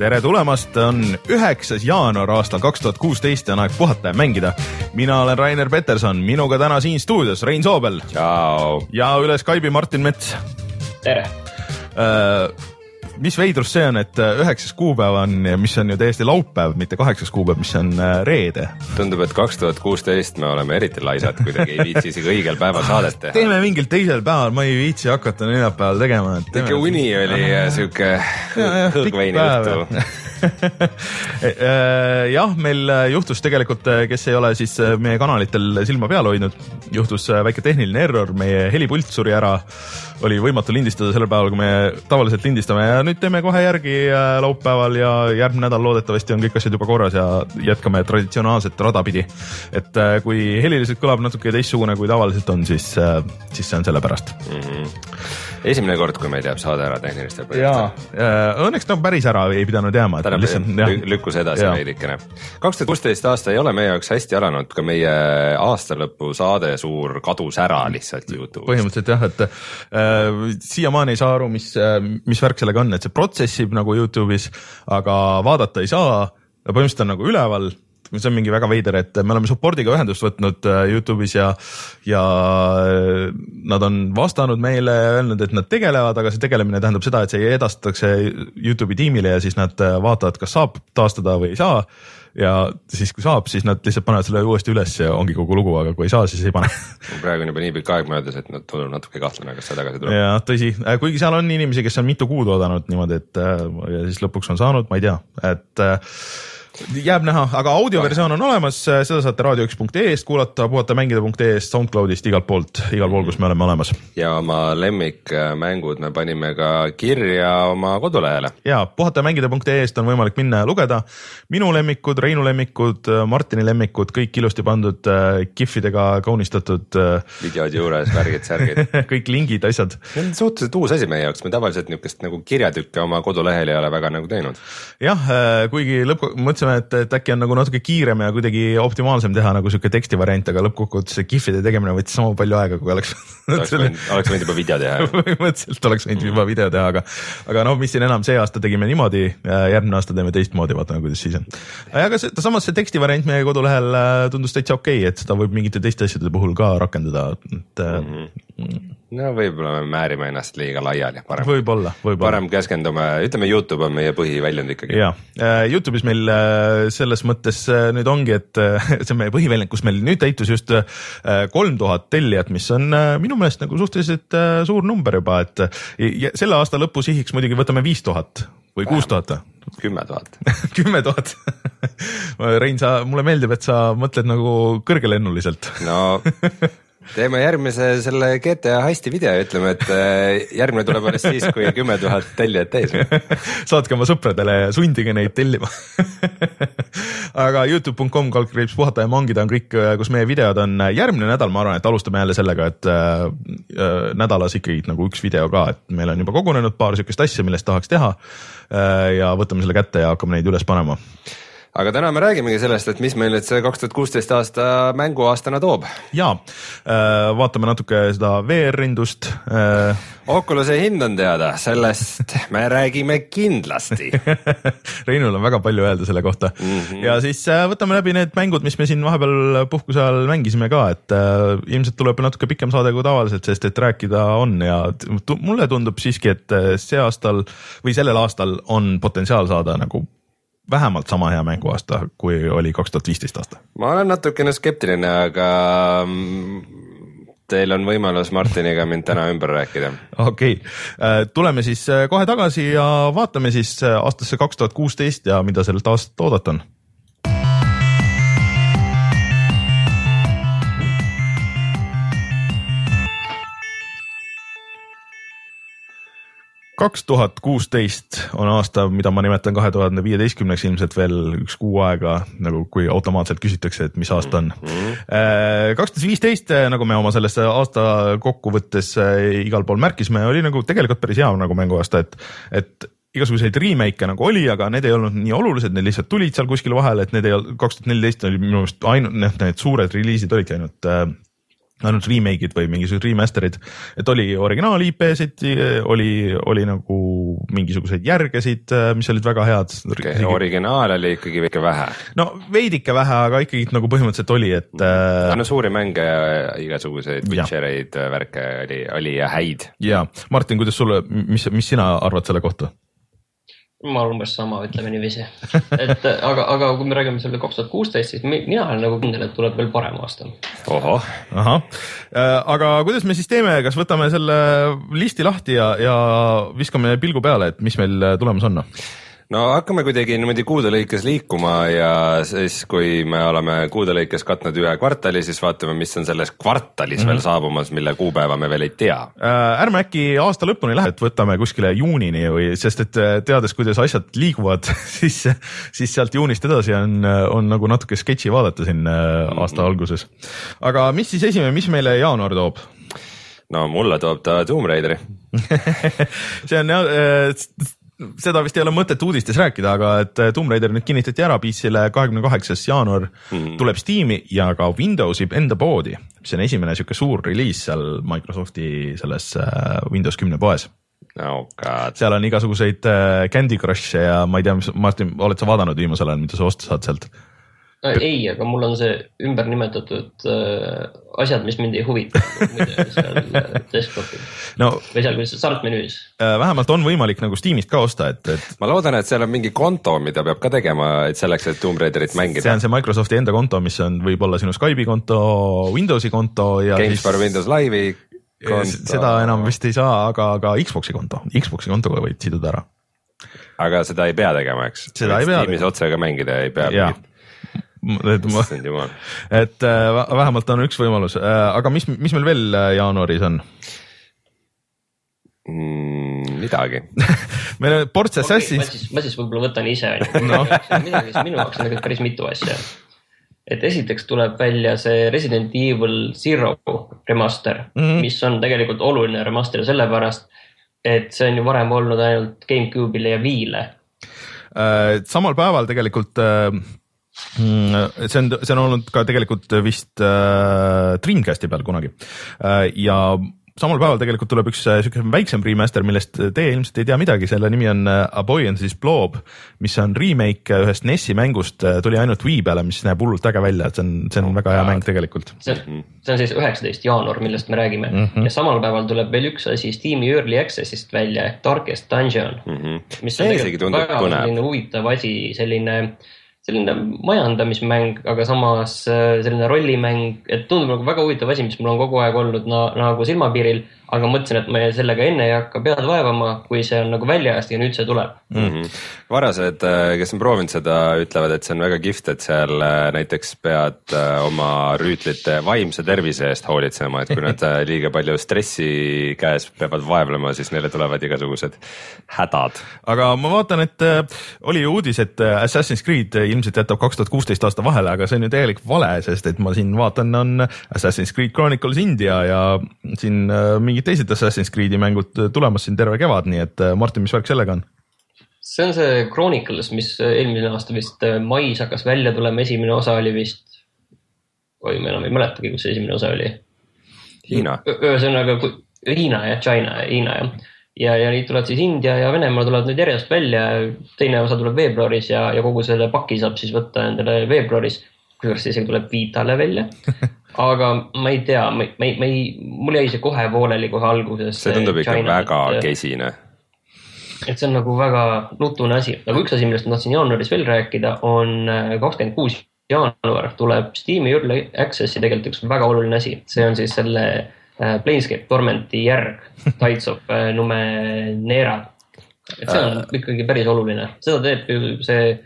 Tere tulemast, on üheksas jaanuar aastal kaks tuhat kuusteist ja on aeg puhata ja mängida. mina olen Rainer Peterson, minuga täna siin stuudios Rein Soobel ja üle Skype'i Martin Mets. tere. Mis veidrus see on, et äh, üheksas kuupäev on, mis on ju täiesti laupäev, mitte kaheksas kuupäev, mis on äh, reede. tundub, et kaks tuhat kuusteist me oleme eriti laisad, kuidagi ei viitsi isegi õigel päeval saadet teha. teeme mingil teisel päeval, ma ei viitsi hakata neljapäeval tegema. sihuke uni oli äh, sihuke hõõgveini õhtu. jah, meil äh, juhtus tegelikult, kes ei ole siis meie kanalitel silma peal hoidnud, juhtus väike tehniline error, meie helipult suri ära. oli võimatu lindistada sellel päeval, kui me tavaliselt lindistame ja nüüd teeme kohe järgi laupäeval ja järgmine nädal loodetavasti on kõik asjad juba korras ja jätkame traditsionaalset rada pidi. et kui heliliselt kõlab natuke teistsugune kui tavaliselt on, siis, siis see on sellepärast. Esimene kord, kui meil jääb saade ära tehnilistel põhjustel. õnneks nagu päris ära ei pidanud jääma, tähendab, lihtsalt lükkus edasi Jaa. veidikene. kaks tuhat kuusteist aasta ei ole meie jaoks hästi alanud, ka meie aastalõpu saade suur kadus ära lihtsalt Youtube'ist. põhimõtteliselt jah, et äh, siiamaani ei saa aru, mis, mis värk sellega on, et see protsessib nagu Youtube'is, aga vaadata ei saa. põhimõtteliselt on nagu üleval, see on mingi väga veider, et me oleme support'iga ühendust võtnud äh, Youtube'is ja, ja äh, nad on vastanud meile öelnud, et nad tegelevad, aga see tegelemine tähendab seda, et see edastatakse Youtube'i tiimile ja siis nad äh, vaatavad, kas saab taastada või ei saa. Ja siis, kui saab, siis nad lihtsalt panevad selle uuesti üles ja ongi kogu lugu, aga kui ei saa, siis ei pane. Praegu on juba nii pikk aeg möödas, et nad tundub natuke kahtlane, kas see tagasi tuleb. jah, tõsi, kuigi seal on inimesi, kes on mitu kuud oodanud niimoodi, et ja siis lõpuks on saanud, ma ei tea, et jääb näha, aga audioversioon on olemas, seda saate raadio1.ee-st kuulata, puhatamängida.ee-st, SoundCloudist, igalt poolt, igal pool, kus me oleme olemas. ja oma lemmikmängud me panime ka kirja oma kodulehele. ja puhatamängida.ee-st on võimalik minna ja lugeda minu lemmikud, Reinu lemmikud, Martini lemmikud, kõik ilusti pandud äh, kihvidega kaunistatud äh, videod juures, värgid-särgid. kõik lingid, asjad see on suhteliselt uus asi meie jaoks, me tavaliselt niisugust nagu kirjatükke oma kodulehel ei ole väga nagu teinud. jah, kuigi lõpp, mõtlesime, et, et äkki on nagu natuke kiirem ja kuidagi optimaalsem teha nagu sihuke tekstivariant, aga lõppkokkuvõttes see kihvide tegemine võttis sama palju aega, kui oleks oleks võinud, juba video teha. põhimõtteliselt oleks võinud juba video teha, aga, aga noh, mis siin enam, see aasta tegime niimoodi, järgmine aasta teeme teistmoodi, vaatame, kuidas siis on. aga see, samas see tekstivariant meie kodulehel äh, tundus täitsa okei okay,, et seda võib mingite teiste asjade puhul ka rakendada, et mm -hmm. No võib-olla me määrime ennast liiga laiali, parem, võib-olla, võib-olla. parem keskendume, ütleme Youtube on meie põhiväljund ikkagi. ja Youtube'is meil äh, selles mõttes äh, nüüd ongi, et äh, see on meie põhiväljend, kus meil nüüd täitus just kolm tuhat tellijat, mis on äh, minu meelest nagu suhteliselt äh, suur number juba, et äh, selle aasta lõpu sihiks muidugi võtame viis tuhat või kuus tuhat kümme tuhat. kümme tuhat. Rein, sa, mulle meeldib, et sa mõtled nagu kõrgelennuliselt. no teeme järgmise selle GTA hästi video ja ütleme, et äh, järgmine tuleb alles siis, kui kümme tuhat tellijat täis on. saatke oma sõpradele sundige neid tellima. aga Youtube.com kaldkriips puhata ja mangida on kõik, kus meie videod on. järgmine nädal ma arvan, et alustame jälle sellega, et äh, äh, nädalas ikkagi nagu üks video ka, et meil on juba kogunenud paar sihukest asja, millest tahaks teha äh,. ja võtame selle kätte ja hakkame neid üles panema. Aga täna me räägimegi sellest, et mis meil nüüd see kaks tuhat kuusteist aasta mänguaastana toob. ja äh, vaatame natuke seda VR-indust äh,. Oculus'e hind on teada, sellest me räägime kindlasti. Reinul on väga palju öelda selle kohta mm -hmm. ja siis äh, võtame läbi need mängud, mis me siin vahepeal puhkuse ajal mängisime ka, et ilmselt tuleb natuke pikem saade kui tavaliselt, sest et rääkida on ja mulle tundub siiski, et see aastal või sellel aastal on potentsiaal saada nagu vähemalt sama hea mänguaasta, kui oli kaks tuhat viisteist aasta. ma olen natukene skeptiline, aga mm, teil on võimalus Martiniga mind täna ümber rääkida. okei okay., tuleme siis äh, kohe tagasi ja vaatame siis äh, aastasse kaks tuhat kuusteist ja mida sellelt aastalt oodata on kaks tuhat kuusteist on aasta, mida ma nimetan kahe tuhande viieteistkümneks ilmselt veel üks kuu aega, nagu kui automaatselt küsitakse, et mis aasta on. kaks tuhat viisteist, nagu me oma selles aasta kokkuvõttes äh, igal pool märkisime, oli nagu tegelikult päris hea nagu mänguaasta, et, et igasuguseid remake'e nagu oli, aga need ei olnud nii olulised, need lihtsalt tulid seal kuskil vahele, et need ei olnud, kaks tuhat neliteist oli minu meelest ainult, noh, need suured reliisid olidki ainult äh, ainult remake'id või mingisugused remaster'id, et oli originaal IP-sid, oli, oli nagu mingisuguseid järgesid, mis olid väga head okay,. originaal oli ikkagi väike vähe. no veidike vähe, aga ikkagi nagu põhimõtteliselt oli, et mm.. no suuri mänge igasuguseid Witcher eid, värke oli, oli ja häid. ja Martin, kuidas sulle, mis, mis sina arvad selle kohta? Ma arvan umbes sama, ütleme niiviisi. et aga, aga kui me räägime selle kaks tuhat kuusteist, siis mina olen nagu kindel, et tuleb veel parem aasta. ohoh. ahah, äh, aga kuidas me siis teeme, kas võtame selle listi lahti ja, ja viskame pilgu peale, et mis meil tulemas on? No hakkame kuidagi niimoodi kuude lõikes liikuma ja siis, kui me oleme kuude lõikes katnud ühe kvartali, siis vaatame, mis on selles kvartalis mm -hmm. veel saabumas, mille kuupäeva me veel ei tea äh,. ärme äkki aasta lõpuni lähe, et võtame kuskile juunini või, sest et äh, teades, kuidas asjad liiguvad siis, siis sealt juunist edasi on, on nagu natuke sketši vaadata siin äh, aasta mm -hmm. alguses. aga mis siis esimene, mis meile jaanuar toob? no mulle toob ta Tomb Raideri see on jah seda vist ei ole mõtet uudistes rääkida, aga et äh, Tomb Raider nüüd kinnitati ära PC-le kahekümne kaheksas jaanuar mm. tuleb Steam'i ja ka Windowsi enda poodi, mis on esimene sihuke suur reliis seal Microsofti selles äh, Windows kümne poes oh. seal on igasuguseid äh, Candy Crush'e ja ma ei tea, mis, Martin, oled sa vaadanud viimasel ajal, mida sa osta saad sealt? Äh, ei, aga mul on see ümber nimetatud äh, asjad, mis mind ei huvita seal äh, desktop'il no, või seal startmenüüs äh,. vähemalt on võimalik nagu Steamist ka osta, et, et. ma loodan, et seal on mingi konto, mida peab ka tegema, et selleks, et Tomb Raiderit mängida. see on see Microsofti enda konto, mis on võib-olla sinu Skype'i konto, Windowsi konto ja. Games siis... for Windows Live'i konto. seda enam vist ei saa, aga, aga Xbox'i konto, Xbox'i kontoga võid siduda ära. aga seda ei pea tegema, eks? seda ei pea. Steamis otse ka mängida ei pea et ma, et äh, vähemalt on üks võimalus äh,, aga mis, mis meil veel äh, jaanuaris on mm,? midagi meil on ports Assassin's okay,. ma siis võib-olla võtan ise no. midagi, siis minu jaoks on tegelikult päris mitu asja. et esiteks tuleb välja see Resident Evil Zero remaster mm, -hmm. mis on tegelikult oluline remaster sellepärast, et see on ju varem olnud ainult GameCube'ile ja Wii'le samal päeval tegelikult see on, see on olnud ka tegelikult vist äh, Dreamcasti peal kunagi. Äh, ja samal päeval tegelikult tuleb üks äh, siuke väiksem remaster, millest teie ilmselt ei tea midagi, selle nimi on äh, A Boy and His Blob, mis on remake ühest NES-i mängust, äh, tuli ainult Wii peale, mis näeb hullult äge välja, et see on, see on oh, väga hea mäng tegelikult. see on, see on siis üheksateist jaanuar, millest me räägime. Mm -hmm. ja samal päeval tuleb veel üks asi Steam'i Early Access'ist välja ehk Darkest Dungeon. Mm, -hmm. mis on tegelikult väga selline huvitav asi, selline äh, selline majandamismäng, aga samas äh, selline rollimäng, et tundub nagu väga huvitav asi, mis mul on kogu aeg olnud na, nagu silmapiiril aga mõtlesin, et ma sellega enne ei hakka pead vaevama, kui see on nagu väljas ja nüüd see tuleb mm. -hmm. varased, äh, kes on proovinud seda, ütlevad, et see on väga kihvt, et seal äh, näiteks pead äh, oma rüütlite vaimse tervise eest hoolitsema, et kui nad liiga palju stressi käes peavad vaevlema, siis neile tulevad igasugused hädad. aga ma vaatan, et oli ju uudis, et Assassin's Creed ilmselt jätab kaks tuhat kuusteist aasta vahele, aga see on ju täielik vale, sest et ma siin vaatan, on Assassin's Creed Chronicles India ja siin mingi mingid teised Assassin's Creed'i mängud tulemas siin terve kevad, nii et äh, Martin, mis värk sellega on? see on see Chronicles, mis äh, eelmine aasta vist äh, mais hakkas välja tulema, esimene osa oli vist, oi, ma enam ei mäletagi, kus see esimene osa oli. Hiina. ühesõnaga Hiina jah, China, Hiina jah. ja, ja neid tulevad siis India ja Venemaa tulevad nüüd järjest välja, teine osa tuleb veebruaris ja, ja kogu selle paki saab siis võtta endale veebruaris. kusjuures see isegi tuleb Vitale välja aga ma ei tea, ma, ei, ma ei, mul jäi see kohe pooleli kohe alguses. see tundub ikka väga et, kesine. et see on nagu väga nutune asi, aga üks asi, millest ma tahtsin jaanuaris veel rääkida, on äh, kakskümmend kuus jaanuar tuleb Steam'i Early Access'i tegelikult üks väga oluline asi, see on siis selle äh, Planescape Tormenti järg Tides of äh, Numenera. et see on ikkagi päris oluline, seda teeb ju see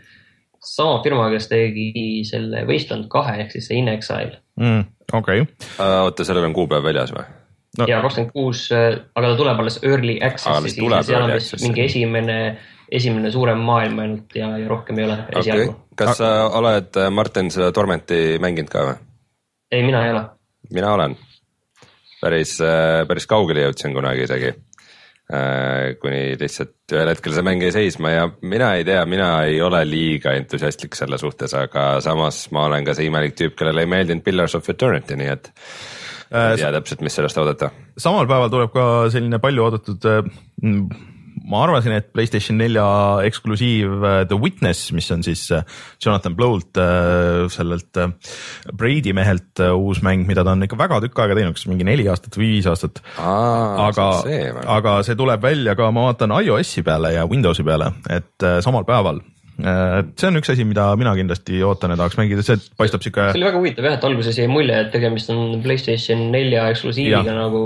sama firma, kes tegi selle Wasteland kahe ehk siis see In Exile mm,. Okei okay. uh,. oota, sellel on kuupäev väljas või? no.. ja kakskümmend kuus, aga ta tuleb alles early access'i, seal on vist mingi esimene esimene suurem maailm ainult ja, ja rohkem ei ole esialgu okay.. kas sa oled, äh, Martin, seda Tormenti mänginud ka või? ei, mina ei ole. mina olen. päris, äh, päris kaugele jõudsin kunagi isegi. Äh, kuni lihtsalt ühel hetkel see mäng jäi seisma ja mina ei tea, mina ei ole liiga entusiastlik selle suhtes, aga samas ma olen ka see imelik tüüp, kellele ei meeldinud Pillars of Eternity, nii et ei tea täpselt, mis sellest oodata. samal päeval tuleb ka selline palju oodatud ma arvasin, et Playstation nelja eksklusiiv äh, The Witness, mis on siis äh, Jonathan Blow'lt, äh, sellelt Brady mehelt uus mäng, mida ta on ikka väga tükk aega teinud, kas mingi neli aastat või viis aastat. aga, aga see tuleb välja ka, ma vaatan iOS-i peale ja Windowsi peale, et samal päeval et see on üks asi, mida mina kindlasti ootan ja tahaks mängida, see paistab sihuke. see oli väga huvitav jah, et alguses jäi mulje, et tegemist on Playstation nelja eksklusiiviga nagu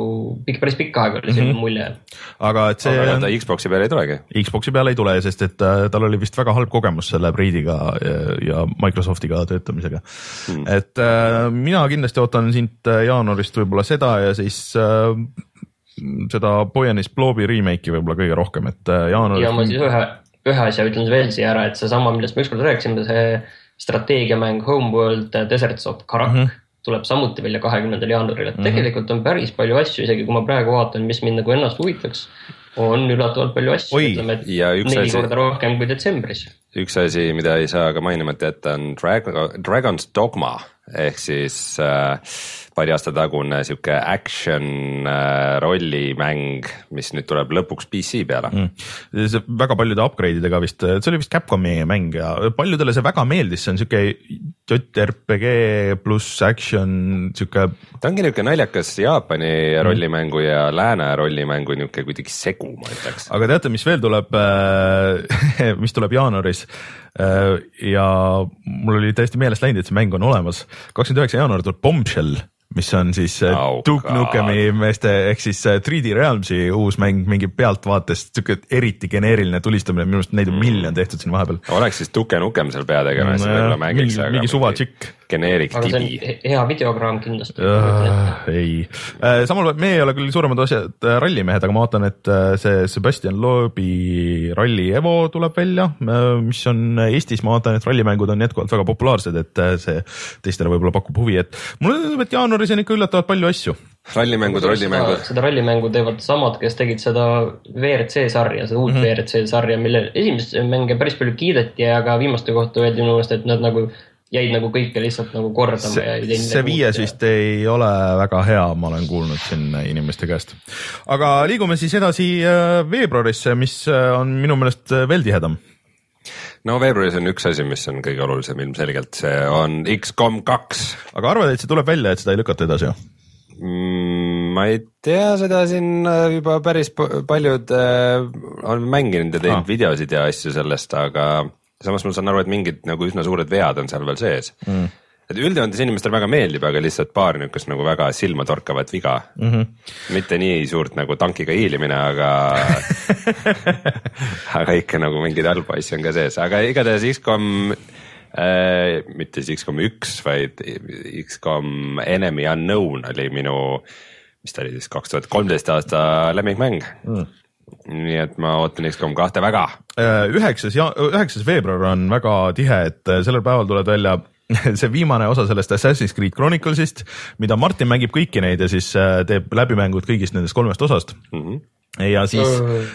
pikk, päris pikka aega oli selline mm -hmm. mulje. aga et see. aga ta Xbox'i peale ei tulegi? Xbox'i peale ei tule, sest et äh, tal oli vist väga halb kogemus selle Breediga ja, ja Microsoftiga töötamisega mm.. et äh, mina kindlasti ootan äh, jaanuarist võib-olla seda ja siis äh, seda Boyanis Blobi remake'i võib-olla kõige rohkem, et jaanuaris. ja ma siis ühe ühe asja ütlen veel siia ära, et seesama, millest me ükskord rääkisime, see strateegiamäng Homeworld Deserts of Karak mm. -hmm tuleb samuti välja kahekümnendal jaanuaril, et mm -hmm. tegelikult on päris palju asju, isegi kui ma praegu vaatan, mis mind nagu ennast huvitaks, on üllatavalt palju asju, ütleme, et neli asi, korda rohkem kui detsembris. üks asi, mida ei saa ka mainimata jätta, on Dragon, Dragon's Dogma ehk siis äh, paari aasta tagune sihuke action äh, rollimäng, mis nüüd tuleb lõpuks PC peale mm.. see väga paljude upgrade idega vist, see oli vist Capcomi mäng ja paljudele see väga meeldis, see on sihuke JRPG pluss action sihuke. ta ongi nihuke naljakas Jaapani mm. rollimängu ja lääne rollimängu nihuke kuidagi segu, ma ütleks. aga teate, mis veel tuleb äh, mis tuleb jaanuaris? Äh, ja mul oli täiesti meelest läinud, et see mäng on olemas. kakskümmend üheksa jaanuar tuleb Bombshell mis on siis oh, Duke Nukemi meeste ehk siis 3D äh, Realmsi uus mäng mingi pealtvaatest siuke eriti geneeriline tulistamine, minu arust neid on mm. miljon tehtud siin vahepeal. oleks siis Duke Nukem seal peategelane, siis võib-olla mängiks. mingi, mingi suva tšikk generic aga tibi. hea videogramm kindlasti uh,. ei uh,, samal ajal meie ei ole küll suuremad asjad rallimehed, aga ma vaatan, et see Sebastian Loebi Rally Evo tuleb välja mis on Eestis, ma vaatan, et rallimängud on jätkuvalt väga populaarsed, et see teistele võib-olla pakub huvi, et mulle tundub, et jaanuaris on ikka üllatavalt palju asju rallimängud, rollimängud. seda rallimängu teevad samad, kes tegid seda WRC sarja, seda uut mm -hmm. WRC sarja, mille esimest mänge päris palju kiideti, aga viimaste kohta öeldi minu meelest, et nad nagu jäid nagu kõike lihtsalt nagu kordama see, ja ei teinud. see viies vist ei ole väga hea, ma olen kuulnud siin inimeste käest. aga liigume siis edasi äh, veebruarisse, mis äh, on minu meelest veel tihedam no veebruaris on üks asi, mis on kõige olulisem ilmselgelt, see on X-kom kaks. aga arvad, et see tuleb välja, et seda ei lükata edasi? Mm, ma ei tea, seda siin juba päris paljud on mänginud ja teinud ah. videosid ja asju sellest, aga samas ma saan aru, et mingid nagu üsna suured vead on seal veel sees mm. Et üldjoontes inimestele väga meeldib, aga lihtsalt paar niukest nagu väga silmatorkavat viga mm. -hmm. mitte nii suurt nagu tankiga hiilimine, aga aga ikka nagu mingeid halbu asju on ka sees, aga igatahes X-kom äh,, mitte siis X-kom üks, vaid X-kom Enemy Unknown oli minu, mis ta oli siis kaks tuhat kolmteist aasta lemmikmäng mm nii et ma ootan X-kom kahte väga. Üheksas ja üheksas veebruar on väga tihe, et sellel päeval tulevad välja see viimane osa sellest Assassin's Creed Chronicles'ist, mida Martin mängib kõiki neid ja siis äh, teeb läbimängud kõigist nendest kolmest osast. Mm. -hmm ja siis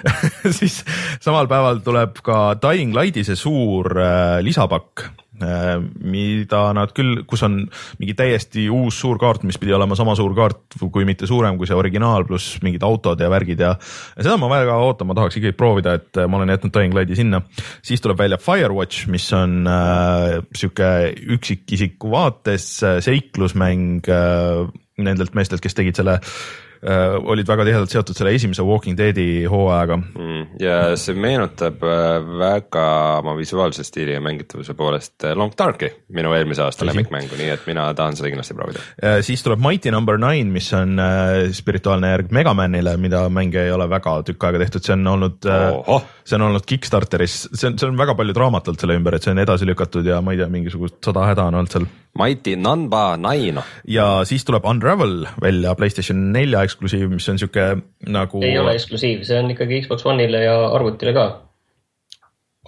siis samal päeval tuleb ka Dying Lighti see suur äh, lisapakk mida nad küll, kus on mingi täiesti uus suur kaart, mis pidi olema sama suur kaart, kui mitte suurem kui see originaal, pluss mingid autod ja värgid ja, ja seda ma väga ootan, ma tahaks ikkagi proovida, et ma olen jätnud Dying Lighti sinna. siis tuleb välja Firewatch, mis on äh, sihuke üksikisiku vaates äh, seiklusmäng äh, nendelt meestelt, kes tegid selle äh, äh, olid väga tihedalt seotud selle esimese Walking Deadi hooajaga mm,. ja see meenutab äh, väga oma visuaalse stiili ja mängitavuse poolest äh, Long Darki, minu eelmise aasta lemmikmängu, nii et mina tahan seda kindlasti proovida äh,. siis tuleb Mighty Number no. Nine, mis on äh, spirituaalne järg Megamanile, mida mänge ei ole väga tükk aega tehtud, see on olnud äh,, see on olnud Kickstarteris, see on, see on väga palju draamat olnud selle ümber, et see on edasi lükatud ja ma ei tea, mingisugust sada häda on olnud seal. Mighty Number Nine. ja siis tuleb Unravel välja Playstation nelja eksklusiiv, mis on sihuke nagu. ei ole eksklusiiv, see on ikkagi Xbox One'ile ja arvutile ka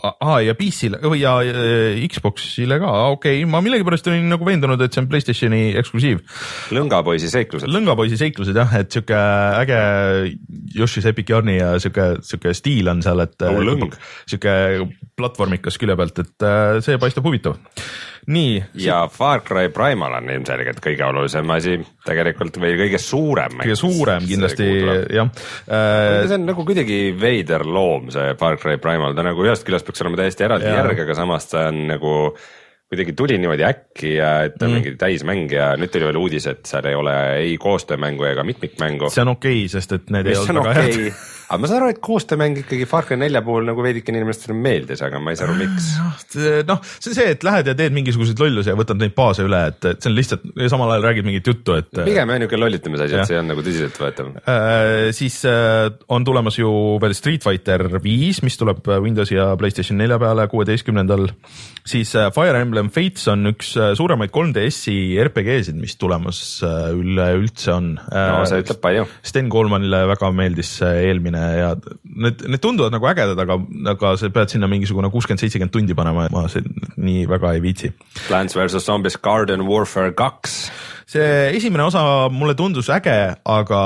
aa ja PC-le või ja Xbox'ile ka, okei okay., ma millegipärast olin nagu veendunud, et see on Playstationi eksklusiiv. lõngapoisi seiklused. lõngapoisi seiklused jah, et sihuke äge Yoshi's Epic Yarni ja sihuke, sihuke stiil on seal, et sihuke platvormikas külje pealt, et äh, see paistab huvitav nii. ja Far Cry Primal on ilmselgelt kõige olulisem asi tegelikult või kõige suurem. kõige suurem kindlasti jah äh,. see on nagu kuidagi veider loom, see Far Cry Primal, ta nagu ühest küljest peaks olema täiesti eraldi järg, aga samas ta on nagu kuidagi tuli niimoodi äkki ja et on mm. mingi täismäng ja nüüd tuli veel uudis, et seal ei ole ei koostöömängu ega mitmikmängu. see on okei okay,, sest et need ei olnud väga okay. head aga ma saan aru, et koostöömäng ikkagi Far Cry nelja puhul nagu veidikene inimestele meeldis, aga ma ei saa aru, miks. noh, see on see, et lähed ja teed mingisuguseid lollusi ja võtad neid baase üle, et, et see on lihtsalt samal ajal räägid mingit juttu, et. pigem jah niisugune lollitamise asi, et see on nagu tõsiseltvõetav äh,. siis äh, on tulemas ju veel Street Fighter viis, mis tuleb Windowsi ja Playstation nelja peale kuueteistkümnendal. siis äh, Fire Emblem Fates on üks suuremaid 3DS-i RPG-sid, mis tulemas üleüldse on no see ütleb palju. Sten Koolmanile väga meeldis eelmine tegemine ja need, need tunduvad nagu ägedad, aga, aga sa pead sinna mingisugune kuuskümmend, seitsekümmend tundi panema ja ma see, nii väga ei viitsi. Plants versus Zombies Garden Warfare kaks. see esimene osa mulle tundus äge, aga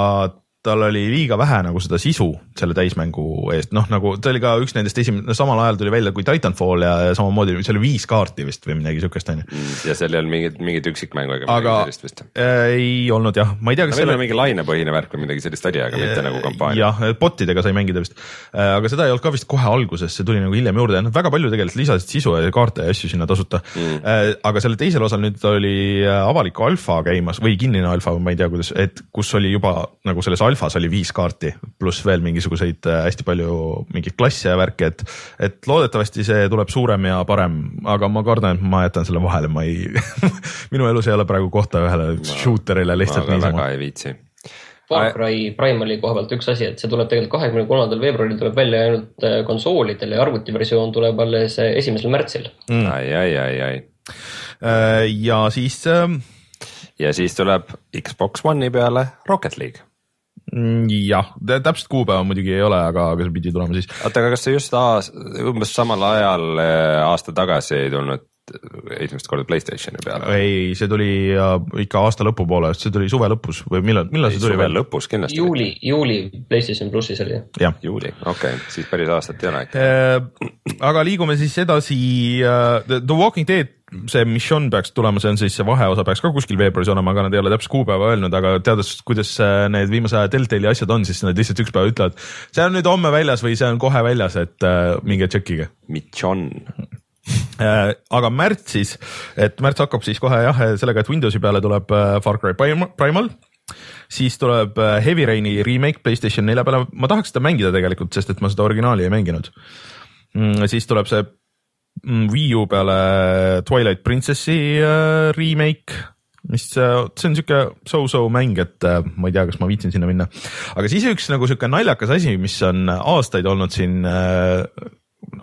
tal oli liiga vähe nagu seda sisu selle täismängu eest, noh nagu ta oli ka üks nendest esimene samal ajal tuli välja kui Titanfall ja, ja samamoodi see oli viis kaarti vist või midagi siukest onju. Mm, ja seal ei olnud mingit, mingit üksikmängu ega aga, midagi sellist vist äh,? ei olnud jah, ma ei tea, kas no, selle. mingi lainepõhine värk või midagi sellist oli, aga mitte nagu kampaania. jah, bot idega sai mängida vist äh,, aga seda ei olnud ka vist kohe alguses, see tuli nagu hiljem juurde ja noh, väga palju tegelikult lisasid sisu ja kaarte ja asju sinna tasuta mm.. Äh, aga selle teisel osal nüüd oli äh, avalik alfa käimas või kinnine alfa, ma ei tea, kuidas, et kus oli juba nagu selles alfas oli viis kaarti pluss veel mingisuguseid äh, hästi palju mingeid klasse ja värki, et, et loodetavasti see tuleb suurem ja parem, aga ma kardan, et ma jätan selle vahele, ma ei minu elus ei ole praegu kohta ühele shooter'ile lihtsalt niisama. väga ei viitsi. Far Cry Primali koha pealt üks asi, et see tuleb tegelikult kahekümne kolmandal veebruaril tuleb välja ainult äh, konsoolidel ja arvutiversioon tuleb alles äh, esimesel märtsil mm.. ai, ai, ai, ai. ja siis. Ähm, ja siis tuleb Xbox One'i peale Rocket League jah, täpset kuupäeva muidugi ei ole, aga, aga see pidi tulema siis. oota, aga kas see just aas, umbes samal ajal eh, aasta tagasi ei tulnud esimest korda Playstationi peale? ei, see tuli ikka aasta lõpupoole, see tuli suve lõpus või millal, millal see tuli? suve lõpus kindlasti. juuli, juuli Playstation plussis oli. juuli, okei okay., siis päris aastat ei ole ikka. Äh, aga liigume siis edasi The Walking Dead see missioon peaks tulema, see on siis see vaheosa peaks ka kuskil veebruaris olema, aga nad ei ole täpset kuupäeva öelnud, aga teades, kuidas äh, need viimase aja Deltali asjad on, siis nad lihtsalt üks päev ütlevad, see on nüüd homme väljas või see on kohe väljas, et äh, minge tšekkige. Mission äh, aga märtsis, et märts hakkab siis kohe jah, sellega, et Windowsi peale tuleb äh, Far Cry Primal, siis tuleb Heavy Raini remake Playstation nelja peale, ma tahaks seda mängida tegelikult, sest et ma seda originaali ei mänginud mm,. siis tuleb see Wii U peale Twilight Princessi äh, remake, mis, äh, see on sihuke so-so mäng, et äh, ma ei tea, kas ma viitsin sinna minna. aga siis üks nagu sihuke naljakas asi, mis on aastaid olnud siin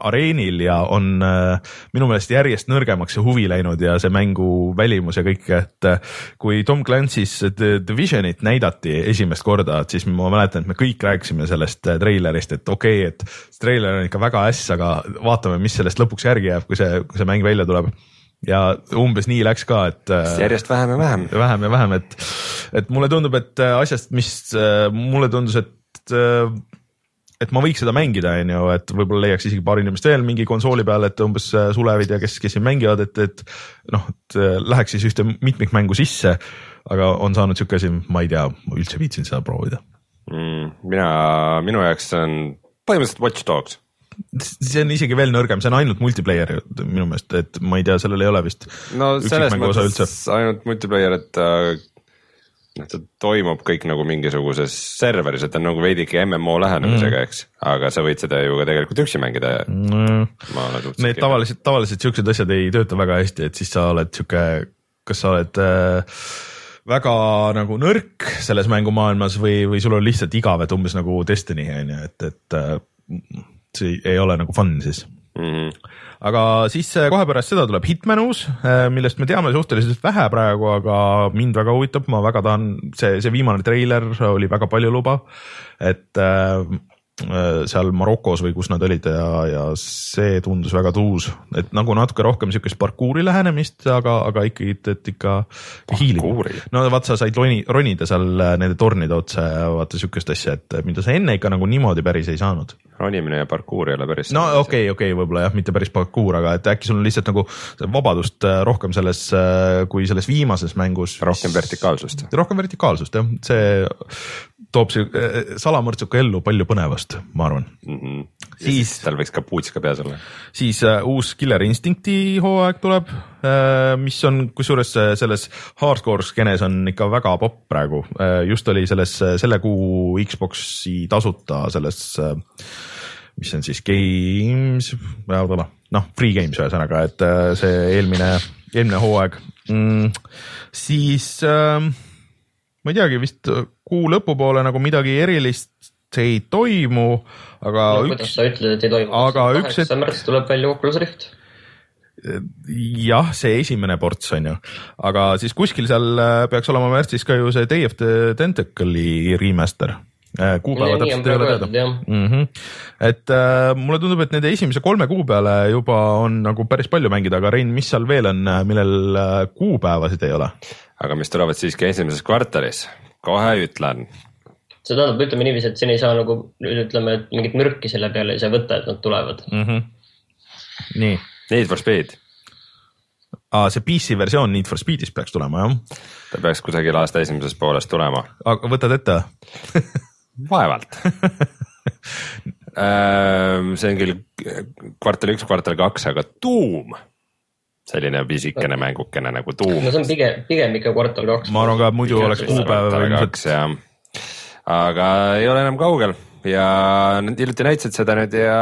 areenil ja on äh, minu meelest järjest nõrgemaks see huvi läinud ja see mängu välimus ja kõik, et äh, kui Tom Clancy's The Divisionit näidati esimest korda, et siis ma mäletan, et me kõik rääkisime sellest äh, treilerist, et okei okay,, et see treiler on ikka väga äss, aga vaatame, mis sellest lõpuks järgi jääb, kui see, kui see mäng välja tuleb ja umbes nii läks ka, et. järjest vähem ja vähem. vähem ja vähem, et, et mulle tundub, et asjast, mis mulle tundus, et et ma võiks seda mängida, on ju, et võib-olla leiaks isegi paar inimest veel mingi konsooli peale, et umbes äh, sulevid ja kes, kes siin mängivad, et, et noh, et äh, läheks siis ühte mitmikmängu sisse. aga on saanud sihuke asi, ma ei tea, ma üldse viitsin seda proovida mm,. mina, minu jaoks see on põhimõtteliselt Watch Dogs see on isegi veel nõrgem, see on ainult multiplayer minu meelest, et ma ei tea, sellel ei ole vist. no selles mõttes ainult multiplayer, et äh, noh, ta toimub kõik nagu mingisuguses serveris, et ta on nagu veidike MMO lähenemisega mm., eks, aga sa võid seda ju ka tegelikult üksi mängida mm.. Need tavaliselt, tavaliselt siuksed asjad ei tööta väga hästi, et siis sa oled sihuke, kas sa oled äh, väga nagu nõrk selles mängumaailmas või, või sul on lihtsalt igav, et umbes nagu Destiny on ju, et, et äh, see ei ole nagu fun siis mm. -hmm aga siis kohe pärast seda tuleb Hitman uus, millest me teame suhteliselt vähe praegu, aga mind väga huvitab, ma väga tahan, see, see viimane treiler oli väga paljulubav, et äh, Äh, seal Marokos või kus nad olid ja, ja see tundus väga tuus, et nagu natuke rohkem siukest parkuuri lähenemist, aga, aga ikkagi, et ikka no vaat sa said roni, ronida seal nende tornide otsa ja vaata siukest asja, et mida sa enne ikka nagu niimoodi päris ei saanud. ronimine ja parkuur ei ole päris. no okei okay,, okei okay,, võib-olla jah, mitte päris parkuur, aga et äkki sul on lihtsalt nagu vabadust äh, rohkem selles, äh, kui selles viimases mängus. rohkem vertikaalsust. rohkem vertikaalsust jah, see toob see salamõrtsuka ellu palju põnevust, ma arvan mm. -hmm. siis tal võiks ka puuts ka peas olla. siis uh, uus Killer Instincti hooaeg tuleb uh,, mis on kusjuures selles hardcore skeenes on ikka väga popp praegu uh,. just oli selles selle kuu Xbox'i tasuta selles uh, mis on siis Games, noh, Free Games ühesõnaga, et see eelmine, eelmine hooaeg mm,. siis äh, ma ei teagi, vist kuu lõpupoole nagu midagi erilist ei toimu, aga no, kuidas sa ütled, et ei toimu? aga üks. kaheksa märts tuleb välja Oculus Rift jah, see esimene ports on ju, aga siis kuskil seal äh, peaks olema märtsis ka ju see Day of the Tentacle'i remaster. Äh, kuupäeva täpselt ei ole teada. Mm -hmm. et äh, mulle tundub, et nende esimese kolme kuu peale juba on nagu päris palju mängida, aga Rein, mis seal veel on, millel äh, kuupäevasid ei ole? aga mis tulevad siiski esimeses kvartalis, kohe ütlen. see tähendab, ütleme niiviisi, et siin ei saa nagu nüüd ütleme, et mingit mürki selle peale ei saa võtta, et nad tulevad mm. -hmm. nii. Need for Speed. Aa, see PC versioon Need for Speedist peaks tulema jah? ta peaks kusagil aasta esimeses pooles tulema. aga võtad ette vaevalt ehm, see on küll kvartal üks, kvartal kaks, aga tuum selline pisikene mängukene nagu Doom. no see on pigem, pigem ikka kvartal kaks. ma arvan ka, muidu oleks kuupäev ilmselt. aga ei ole enam kaugel ja nad hiljuti näitasid seda nüüd ja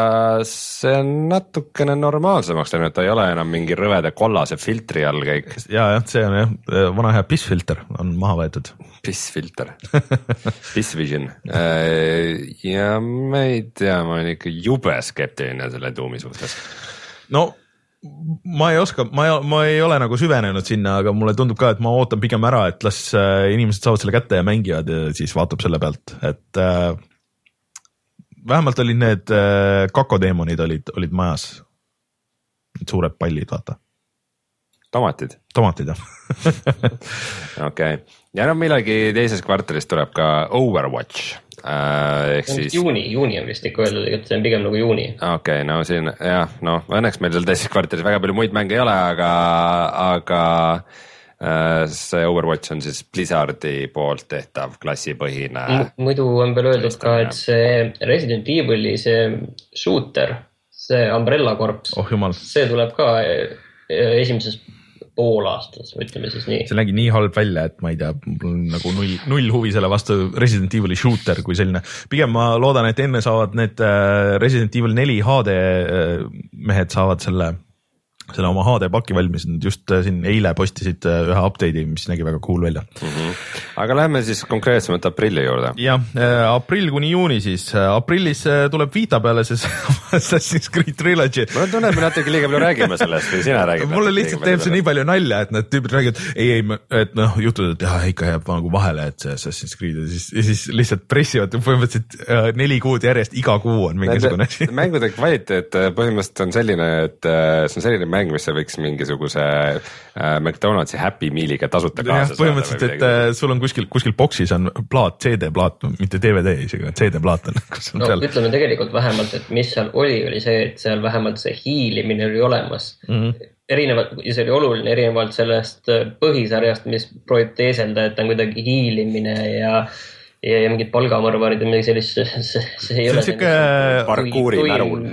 see on natukene normaalsemaks läinud, ta ei ole enam mingi rõveda kollase filtri all kõik. ja jah, see on jah, vana hea pissfilter on maha võetud. pissfilter Pissvision ja ma ei tea, ma olen ikka jube skeptiline selle tuumi suhtes. no ma ei oska, ma ei, ma ei ole nagu süvenenud sinna, aga mulle tundub ka, et ma ootan pigem ära, et las äh, inimesed saavad selle kätte ja mängivad ja siis vaatab selle pealt, et äh, vähemalt olid need äh, kakodeemonid olid, olid majas. Need suured pallid, vaata. tomatid? tomatid jah okei okay., ja no millalgi teises kvartalis tuleb ka Overwatch äh,. ehk siis. juuni, juuni on vist ikka öeldud, et see on pigem nagu juuni. okei okay,, no siin jah, noh õnneks meil seal teises kvartalis väga palju muid mänge ei ole, aga, aga see Overwatch on siis Blizzardi poolt tehtav klassipõhine muidu on veel öeldud ka, et see Resident Evil'i see shooter, see Umbrella Corps oh,, see tuleb ka äh, esimeses poolaastas, ütleme siis nii. see nägi nii halb välja, et ma ei tea, mul on nagu null, null huvi selle vastu Resident Evil'i shooter kui selline. pigem ma loodan, et enne saavad need äh, Resident Evil neli HD äh, mehed saavad selle selle oma HD paki valmis, nad just äh, siin eile postisid äh, ühe update'i, mis nägi väga cool välja mm. -hmm. aga lähme siis konkreetsemalt aprilli juurde. jah, äh, aprill kuni juuni siis, aprillis tuleb Vita peale see Assassin's Creed Trilogy. mul on tunne, et me natuke liiga palju räägime sellest või sina räägid. mulle lihtsalt teeb see nii palju nalja, et need tüübid räägivad, ei, ei, et noh, jutud, et jah, ikka jääb nagu vahele, et see Assassin's Creed ja siis, ja siis lihtsalt pressivad põhimõtteliselt neli kuud järjest, iga kuu on mingisugune asi. mängude kvaliteet põhimõtteliselt on selline, et see on selline mäng, mis sa võiks mingisuguse äh, McDonaldsi Happy Meal'iga tasuta kaasa saada. põhimõtteliselt, et äh, sul on kuskil, kuskil boksis on plaat, CD-plaat, mitte DVD isegi, CD-plaat on. no seal. ütleme tegelikult vähemalt, et mis seal oli, oli see, et seal vähemalt see hiilimine oli olemas mm. -hmm erinevalt, ja see oli oluline erinevalt sellest äh, põhisarjast, mis proovib teeselda, et on kuidagi hiilimine ja äh, ja, ja mingid palgamõrvarid ja midagi sellist, see, see ei see ole. sihuke parkuuri märul.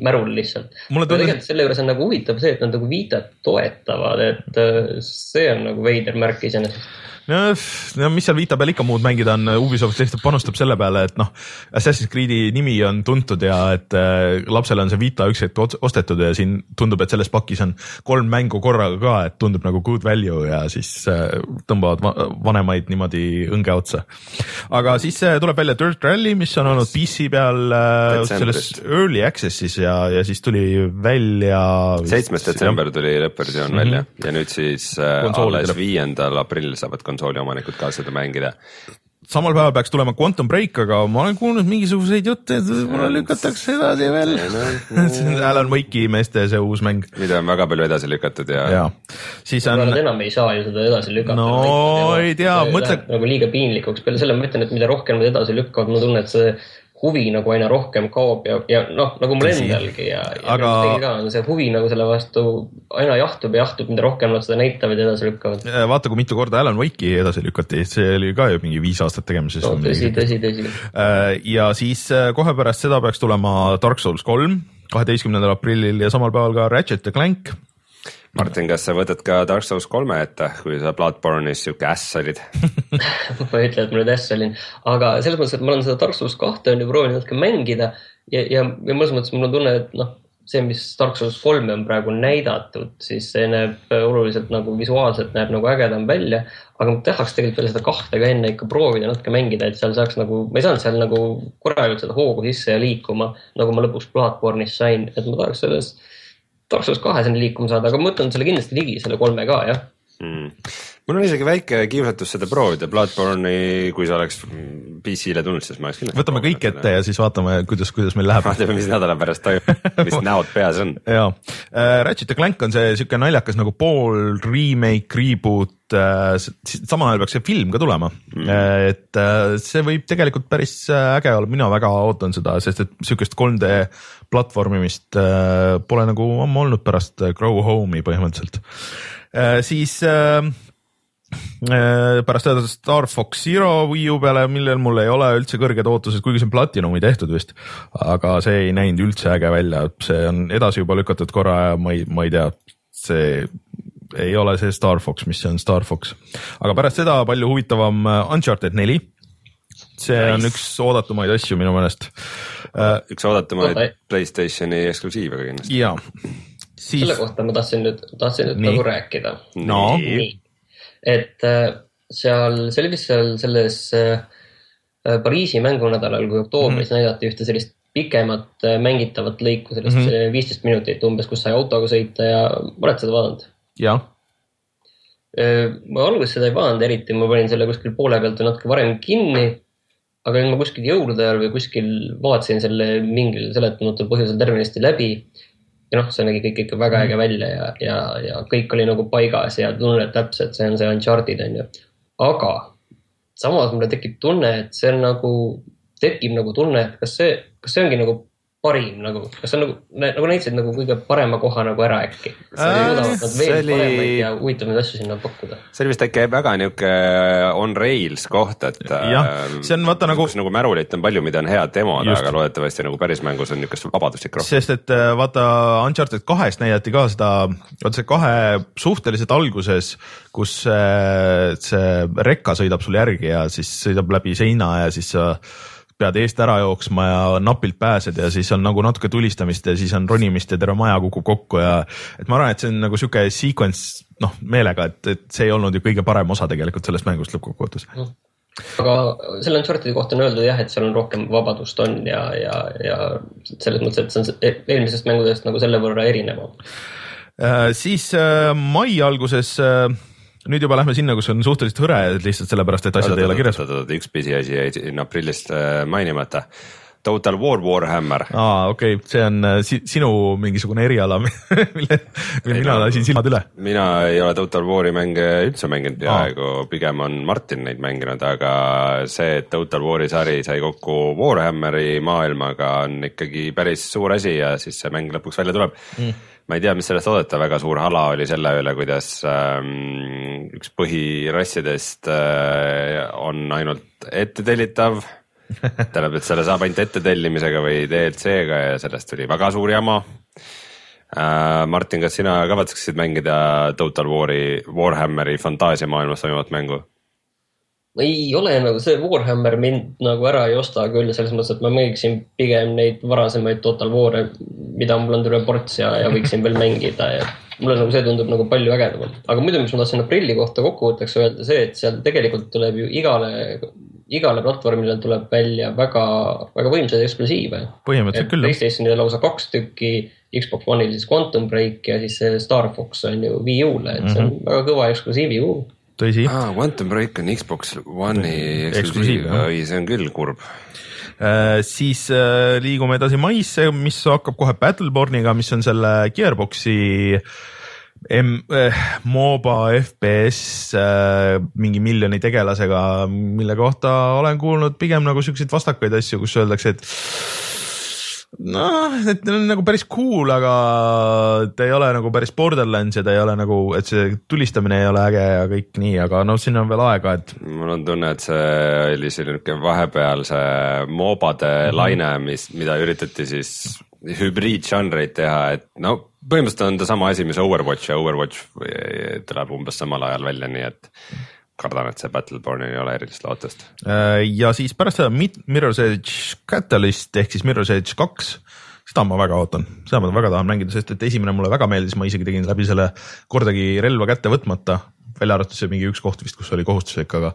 märul lihtsalt. tegelikult selle juures on nagu huvitav see, et nad nagu Vitat toetavad, et äh, see on nagu veider märk iseenesest no mis seal Vita peal ikka muud mängida on, Ubisoft lihtsalt panustab selle peale, et noh, Assassin's Creed'i nimi on tuntud ja et äh, lapsele on see Vita üks hetk ostetud ja siin tundub, et selles pakis on kolm mängu korraga ka, et tundub nagu good value ja siis äh, tõmbavad vanemaid niimoodi õnge otsa. aga siis äh, tuleb välja Dirt Rally, mis on olnud PC peal äh, selles early access'is ja, ja siis tuli välja. seitsmes detsember tuli lõppversioon mm -hmm. välja ja nüüd siis äh, alles viiendal aprillil saavad konsooli omanikud ka seda mängida samal päeval peaks tulema Quantum Break, aga ma olen kuulnud mingisuguseid jutte, et võib-olla lükatakse edasi veel Alan Wake'i meeste see uus mäng. mida on väga palju edasi lükatud ja, ja.. siis on. Nad enam ei saa ju seda edasi lükata. no ei tea, mõtle. nagu liiga piinlikuks, peale selle ma ütlen, et mida rohkem nad edasi lükkavad, ma tunnen, et see huvi nagu aina rohkem kaob ja, ja noh, nagu mul endalgi ja, ja aga... ka on see huvi nagu selle vastu aina jahtub ja jahtub, mida rohkem nad seda näitavad ja edasi lükkavad. vaata, kui mitu korda Alan Wake'i edasi lükati, see oli ka ju mingi viis aastat tegemises no,. tõsi, tõsi, tõsi. Äh, ja siis äh, kohe pärast seda peaks tulema Dark Souls kolm, kaheteistkümnendal aprillil ja samal päeval ka Ratchet ja Clank Martin, kas sa võtad ka Dark Souls kolme ette, kui sa Bloodborne'is sihuke äss olid ma ei ütle, et ma nüüd äss olin, aga selles mõttes, et ma olen seda Dark Souls kahte on ju proovinud natuke mängida ja, ja, ja mõnes mõttes mul on tunne, et noh, see, mis Dark Souls kolme on praegu näidatud, siis see näeb oluliselt nagu visuaalselt näeb nagu ägedam välja. aga ma tahaks tegelikult veel seda kahte ka enne ikka proovida natuke mängida, et seal saaks nagu, ma ei saanud seal nagu korralikult seda hoogu sisse ja liikuma, nagu ma lõpuks Bloodborne'is sain, et ma tahaks selles Dark Souls kaheseni liikuma saada, aga ma võtan selle kindlasti ligi, selle kolme ka jah. Mm.. Mul on isegi väike kiusatus seda proovida, Bloodborne'i, kui see oleks PC-le tulnud, siis ma oleks kindlasti. võtame kõik ette ja siis vaatame, kuidas, kuidas meil läheb. vaatame, mis nädala pärast toimub, mis näod peas on. ja äh,, Ratchet ja Clank on see sihuke naljakas nagu pool remake, reboot äh,, samal ajal peaks see film ka tulema mm., et äh, see võib tegelikult päris äh, äge olla, mina väga ootan seda, sest et sihukest 3D platvormimist äh, pole nagu ammu olnud pärast äh, Grow Home'i põhimõtteliselt äh,. siis äh, äh, pärast seda Star Fox Zero Wii U peale, millel mul ei ole üldse kõrged ootused, kuigi see on Platinumi tehtud vist. aga see ei näinud üldse äge välja, see on edasi juba lükatud korra ja ma ei, ma ei tea, see ei ole see Star Fox, mis on Star Fox. aga pärast seda palju huvitavam Uncharted neli see nice. on üks oodatumaid asju minu meelest uh,. üks oodatumaid Playstationi eksklusiive ka kindlasti. jaa. Siis... selle kohta ma tahtsin nüüd, tahtsin nüüd nagu rääkida no.. Et äh, seal, see oli vist seal selles äh, Pariisi mängunädalal, kui oktoobris mm -hmm. näidati ühte sellist pikemat mängitavat lõiku, sellest viisteist mm -hmm. minutit umbes, kus sai autoga sõita ja oled seda vaadanud? jah ma alguses seda ei vaadanud eriti, ma panin selle kuskil poole pealt või natuke varem kinni aga nüüd ma kuskil jõulude ajal või kuskil vaatasin selle mingil seletamatul põhjusel tervenisti läbi. Ja noh, see nägi kõik ikka väga äge välja ja, ja, ja kõik oli nagu paigas ja tunned täpselt, see on see Uncharted on ju. aga samas mulle tekib tunne, et see on nagu, tekib nagu tunne, et kas see, kas see ongi nagu parim nagu, kas on nagu, nagu näitasid nagu kõige parema koha nagu ära äkki? veel oli... huvitavaid asju sinna pakkuda? see oli vist äkki väga niuke on rails koht, et. jah, see on vaata nagu. nagu märulit on palju, mida on hea demoda, aga loodetavasti nagu päris mängus on niukest vabadust ikka rohkem. sest et äh, vaata Uncharted kahest näidati ka seda, vaata see kahe suhteliselt alguses, kus äh, see rekka sõidab sul järgi ja siis sõidab läbi seina ja siis sa pead eest ära jooksma ja napilt pääsed ja siis on nagu natuke tulistamist ja siis on ronimist ja terve maja kukub kokku ja et ma arvan, et see on nagu sihuke sequence noh meelega, et, et see ei olnud ju kõige parem osa tegelikult sellest mängust lõppkokkuvõttes mm aga selle Uncharted'i kohta on öeldud jah, et seal on rohkem vabadust on ja, ja, ja selles mõttes, et see on e-, eelmisest mängudest nagu selle võrra erinevam äh,. siis äh, mai alguses äh, nüüd juba lähme sinna, kus on suhteliselt hõre lihtsalt sellepärast, et asjad ei ole kirjas. üks pisiasi jäi siin aprillist äh, mainimata. Total War Warhammer. aa, okei okay., see on äh, si sinu mingisugune eriala mille, mille mina lasin silmad üle. mina ei ole Total War'i mänge üldse mänginud peaaegu, pigem on Martin neid mänginud, aga see, et Total War'i sari sai kokku Warhammeri maailmaga on ikkagi päris suur asi ja siis see mäng lõpuks välja tuleb mm ma ei tea, mis sellest oodata, väga suur hala oli selle üle, kuidas ähm, üks põhirassidest äh, on ainult ettetellitav tähendab, et selle saab ainult ettetellimisega või DLC-ga ja sellest tuli väga suur jama äh,. Martin, kas sina kavatseksid mängida Total War'i, Warhammeri fantaasiamaailmas toimuvat mängu? Ma ei ole nagu see Warhammer mind nagu ära ei osta küll selles mõttes, et ma mängiksin pigem neid varasemaid Total War'e, mida mul on terve ports ja, ja võiksin veel mängida ja mulle nagu see tundub nagu palju ägedamalt. aga muidu, mis ma tahtsin aprilli kohta kokkuvõtteks öelda, see, et seal tegelikult tuleb ju igale, igale platvormile tuleb välja väga, väga võimsaid eksklusiive. põhimõtteliselt küll. PlayStationile lausa kaks tükki, Xbox One'il siis Quantum Break ja siis see Star Fox on ju Wii U-le, et see on mm -hmm. väga kõva eksklusiiv Wii U tõsi ah,. Quantum Break on Xbox One'i eksklusiiv, oi, see on küll kurb äh,. siis äh, liigume edasi maisse, mis hakkab kohe Battleborniga, mis on selle Gearbox'i M äh, MOBA FPS äh, mingi miljoni tegelasega, mille kohta olen kuulnud pigem nagu siukseid vastakaid asju, kus öeldakse, et noh, et ta on nagu päris cool, aga ta ei ole nagu päris Borderlands ja ta ei ole nagu, et see tulistamine ei ole äge ja kõik nii, aga noh, siin on veel aega, et. mul on tunne, et see oli selline vahepeal see moobade mm -hmm. laine, mis, mida üritati siis hübriidžanreid teha, et no põhimõtteliselt on ta sama asi, mis Overwatch ja Overwatch tuleb umbes samal ajal välja, nii et kardan, et see Battlebornil ei ole erilist lootust. Äh, ja siis pärast seda Mirror's Edge Catalyst ehk siis Mirror's Edge kaks, seda ma väga ootan, seda ma väga tahan mängida, sest et esimene mulle väga meeldis, ma isegi tegin läbi selle kordagi relva kätte võtmata, välja arvatud see mingi üks koht vist, kus oli kohustuslik, aga,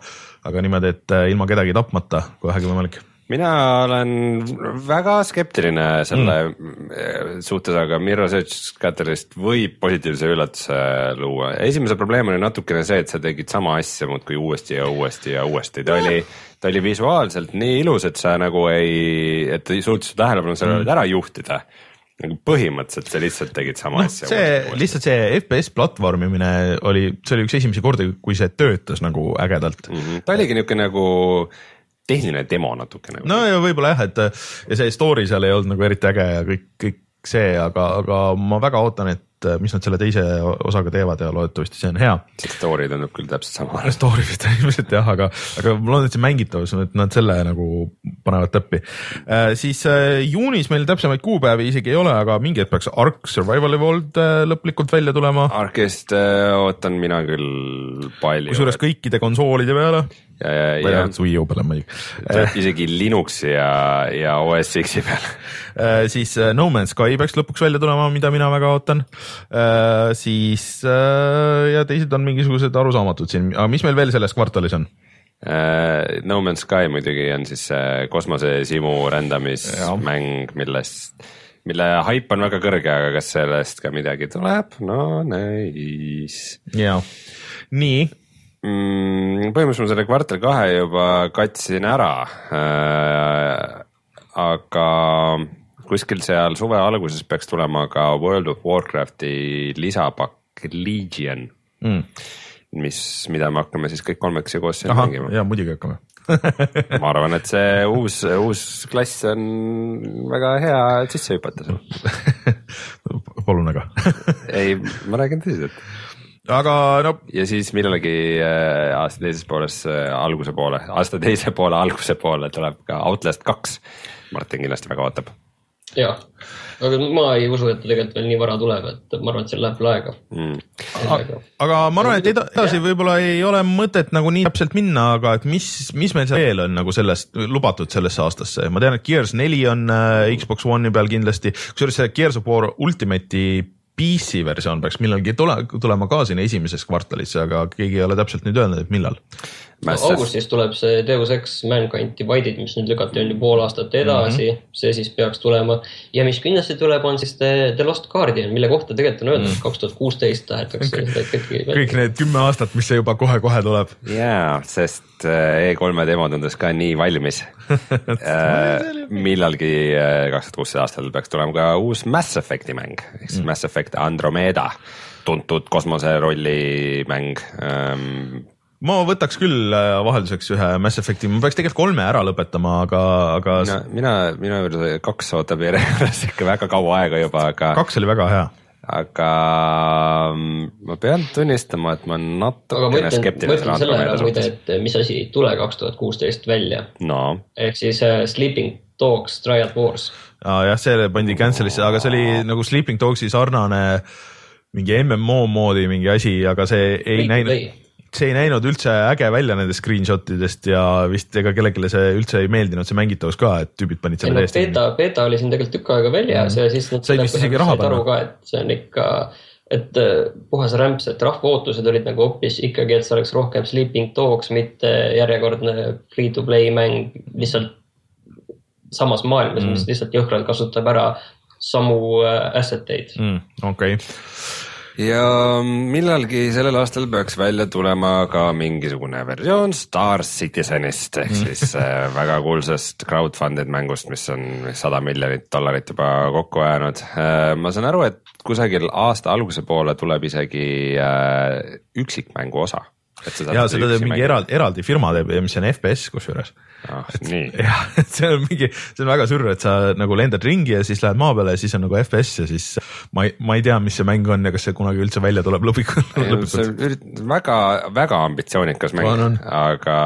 aga niimoodi, et äh, ilma kedagi tapmata, kui vähegi võimalik mina olen väga skeptiline selle mm. suhtes, aga Mirror's Edge Catalyst võib positiivse üllatuse luua. esimese probleem oli natukene see, et sa tegid sama asja muudkui uuesti ja uuesti ja uuesti, ta oli, ta oli visuaalselt nii ilus, et sa nagu ei, et suutsid su tähelepanu sellele mm. ära juhtida nagu põhimõtteliselt sa lihtsalt tegid sama no, asja. see lihtsalt see FPS platvormimine oli, see oli üks esimesi kordi, kui see töötas nagu ägedalt mm. -hmm. ta oligi niisugune nagu tehniline demo natukene. no ja võib-olla jah, et ja see story seal ei olnud nagu eriti äge ja kõik, kõik see, aga, aga ma väga ootan, et mis nad selle teise osaga teevad ja loodetavasti see on hea. see story tundub küll täpselt sama. Story vist ilmselt jah, aga, aga ma loodan, et see mängitavus, et nad selle nagu panevad täppi äh,. siis äh, juunis meil täpsemaid kuupäevi isegi ei ole, aga mingi hetk peaks Ark Survival Evolved äh, lõplikult välja tulema. Arkist äh, ootan mina küll palju. kusjuures kõikide konsoolide peale ja, ja, ja. või ainult Wii U peale muidugi. Isegi Linuxi ja, ja OS X-i peale äh, siis äh, No Man's Sky peaks lõpuks välja tulema, mida mina väga ootan. siis ja teised on mingisugused arusaamatud siin, aga mis meil veel selles kvartalis on? No Man's Sky muidugi on siis kosmosesimu rändamismäng, millest, mille haip on väga kõrge, aga kas sellest ka midagi tuleb, no nice. ja, nii mm,? põhimõtteliselt ma selle kvartal kahe juba katsin ära äh,. aga kuskil seal suve alguses peaks tulema ka World of Warcrafti lisapakk Legion mm.. mis, mida me hakkame siis kõik kolmekesi koos siin mängima. ja muidugi hakkame ma arvan, et see uus, uus klass on väga hea sisse hüpata seal palun aga ei, ma räägin tõsiselt aga no. ja siis millalgi äh, aasta teises pooles äh, alguse poole, aasta teise poole alguse poole tuleb ka Outlast kaks. Martin kindlasti väga ootab. ja, aga ma ei usu, et ta tegelikult veel nii vara tuleb, et ma arvan, et seal läheb veel aega. Mm.. aga, aga ma arvan, et edasi võib-olla ei ole mõtet nagu nii täpselt minna, aga et mis, mis meil seal veel on nagu sellest lubatud sellesse aastasse, ma tean, et Gears neli on äh, Xbox One'i peal kindlasti, kusjuures see Gears of War Ultimate'i PC versioon peaks millalgi tule, tulema ka siin esimeses kvartalis, aga keegi ei ole täpselt nüüd öelnud, et millal. No, augustis tuleb see Deus Ex Mankind Divided, mis nüüd lükati on ju pool aastat edasi mm, -hmm. see siis peaks tulema. ja mis kindlasti tuleb, on siis The, The Lost Guardian, mille kohta tegelikult on öeldud, et kaks tuhat kuusteist tahetakse seda ikkagi. kõik need kümme aastat, mis see juba kohe-kohe tuleb. jaa, sest äh, E3-e demo tundus ka nii valmis äh, millalgi äh, kaks tuhat kuusteist aastal peaks tulema ka uus Mass Effect'i mäng ehk siis mm. Mass Effect Andromeda, tuntud kosmoserollimäng ähm, ma võtaks küll äh, vahelduseks ühe Mass Effect'i, ma peaks tegelikult kolme ära lõpetama, aga, aga. mina, mina, minu juures kaks ootab järjekorras ikka väga kaua aega juba, aga. kaks oli väga hea aga mm, ma pean tunnistama, et ma natukene skeptiline. ma ütlen selle ära muide, et mis asi ei tule kaks tuhat kuusteist välja no.. ehk siis uh, Sleeping Dogs Triad Wars. jah, see pandi cancel'isse, aga see oli nagu Sleeping Dogsi sarnane mingi MMO moodi mingi asi, aga see ei Free näinud see ei näinud üldse äge välja nendest screenshot idest ja vist ega kellelegi see üldse ei meeldinud, see mängitavus ka, et tüübid panid selle täiesti. beeta, beeta oli siin tegelikult tükk aega väljas mm. ja siis nad. sai vist isegi raha panna. et see on ikka, et äh, puhas rämps, et rahva ootused olid nagu hoopis ikkagi, et see oleks rohkem sleeping dogs, mitte järjekordne free to play mäng lihtsalt samas maailmas mm., mis lihtsalt jõhkralt kasutab ära samu äh, asset eid mm,. okei okay ja millalgi sellel aastal peaks välja tulema ka mingisugune versioon Star Citizenist ehk mm. siis äh, väga kuulsast crowdfunded mängust, mis on sada miljonit dollarit juba kokku ajanud. Äh, ma saan aru, et kusagil aasta alguse poole tuleb isegi äh, üksikmängu osa ja seda teeb mingi eraldi, eraldi firma teeb, mis on FPS kusjuures ah,. jah, see on mingi, see on väga sürr, et sa nagu lendad ringi ja siis lähed maa peale ja siis on nagu FPS ja siis ma ei, ma ei tea, mis see mäng on ja kas see kunagi üldse välja tuleb lõplikult. see on väga, väga ambitsioonikas mäng, aga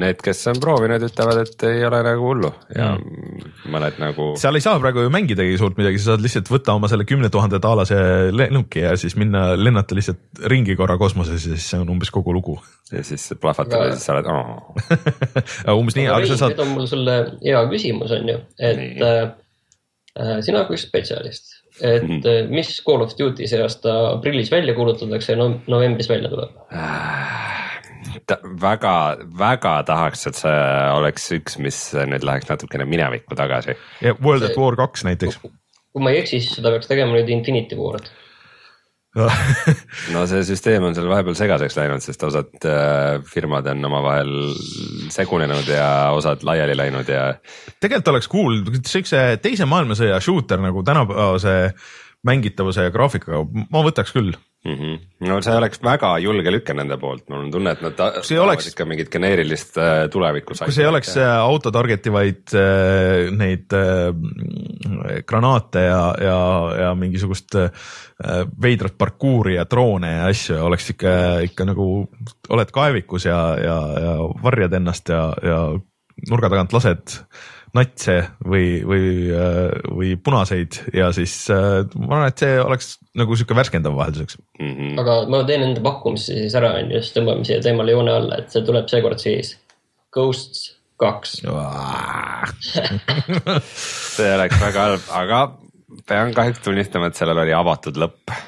need, kes on proovinud, ütlevad, et ei ole nagu hullu ja mm. mõned nagu. seal ei saa praegu ju mängidagi suurt midagi, sa saad lihtsalt võtta oma selle kümne tuhande daalase lennuki ja siis minna lennata lihtsalt ringi korra kosmoses ja siis see on umbes kogu lugu. ja siis plahvatab ja siis sa oled oh. umbes nii, aga sa saad. nüüd on mul sulle hea küsimus, on ju, et äh, äh, sina kui spetsialist, et mm -hmm. mis Call of Duty see aasta aprillis välja kuulutatakse ja no, novembris välja tuleb Ta, väga, väga tahaks, et see oleks üks, mis nüüd läheks natukene minevikku tagasi. ja World at War kaks näiteks. kui ma ei eksi, siis seda peaks tegema nüüd Infinity Ward no see süsteem on seal vahepeal segaseks läinud, sest osad äh, firmad on omavahel segunenud ja osad laiali läinud ja. tegelikult oleks cool siukse teise maailmasõja shooter nagu tänapäevase mängitavuse ja graafikaga, ma võtaks küll mm. -hmm. no see oleks väga julge lüke nende poolt, mul on tunne, et nad tahavad oleks... ikka mingit geneerilist äh, tulevikku. kui see ei oleks äh, auto target ivaid äh, neid äh, granaate ja, ja, ja mingisugust äh, veidrat parkuuri ja droone ja asju, oleks ikka, ikka nagu oled kaevikus ja, ja, ja varjad ennast ja, ja nurga tagant lased natse või, või, või punaseid ja siis äh, ma arvan, et see oleks nagu sihuke värskendav vahelduseks mm. -hmm. aga ma teen enda pakkumise siis ära, on ju, siis tõmbame siia teemale joone alla, et see tuleb seekord siis Ghosts kaks see oleks väga halb, aga pean kahjuks tunnistama, et sellel oli avatud lõpp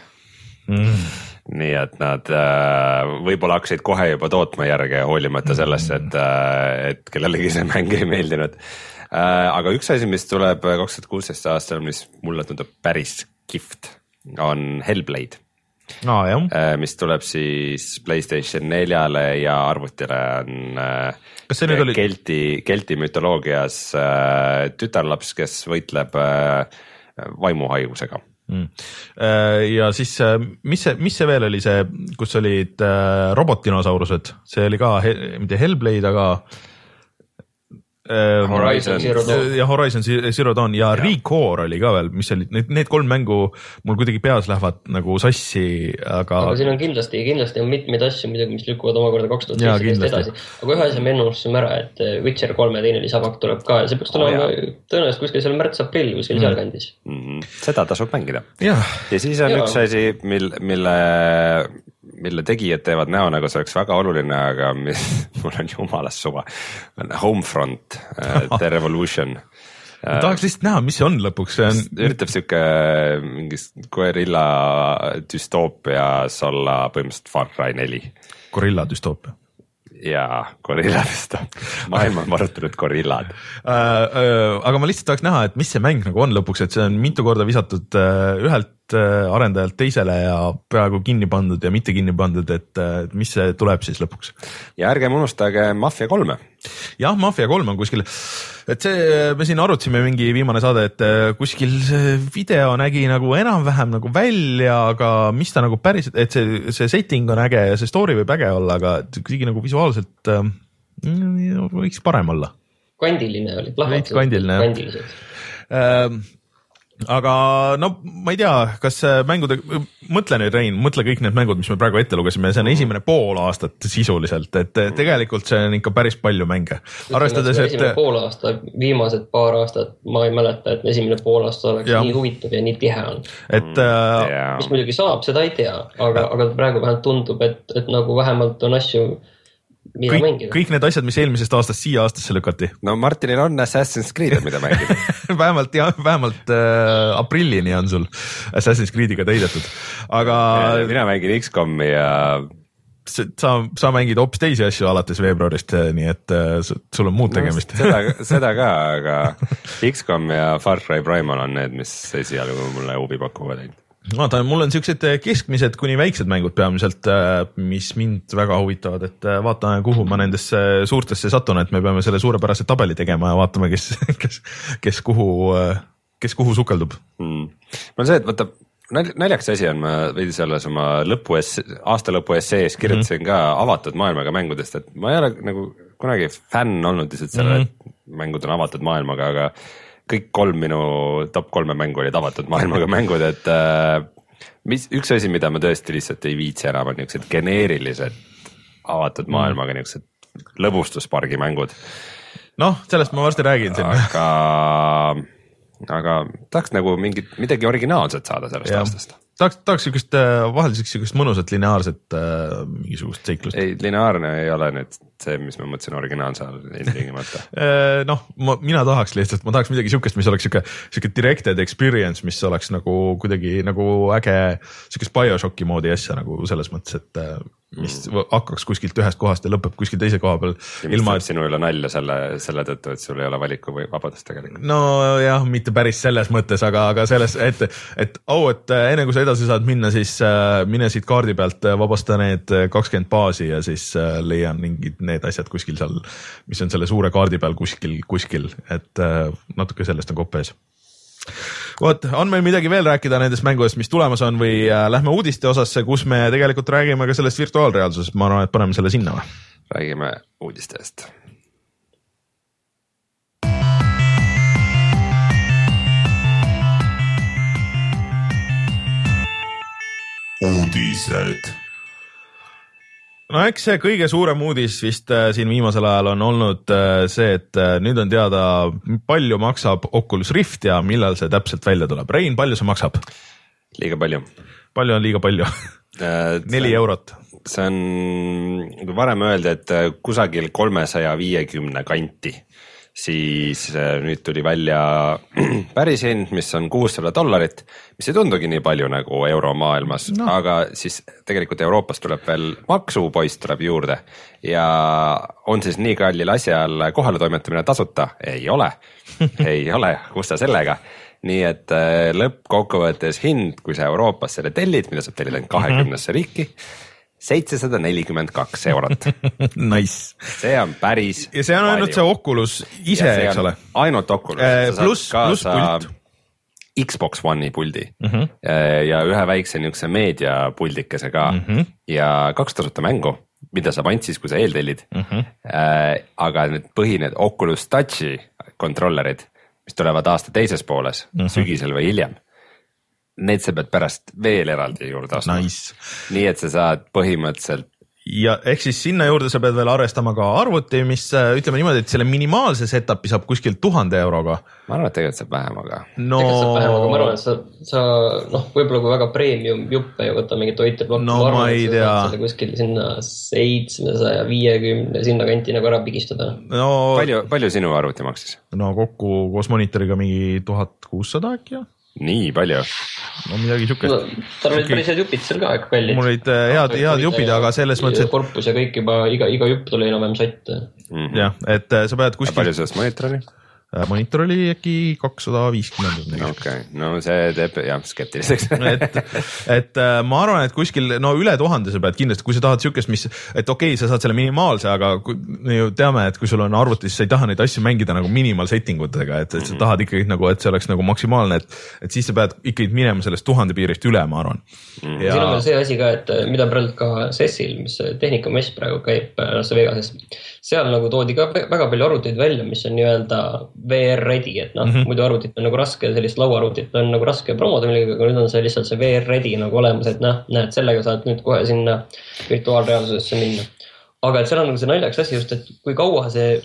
mm nii et nad äh, võib-olla hakkasid kohe juba tootma järge, hoolimata sellest, et, äh, et kellelegi see mäng ei meeldinud. Äh, aga üks asi, mis tuleb kaks tuhat kuusteist aastal, mis mulle tundub päris kihvt, on Hellblade no,. mis tuleb siis Playstation neljale ja arvutile on. kas see nüüd oli? Kelti, Kelti mütoloogias tütarlaps, kes võitleb vaimuhaigusega mm.. ja siis, mis see, mis see veel oli see, kus olid robotdinosaurused, see oli ka, mitte Hellblade, aga Horizon Zero Dawn. ja Horizon Zero Dawn ja, ja. Recore oli ka veel, mis olid need, need kolm mängu mul kuidagi peas lähevad nagu sassi, aga. aga siin on kindlasti, kindlasti on mitmeid asju muidugi, mis lükkuvad omakorda kaks tuhat seitseteist edasi. aga ühe asja me ennustasime ära, et eh, Witcher kolme teine lisapakk tuleb ka ja see peaks tulema oh, tõenäoliselt kuskil seal märts-aprill kuskil mm. sealkandis mm. -hmm. seda tasub mängida. ja siis on ja. üks asi, mil, mille mille tegijad teevad näo, nagu see oleks väga oluline, aga mis, mul on jumalast suva. Homefront uh,, The Revolution ma tahaks lihtsalt näha, mis see on lõpuks, see on. üritab sihuke mingi gorilla düstoopias olla põhimõtteliselt Far Cry neli. gorilla düstoopia jaa, gorilladest on, maailma on varutanud gorillad äh,. Äh, aga ma lihtsalt tahaks näha, et mis see mäng nagu on lõpuks, et see on mitu korda visatud äh, ühelt arendajalt teisele ja peaaegu kinni pandud ja mitte kinni pandud, et mis see tuleb siis lõpuks. ja ärgem unustage Mafia kolme. jah, Mafia kolm on kuskil et see, me siin arutasime mingi viimane saade, et äh, kuskil see video nägi nagu enam-vähem nagu välja, aga mis ta nagu päriselt, et see, see setting on äge ja see story võib äge olla, aga kuidagi nagu visuaalselt äh, võiks parem olla. kandiline oli, plahvatused. kandiline jah. Äh, aga no ma ei tea, kas mängude, mõtle nüüd Rein, mõtle kõik need mängud, mis me praegu ette lugesime, see on esimene pool aastat sisuliselt, et tegelikult see on ikka päris palju mänge. arvestades, et. esimene pool aasta, viimased paar aastat ma ei mäleta, et esimene pool aasta oleks ja. nii huvitav ja nii tihe olnud. et mm,. Yeah. mis muidugi saab, seda ei tea, aga, aga praegu vähemalt tundub, et, et nagu vähemalt on asju kõik, kõik need asjad, mis eelmisest aastast siia aastasse lükati. no Martinil on Assassin's Creed, mida mängida vähemalt jah, vähemalt äh, aprillini on sul Assassin's Creed'iga täidetud, aga. mina mängin X-komi ja sa, sa mängid hoopis teisi asju alates veebruarist, nii et äh, sul on muud tegemist no,. seda, seda ka, aga X-kom ja Far Cry Primal on need, mis esialgu mulle huvi pakuvad ainult vaata, mul on siuksed äh, keskmised kuni väiksed mängud peamiselt, äh, mis mind väga huvitavad, et äh, vaatame, kuhu ma nendesse suurtesse satun, et me peame selle suurepärase tabeli tegema ja vaatame, kes, kes, kes kuhu, kes kuhu sukeldub mm.. mul on see, et vaata naljakas asi on, ma veidi selles oma lõpu aasta lõpu essees kirjutasin mm -hmm. ka avatud maailmaga mängudest, et ma ei ole nagu kunagi fänn olnud lihtsalt selle mm, -hmm. et mängud on avatud maailmaga, aga kõik kolm minu top kolme mängu olid avatud maailmaga mängud, et äh, mis üks asi, mida ma tõesti lihtsalt ei viitsi enam, on niisugused geneerilised avatud mm. maailmaga niisugused lõbustuspargi mängud. noh, sellest ma varsti räägin siin. aga, aga tahaks nagu mingit, midagi originaalset saada sellest ja. aastast tahaks, tahaks siukest äh, vahel siukest mõnusat lineaarset äh, mingisugust seiklust. ei, lineaarne ei ole nüüd see, mis ma mõtlesin originaalse all ilmtingimata äh, noh, ma, mina tahaks lihtsalt, ma tahaks midagi siukest, mis oleks siuke, siuke directed experience, mis oleks nagu kuidagi nagu äge, siukest BioShocki moodi asja nagu selles mõttes, et äh, mis mm. hakkaks kuskilt ühest kohast ja lõpeb kuskil teise koha peal. ilma et sinu üle nalja selle, selle tõttu, et sul ei ole valiku või vabadust tegelikult. nojah, mitte päris selles mõttes, aga, aga selles, et, et au oh,, et enne kui sa edasi saad minna, siis äh, mine siit kaardi pealt, äh, vabasta need äh, kakskümmend baasi ja siis äh, leian mingid need asjad kuskil seal, mis on selle suure kaardi peal kuskil, kuskil, et äh, natuke sellest on kopp ees vot, on meil midagi veel rääkida nendest mängudest, mis tulemas on või äh, lähme uudiste osasse, kus me tegelikult räägime ka sellest virtuaalreaalsusest, ma arvan, et paneme selle sinna või? räägime uudistest. uudised no eks see kõige suurem uudis vist äh, siin viimasel ajal on olnud äh, see, et äh, nüüd on teada, palju maksab Oculus Rift ja millal see täpselt välja tuleb. Rein, palju see maksab? liiga palju. palju on liiga palju neli eurot. see on, varem öeldi, et kusagil kolmesaja viiekümne kanti siis äh, nüüd tuli välja päris hind, mis on kuussada dollarit, mis ei tundugi nii palju nagu euromaailmas no., aga siis tegelikult Euroopas tuleb veel maksupoiss tuleb juurde. Ja on siis nii kallil asjal kohaletoimetamine tasuta, ei ole. Ei ole, kus sa sellega? Nii et äh, lõppkokkuvõttes hind, kui sa Euroopas selle tellid, mida saab tellida ainult kahekümnesse riiki seitsesada nelikümmend kaks eurot Nice. see on päris. ja see on palju. ainult see Oculus ise, eks ole. ainult Oculus äh,. pluss, pluss pult. Xbox One'i puldi mm -hmm. ja ühe väikse niisuguse meediapuldikese ka mm -hmm. ja kaks tasuta mängu, mida saab ainult siis, kui sa eeltellid mm. -hmm. aga need põhined Oculus Touch'i kontrollerid, mis tulevad aasta teises pooles mm, -hmm. sügisel või hiljem need sa pead pärast veel eraldi juurde ostma nice.. nii et sa saad põhimõtteliselt ja ehk siis sinna juurde sa pead veel arvestama ka arvuti, mis äh, ütleme niimoodi, et selle minimaalse setup'i saab kuskilt tuhande euroga. ma arvan, et tegelikult saab vähem, aga no.... tegelikult saab vähem, aga ma arvan, et sa, sa noh, võib-olla kui väga premium juppe ei võta mingit toiteplokki. no ma, ma ei tea. kuskil sinna seitsmesaja viiekümne sinna kanti nagu ära pigistada no,. palju, palju sinu arvuti maksis? no kokku koos monitoriga mingi tuhat kuussada äkki jah nii palju? no midagi siukest no,. tal olid päris head jupid seal ka ikka kallid. mul olid äh, head, head jupid, aga selles mõttes, et. korpus ja kõik juba iga, iga jupp tuli enam-vähem satt mm. -hmm. jah, et äh, sa pead kuskil. palju sellest monitor oli? Äh, monitor oli äkki kakssada viiskümmend okei no see teeb jah skeptiliseks. Et, et äh, ma arvan, et kuskil no üle tuhande sa pead kindlasti, kui sa tahad siukest, mis, et okei okay,, sa saad selle minimaalse, aga me ju teame, et kui sul on arvutis, sa ei taha neid asju mängida nagu minimal setting utega, et, et sa mhm. tahad ikkagi nagu, et see oleks nagu maksimaalne, et, et siis sa pead ikkagi minema sellest tuhande piirist üle, ma arvan. Mm.. ja siin on veel see asi ka, et mida praegu ka SES-il, mis tehnikamess praegu käib Las Vegases seal nagu toodi ka väga palju arvuteid välja, mis on nii-öelda VR ready, et noh mm -hmm., muidu arvutit on nagu raske, sellist lauaarvutit on nagu raske promoda millegagi, aga nüüd on see lihtsalt see VR ready nagu olemas, et noh, näed, sellega saad nüüd kohe sinna virtuaalreaalsusesse minna. aga et seal on nagu see naljakas asi just, et kui kaua see,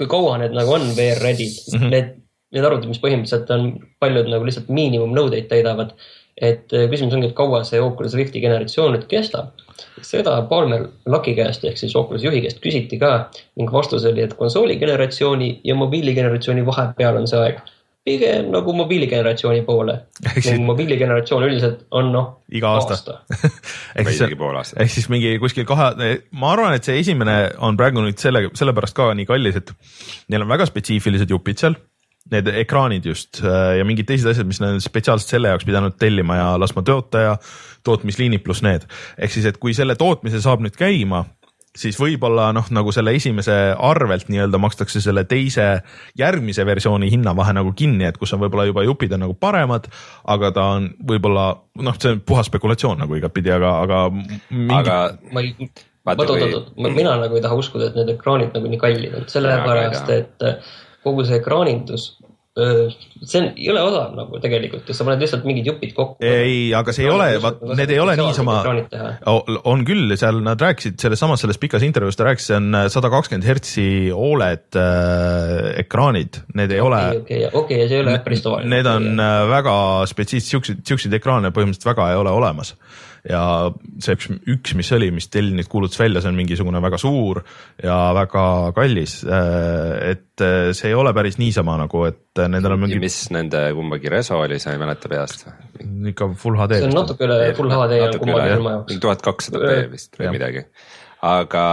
kui kaua need nagu on VR ready'd mm, -hmm. need, need arvutid, mis põhimõtteliselt on, paljud nagu lihtsalt miinimumnõudeid täidavad et äh, küsimus ongi, et kaua see Oculus Rifti generatsioon nüüd kestab. Seda Palmer Lucky käest ehk siis Oculus juhi käest küsiti ka ning vastus oli, et konsooli generatsiooni ja mobiiligeneratsiooni vahepeal on see aeg pigem nagu mobiiligeneratsiooni poole. mobiiligeneratsioon üldiselt on noh. iga aasta, aasta. ehk siis, ehk siis mingi kuskil kahe, ma arvan, et see esimene on praegu nüüd selle, sellepärast ka nii kallis, et neil on väga spetsiifilised jupid seal need ekraanid just äh, ja mingid teised asjad, mis nad spetsiaalselt selle jaoks pidanud tellima ja laskma toota ja tootmisliinid pluss need. ehk siis, et kui selle tootmise saab nüüd käima, siis võib-olla noh, nagu selle esimese arvelt nii-öelda makstakse selle teise järgmise versiooni hinnavahe nagu kinni, et kus on võib-olla juba jupid on nagu paremad, aga ta on võib-olla noh, see on puhas spekulatsioon nagu igatpidi, aga, aga mingi.... aga ma ei oot, oot, oot, mina nagu ei taha uskuda, et need ekraanid nagu nii kallid on, sellepärast et kogu see ekraanindus see on, ei ole odav nagu tegelikult, sa paned lihtsalt mingid jupid kokku. ei, aga see ei ole, vaat need ei ole niisama, on küll, seal nad rääkisid selles samas selles pikas intervjuus ta rääkis, see on äh, sada kakskümmend hertsi Oled äh, ekraanid, need ei okay, ole. okei, okei, see ei ole päris tavaline. Need on äh, väga spetsiifilised, siukseid, siukseid ekraane põhimõtteliselt väga ei ole olemas ja see üks, üks, mis oli, mis Telnit kuulutas välja, see on mingisugune väga suur ja väga kallis. Äh, et äh, see ei ole päris niisama nagu, et nendel on mingi. mis nende kumbagi reso oli, sa ei mäleta peast või? ikka full HD. see on natuke üle full HD ja kumbagi ilma jaoks. tuhat kakssada B vist või midagi aga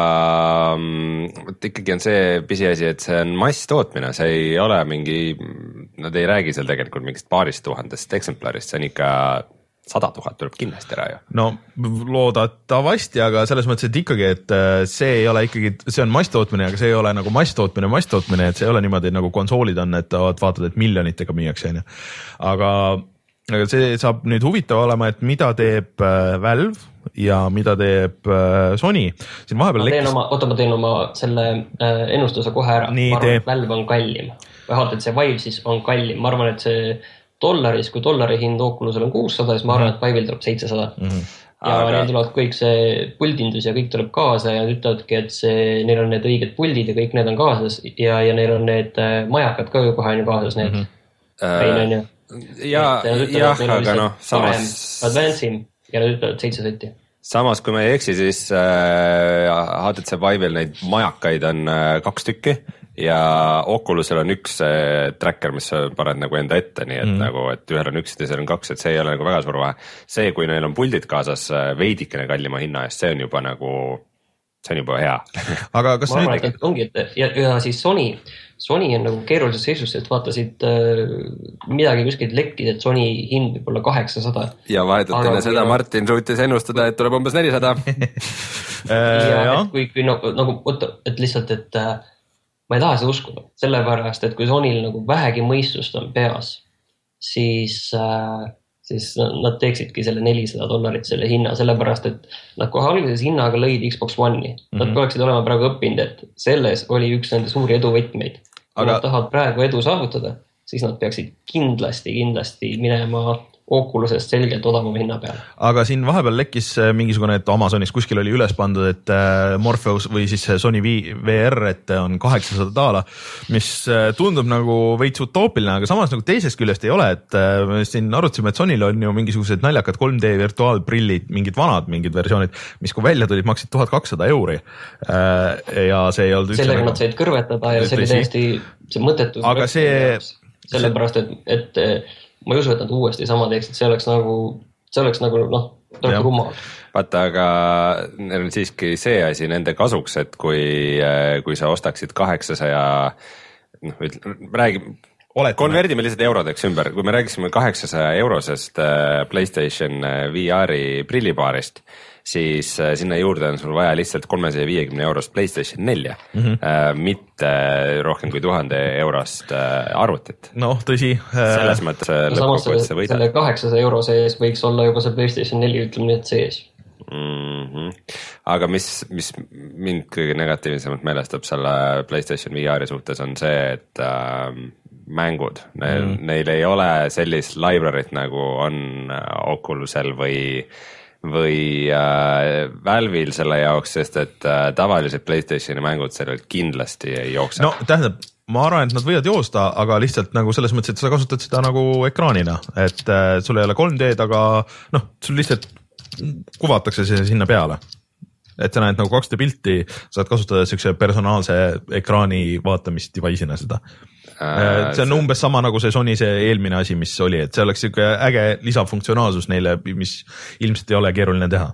mm, vot ikkagi on see pisiasi, et see on masstootmine, see ei ole mingi, nad ei räägi seal tegelikult mingist paarist tuhandest eksemplarist, see on ikka sada tuhat tuleb kindlasti ära ju. no loodetavasti, aga selles mõttes, et ikkagi, et äh, see ei ole ikkagi, see on masstootmine, aga see ei ole nagu masstootmine, masstootmine, et see ei ole niimoodi nagu konsoolid on, et vaatad, et miljonitega müüakse, on ju. aga, aga see saab nüüd huvitav olema, et mida teeb äh, Valve ja mida teeb äh, Sony. siin vahepeal. ma teen oma, oota, ma teen oma selle ennustuse kohe ära. ma arvan, et Valve on kallim. vähemalt, et see Vive siis on kallim, ma arvan, et see dollaris, kui dollari hind Oculusel on kuussada, siis ma arvan, et Vive'il tuleb seitsesada mm. -hmm ja aga... neil tulevad kõik see puldindus ja kõik tuleb kaasa ja nad ütlevadki, et see, neil on need õiged puldid ja kõik need on kaasas ja, ja neil on need äh, majakad ka ju kohe on ju kaasas, need mm. -hmm. ja, jah, aga noh, samas. Advance'im ja nad ütlevad seitse sotti samas, kui ma ei eksi, siis äh, HTC Vive'il neid majakaid on äh, kaks tükki ja Oculusel on üks tracker, mis sa paned nagu enda ette, nii et mm. nagu, et ühel on üks ja teisel on kaks, et see ei ole nagu väga suur vahe. see, kui neil on puldid kaasas veidikene kallima hinna eest, see on juba nagu, see on juba hea aga kas ma arvan, et ongi, et ja, ja siis Sony, Sony on nagu keerulises seisus, et vaatasid äh, midagi kuskilt lekkis, et Sony hind võib olla kaheksasada. ja vahetult enne seda Martin suutis ennustada, et tuleb umbes nelisada ja et kui, kui nagu, nagu oota, et lihtsalt, et äh, ma ei taha seda uskuda, sellepärast et kui Sonyl nagu vähegi mõistust on peas, siis äh, siis nad teeksidki selle nelisada dollarit selle hinna, sellepärast et nad kohe alguses hinnaga lõid Xbox One'i. Nad mm -hmm. oleksid olema praegu õppinud, et selles oli üks nende suuri eduvõtmeid. kui Aga... nad tahavad praegu edu saavutada, siis nad peaksid kindlasti, kindlasti minema Oculusest selgelt odavama hinna peale. aga siin vahepeal lekkis äh, mingisugune, et Amazonis kuskil oli üles pandud, et äh, Morpheus või siis Sony VR, et on kaheksasada daala, mis äh, tundub nagu veits utoopiline, aga samas nagu teisest küljest ei ole, et me siin arutasime, et Sonyl on ju mingisugused naljakad 3D virtuaalprillid, mingid vanad mingid versioonid, mis kui välja tulid, maksid tuhat kakssada euri. ja see ei olnud. sellega nagu... nad said kõrvetada ja see oli täiesti, see mõttetu. aga see. sellepärast, et, et ma ei usu, et nad uuesti sama teeksid, see oleks nagu, see oleks nagu noh, natuke rumal. vaata, aga neil on siiski see asi nende kasuks, et kui, kui sa ostaksid kaheksasaja, noh, räägime konverdime lihtsalt eurodeks ümber, kui me rääkisime kaheksasaja eurosest äh, Playstation äh, VR-i prillipaarist siis äh, sinna juurde on sul vaja lihtsalt kolmesaja viiekümne eurost Playstation nelja mm, -hmm. äh, mitte rohkem kui tuhande eurost äh, arvutit. noh, tõsi äh.... selles mõttes äh, lõppkokkuvõttes sa võidad. selle kaheksasaja euro sees võiks olla juba see Playstation neli, ütleme nii, et sees mm. -hmm. aga mis, mis mind kõige negatiivsemalt meelestab selle Playstation VR-i suhtes on see, et äh, mängud, neil mm., neil ei ole sellist library't nagu on äh, Oculusel või või äh, Valve'il selle jaoks, sest et äh, tavalised Playstationi mängud sellel kindlasti ei jookse. no tähendab, ma arvan, et nad võivad joosta, aga lihtsalt nagu selles mõttes, et sa kasutad seda nagu ekraanina, et äh, sul ei ole 3D-d, aga noh, sul lihtsalt kuvatakse see sinna peale. et sa näed nagu 2D pilti, saad kasutada siukse personaalse ekraani vaatamist device'ina seda äh,. see on umbes sama nagu see Sony see eelmine asi, mis oli, et see oleks siuke äge lisafunktsionaalsus neile, mis ilmselt ei ole keeruline teha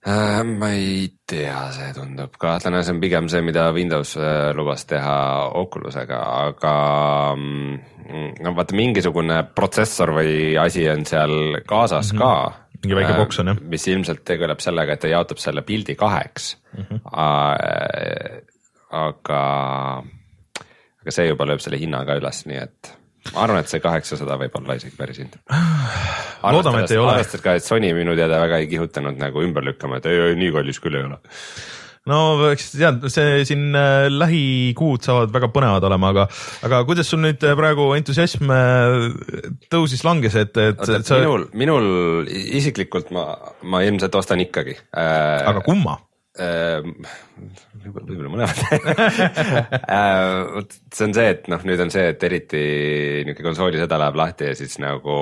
Äh, ma ei tea, see tundub kahtlane, see on pigem see, mida Windows äh, lubas teha Oculusega, aga mm, no vaata, mingisugune protsessor või asi on seal kaasas mm -hmm. ka. mingi väike boks on jah. mis ilmselt tegeleb sellega, et ta jaotab selle pildi kaheks mm. -hmm. aga, aga see juba lööb selle hinna ka üles, nii et ma arvan, et see kaheksasada võib olla isegi päris hind. loodame, et ei ole. arvestades ka, et Sony minu teada väga ei kihutanud nagu ümber lükkama, et ei, ei nii kallis küll ei ole no eks tead, see siin äh, lähikuud saavad väga põnevad olema, aga, aga kuidas sul nüüd äh, praegu entusiasm äh, tõusis, langes, et, et Oota, sa... minul, minul isiklikult ma, ma ilmselt ostan ikkagi äh,. aga kumma? Ehm, võib-olla mõlemad äh, see on see, et noh, nüüd on see, et eriti niisugune konsooli seda läheb lahti ja siis nagu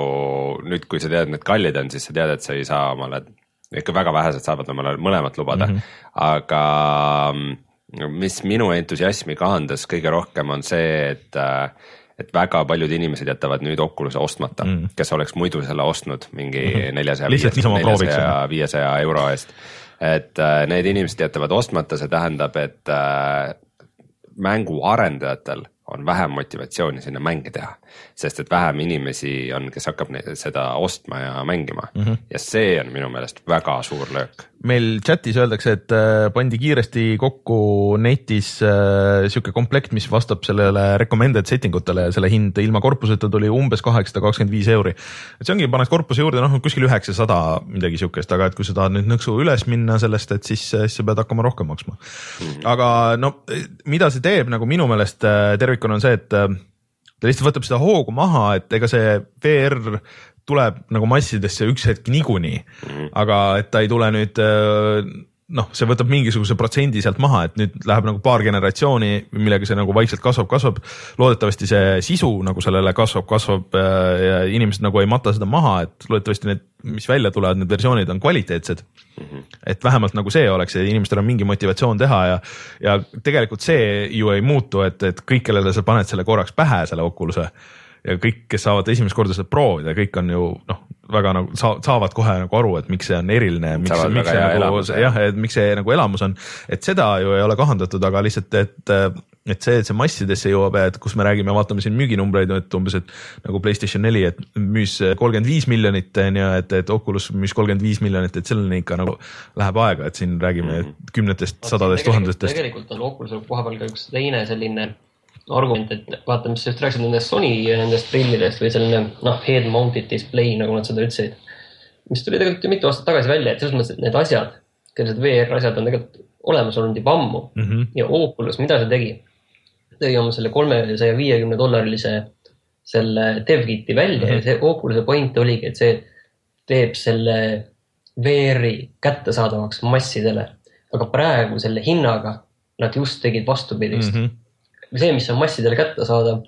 nüüd, kui sa tead, need kallid on, siis sa tead, et sa ei saa omale, ikka väga vähesed saavad omale mõlemat lubada mm, -hmm. aga mis minu entusiasmi kahandas kõige rohkem, on see, et äh, et väga paljud inimesed jätavad nüüd Oculus'e ostmata mm., kes oleks muidu selle ostnud mingi mhm. neljasaja, viiesaja euro eest et äh, need inimesed jätavad ostmata, see tähendab, et äh, mänguarendajatel on vähem motivatsiooni sinna mänge teha. Sest et vähem inimesi on, kes hakkab seda ostma ja mängima mm -hmm. ja see on minu meelest väga suur löök. meil chatis öeldakse, et äh, pandi kiiresti kokku netis äh, sihuke komplekt, mis vastab sellele recommended setting utele ja selle hind ilma korpuseta tuli umbes kaheksasada kakskümmend viis euri. et see ongi, paned korpuse juurde, noh kuskil üheksasada midagi sihukest, aga et kui sa tahad nüüd nõksu üles minna sellest, et siis, siis sa pead hakkama rohkem maksma. -hmm. aga no mida see teeb nagu minu meelest äh, tervikuna tervikuna on see, et äh, ta lihtsalt võtab seda hoogu maha, et ega see VR tuleb nagu massidesse üks hetk niikuinii mm, -hmm. aga et ta ei tule nüüd äh, noh, see võtab mingisuguse protsendi sealt maha, et nüüd läheb nagu paar generatsiooni, millega see nagu vaikselt kasvab, kasvab. loodetavasti see sisu nagu sellele kasvab, kasvab äh, ja inimesed nagu ei mata seda maha, et loodetavasti need, mis välja tulevad, need versioonid on kvaliteetsed mm. -hmm. et vähemalt nagu see oleks ja inimestel on mingi motivatsioon teha ja, ja tegelikult see ju ei muutu, et, et kõik, kellele sa paned selle korraks pähe, selle Oculus'e ja kõik, kes saavad esimest korda seda proovida, kõik on ju noh, väga nagu sa, saavad kohe nagu aru, et miks see on eriline, miks, miks see nagu jah, et miks see nagu elamus on, et seda ju ei ole kahandatud, aga lihtsalt, et et see, et see massidesse jõuab ja et kus me räägime, vaatame siin müüginumbreid, et umbes, et nagu Playstation neli, et müüs kolmkümmend viis miljonit on ju, et, et Oculus müüs kolmkümmend viis miljonit, et selleni ikka nagu läheb aega, et siin räägime mm -hmm. kümnetest, sadadest, tuhandetest. tegelikult on Oculusel kohapeal ka üks teine selline argument, et vaata, mis sa just rääkisid nendest Sony nendest prillidest või selline noh, head-mounted display, nagu nad seda ütlesid. mis tuli tegelikult ju mitu aastat tagasi välja, et selles mõttes, et need asjad, sellised VR asjad on tegelikult olemas olnud juba ammu mm -hmm. ja Oculus, mida see tegi? tõi oma selle kolmesaja viiekümne dollarilise selle DevKiti välja mm -hmm. ja see Oculus'e point oligi, et see teeb selle VR-i kättesaadavaks massidele. aga praegu selle hinnaga nad just tegid vastupidist mm. -hmm see, mis on massidele kättesaadav,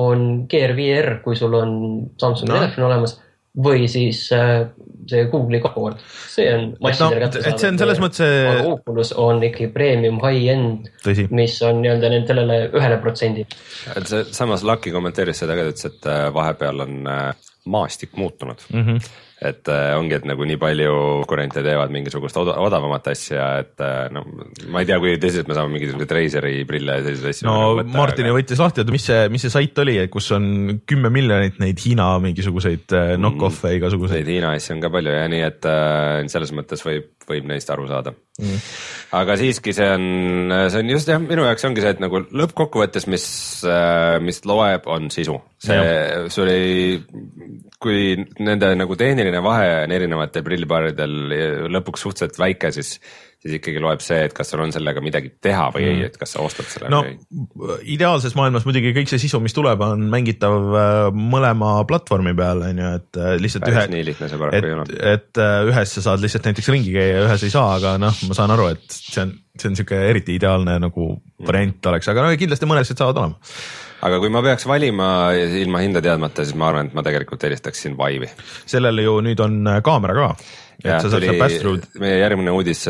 on Gear VR, kui sul on Samsungi no. telefon olemas või siis äh, see Google'i kood, see on massidele no, kättesaadav. et see on selles mõttes see. aga Oculus on ikkagi premium high-end, mis on nii-öelda sellele ühele protsendile. samas Lucky kommenteeris seda ka, ta ütles, et äh, vahepeal on äh, maastik muutunud mm. -hmm et äh, ongi, et nagu nii palju konkurente teevad mingisugust oda, odavamat asja, et äh, no ma ei tea, kui tõsiselt me saame mingisuguseid Razeri prille ja selliseid asju. no nagu Martin ju võttis lahti, et mis see, mis see sait oli, kus on kümme miljonit neid Hiina mingisuguseid äh, knock-off'e mm, igasuguseid. Neid Hiina asju on ka palju ja nii, et selles mõttes võib, võib neist aru saada mm.. aga siiski see on, see on just jah, minu jaoks ongi see, et nagu lõppkokkuvõttes, mis, mis loeb, on sisu. see, see oli, kui nende nagu tehniline vahe on erinevatel prillipaaridel lõpuks suhteliselt väike, siis siis ikkagi loeb see, et kas sul on sellega midagi teha või mm. ei, et kas sa ostad selle no, või ei. ideaalses maailmas muidugi kõik see sisu, mis tuleb, on mängitav äh, mõlema platvormi peal, on ju, et äh, lihtsalt Päris ühe. nii lihtne see paraku ei ole. et äh, ühes sa saad lihtsalt näiteks ringi käia ja ühes ei saa, aga noh, ma saan aru, et see on, see on sihuke eriti ideaalne nagu mm. variant oleks, aga no kindlasti mõned asjad saavad olema aga kui ma peaks valima ilma hinda teadmata, siis ma arvan, et ma tegelikult eelistaksin Vive'i. sellel ju nüüd on kaamera ka ja tuli meie järgmine uudis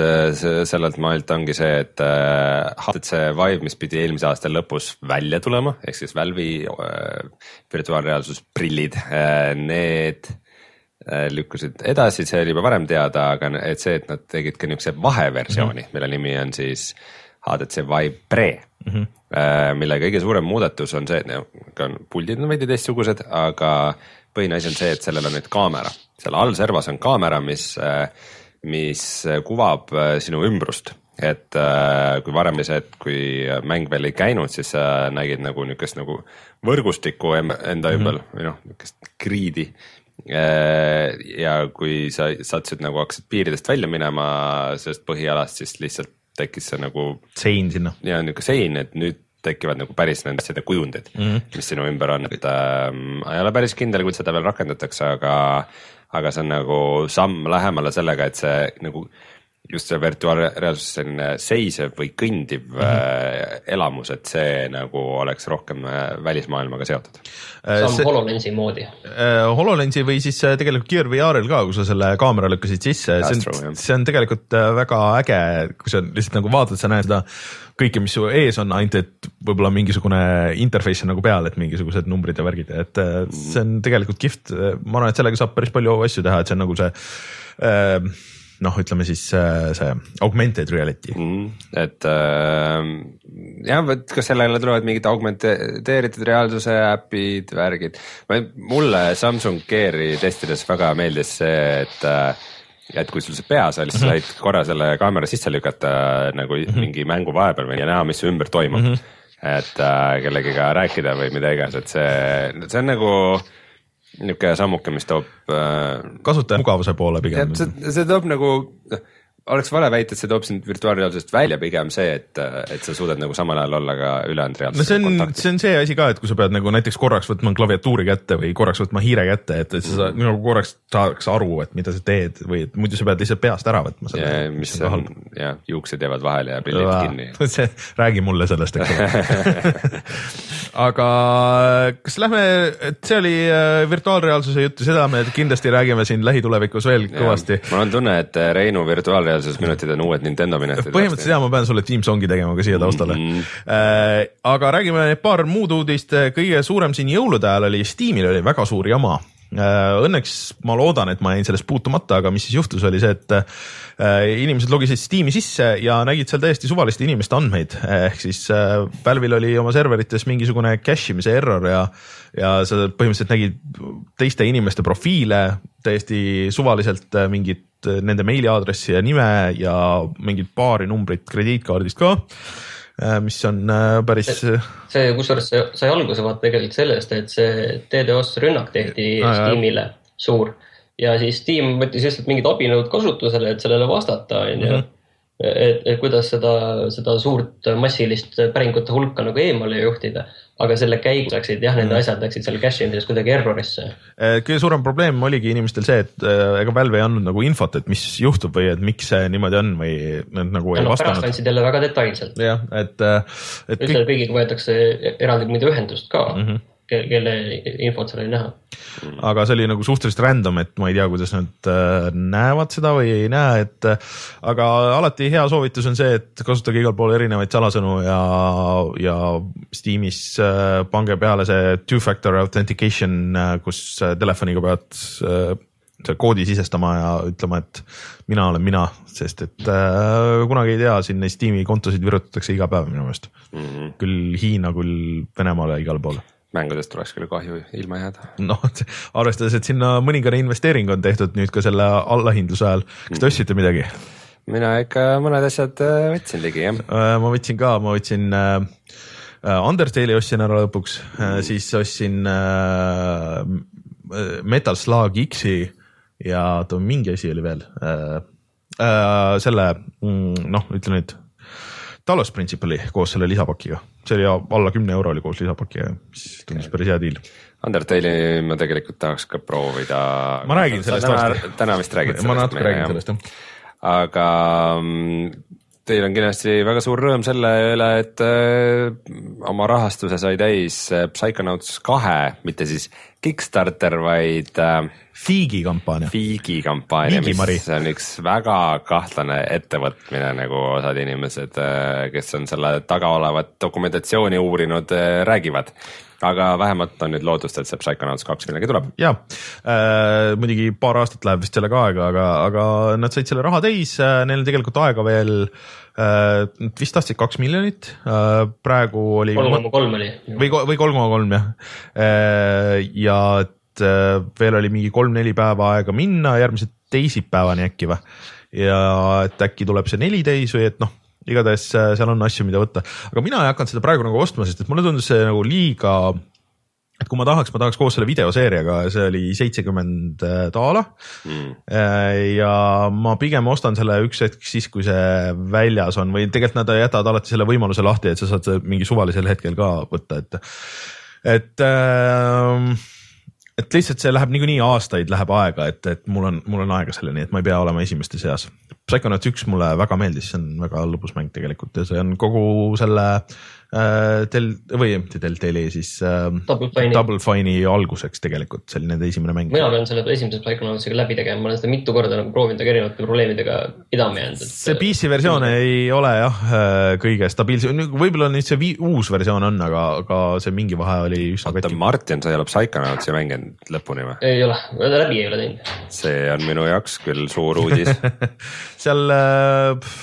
sellelt maailmt ongi see, et HTC äh, Vive, mis pidi eelmise aasta lõpus välja tulema, ehk siis Valve'i äh, virtuaalreaalsusprillid, äh, need lükkusid edasi, see oli juba varem teada, aga et see, et nad tegid ka niisuguse vaheversiooni mm, -hmm. mille nimi on siis HTC Vive Pre mm, -hmm. Mille kõige suurem muudatus on see, et on puldid on veidi teistsugused, aga põhiline asi on see, et sellel on nüüd kaamera seal all servas on kaamera, mis, äh, mis kuvab äh, sinu ümbrust et äh, kui varem oli see, et kui mäng veel ei käinud, siis sa nägid nagu niukest nagu võrgustikku enda mhm. ümber mm -hmm. või noh, niukest griidi. ja kui sa sattusid nagu hakkasid piiridest välja minema sellest põhialast, siis lihtsalt tekkis see nagu. sein sinna. ja niuke sein, et nüüd tekivad nagu päris nende asjade kujundid mm, -hmm. mis sinu ümber on, et äh, ei ole päris kindel, kuidas seda veel rakendatakse, aga aga see on nagu samm lähemale sellega, et see nagu just see virtuaalreaalsus, selline seisev või kõndiv mm -hmm. elamus, et see nagu oleks rohkem äh, välismaailmaga seotud. Äh, see on HoloLensi moodi. HoloLensi või siis tegelikult Gear VR-il ka, kui sa selle kaamera lükkasid sisse, see on, see on tegelikult väga äge, kui sa lihtsalt nagu vaatad, sa näed seda kõike, mis su ees on, ainult et võib-olla mingisugune interface on nagu peal, et mingisugused numbrid ja värgid, et see on tegelikult kihvt, ma arvan, et sellega saab päris palju asju teha, et see on nagu see äh, noh, ütleme siis äh, see augmented reality mm,. et äh, jah, vot kas sellele tulevad mingid augmenteeritud reaalsuse äpid, värgid. mulle Samsung Gear'i testides väga meeldis see, et äh, et kui sul see peas oli, siis mm -hmm. said korra selle kaamera sisse lükata nagu mm -hmm. mingi mängu vahepeal või näha, mis ümber toimub mm. -hmm. et äh, kellegiga rääkida või mida iganes, et see, see on nagu niisugune sammuke, mis toob äh,. kasutaja mugavuse poole pigem. see, see toob nagu, noh oleks vale väita, et see toob sind virtuaalreaalsusest välja, pigem see, et, et sa suudad nagu samal ajal olla ka ülejäänud reaalsuses. no on, see on see asi ka, et kui sa pead nagu näiteks korraks võtma klaviatuuri kätte või korraks võtma hiire kätte, et, et sa mm. nagu korraks saaks aru, et mida sa teed või et muidu sa pead lihtsalt peast ära võtma selle. mis on, jah, juuksed jäävad vahele ja prillid kinni. see, räägi mulle sellest, eks ole aga kas lähme, et see oli äh, virtuaalreaalsuse juttu, seda me kindlasti räägime siin lähitulevikus veel kõvasti. mul on tunne, et Reinu virtuaalreaalsus reaalsusminutid on uued Nintendo minutid. põhimõtteliselt jaa, ma pean sulle Team Songi tegema ka siia taustale mm. -hmm. Aga räägime paar muud uudist, kõige suurem siin jõulude ajal oli Steamil oli väga suur jama äh, Õnneks ma loodan, et ma jäin sellest puutumata, aga mis siis juhtus, oli see, et äh, inimesed logisid Steam'i sisse ja nägid seal täiesti suvaliste inimeste andmeid, ehk siis Valve'il oli oma serverites mingisugune cache imise error ja ja sa põhimõtteliselt nägid teiste inimeste profiile täiesti suvaliselt mingit nende meiliaadressi ja nime ja mingit paari numbrit krediitkaardist ka äh, mis on äh, päris. see, kusjuures see sai alguse vaata tegelikult sellest, et see DDoS rünnak tehti ah, Steamile suur ja siis Steam võttis lihtsalt mingid abinõud kasutusele, et sellele vastata, onju mhm et, et kuidas seda, seda suurt massilist päringute hulka nagu eemale juhtida. Aga selle käigus läksid jah, nende mm. asjad läksid seal cache imises kuidagi error'isse. Eh, kõige suurem probleem oligi inimestel see, et eh, ega Valve ei andnud nagu infot, et mis juhtub või et miks see niimoodi on või nad nagu ei no, vastanud. pärast andsid jälle väga detailselt. jah, et, eh, et. üldse kõigiga võetakse eraldi muide ühendust ka mm. -hmm kelle infot seal oli näha. aga see oli nagu suhteliselt random, et ma ei tea, kuidas nad äh, näevad seda või ei näe, et äh, aga alati hea soovitus on see, et kasutage igal pool erinevaid salasõnu ja, ja Steamis äh, pange peale see two-factor authentication, kus telefoniga pead selle koodi sisestama ja ütlema, et mina olen mina, sest et äh, kunagi ei tea, siin neid Steam'i kontosid virutatakse iga päev minu meelest mm. -hmm. küll Hiina, küll Venemaale, igale poole mängudest tuleks küll kahju ilma jääda. noh, arvestades, et sinna mõningane investeering on tehtud nüüd ka selle allahindluse ajal, kas te ostsite midagi? mina ikka mõned asjad äh, võtsin ligi jah. ma võtsin ka, ma võtsin äh, Undertale'i ostsin ära lõpuks mm., siis ostsin äh, Metal Slug X-i ja oota mingi asi oli veel äh,. Äh, selle mm, noh, ütle nüüd Talos Principali koos selle lisapakiga, see oli alla kümne euro oli koos lisapakiga, mis tundus päris hea deal. Undertale'i ma tegelikult tahaks ka proovida. ma räägin sellest varsti. täna vist räägid sellest. ma natuke räägin sellest jah. aga mm, teil on kindlasti väga suur rõõm selle üle, et äh, oma rahastuse sai täis äh, Psychonauts kahe, mitte siis Kickstarter, vaid äh, Fiigi kampaania. Fiigi kampaania, mis on üks väga kahtlane ettevõtmine, nagu osad inimesed, kes on selle taga olevat dokumentatsiooni uurinud, räägivad aga vähemalt on nüüd lootust, et see Psychonauts kaks millalgi tuleb. ja äh,, muidugi paar aastat läheb vist sellega aega, aga, aga nad said selle raha täis äh,, neil on tegelikult aega veel äh,. vist tahtsid kaks miljonit äh,, praegu oli. kolm koma kolm oli. või, või kolm koma kolm jah äh,, ja et äh, veel oli mingi kolm-neli päeva aega minna, järgmise teisipäevani äkki või ja et äkki tuleb see neli täis või et noh igatahes äh, seal on asju, mida võtta, aga mina ei hakanud seda praegu nagu ostma, sest et mulle tundus see nagu liiga et kui ma tahaks, ma tahaks koos selle videoseeriaga, see oli seitsekümmend daala mm.. Äh, ja ma pigem ostan selle üks hetk siis, kui see väljas on või tegelikult nad jätavad alati selle võimaluse lahti, et sa saad mingi suvalisel hetkel ka võtta, et, et äh, et lihtsalt see läheb niikuinii aastaid läheb aega, et, et mul on, mul on aega selleni, et ma ei pea olema esimeste seas. Psychonauts üks mulle väga meeldis, see on väga lõbus mäng tegelikult ja see on kogu selle äh, Del- või mitte Deltali siis äh, Double Fine'i Double Fine'i alguseks tegelikult, see oli nende esimene mäng. mina pean selle esimese Psychonautsiga läbi tegema, ma olen seda mitu korda nagu proovinud, aga erinevate probleemidega pidama jäänud et.... see PC versioon ei ole jah äh, kõige stabiilsem, võib-olla nüüd see vii, uus versioon on, aga, aga see mingi vahe oli üsna oota, Martin, sa ei ole Psychonautsi mänginud lõpuni või? ei ole, läbi ei ole teinud. see on minu jaoks küll suur uudis seal, äh,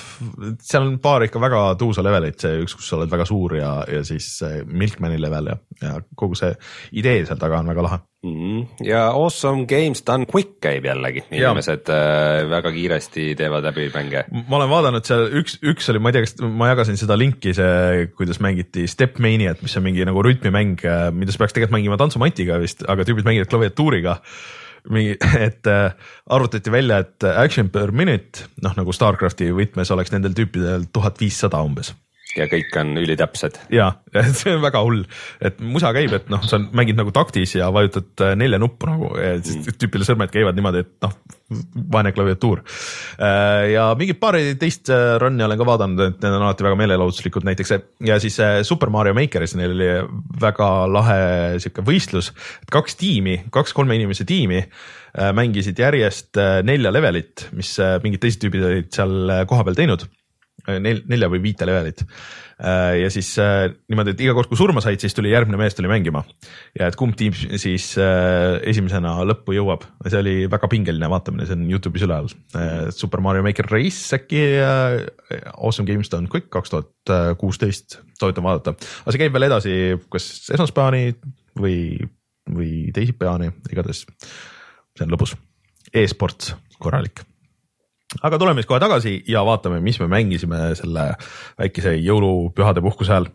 seal on paar ikka väga tuusa levelit, see üks, kus sa oled väga suur ja, ja siis Milkmani level ja, ja kogu see idee seal taga on väga lahe mm. -hmm. ja Awesome Games Done Quick käib jällegi, inimesed äh, väga kiiresti teevad läbi mänge. ma olen vaadanud seal üks, üks oli, ma ei tea, kas ma jagasin seda linki, see, kuidas mängiti Step Maniat, mis on mingi nagu rütmimäng, äh, mida sa peaks tegelikult mängima tantsumatiga vist, aga tüübid mängivad klaviatuuriga mingi, et äh, arvutati välja, et action per minute, noh nagu Starcrafti võtmes oleks nendel tüüpidel tuhat viissada umbes ja kõik on ülitäpsed. ja, see on väga hull, et musa käib, et noh, sa mängid nagu taktis ja vajutad äh, nelja nuppu nagu, siis mm. tüüpile sõrmed käivad niimoodi, et noh, vaene klaviatuur. Äh, ja mingit paari teist äh, run'i olen ka vaadanud, et need on alati väga meelelahutuslikud, näiteks ja siis Super Mario Makeris neil oli väga lahe sihuke võistlus, et kaks tiimi, kaks kolme inimese tiimi mängisid järjest nelja levelit, mis mingid teised tüübid olid seal kohapeal teinud Äh, nel-, nelja või viite levelit. Äh, ja siis äh, niimoodi, et iga kord, kui surma said, siis tuli järgmine mees tuli mängima. Ja et kumb tiim siis esimesena lõppu jõuab, see oli väga pingeline vaatamine, see on Youtube'is üleval. Super Mario Maker Race äkki, Awesome Games Done Quick kaks tuhat kuusteist, soovitan vaadata, aga see käib veel edasi, kas esmaspäevani või, või teisipäevani, igatahes. See on lõbus. E, e-sport korralik aga tuleme siis kohe tagasi ja vaatame, mis me mängisime selle väikese jõulupühade puhkuse ajal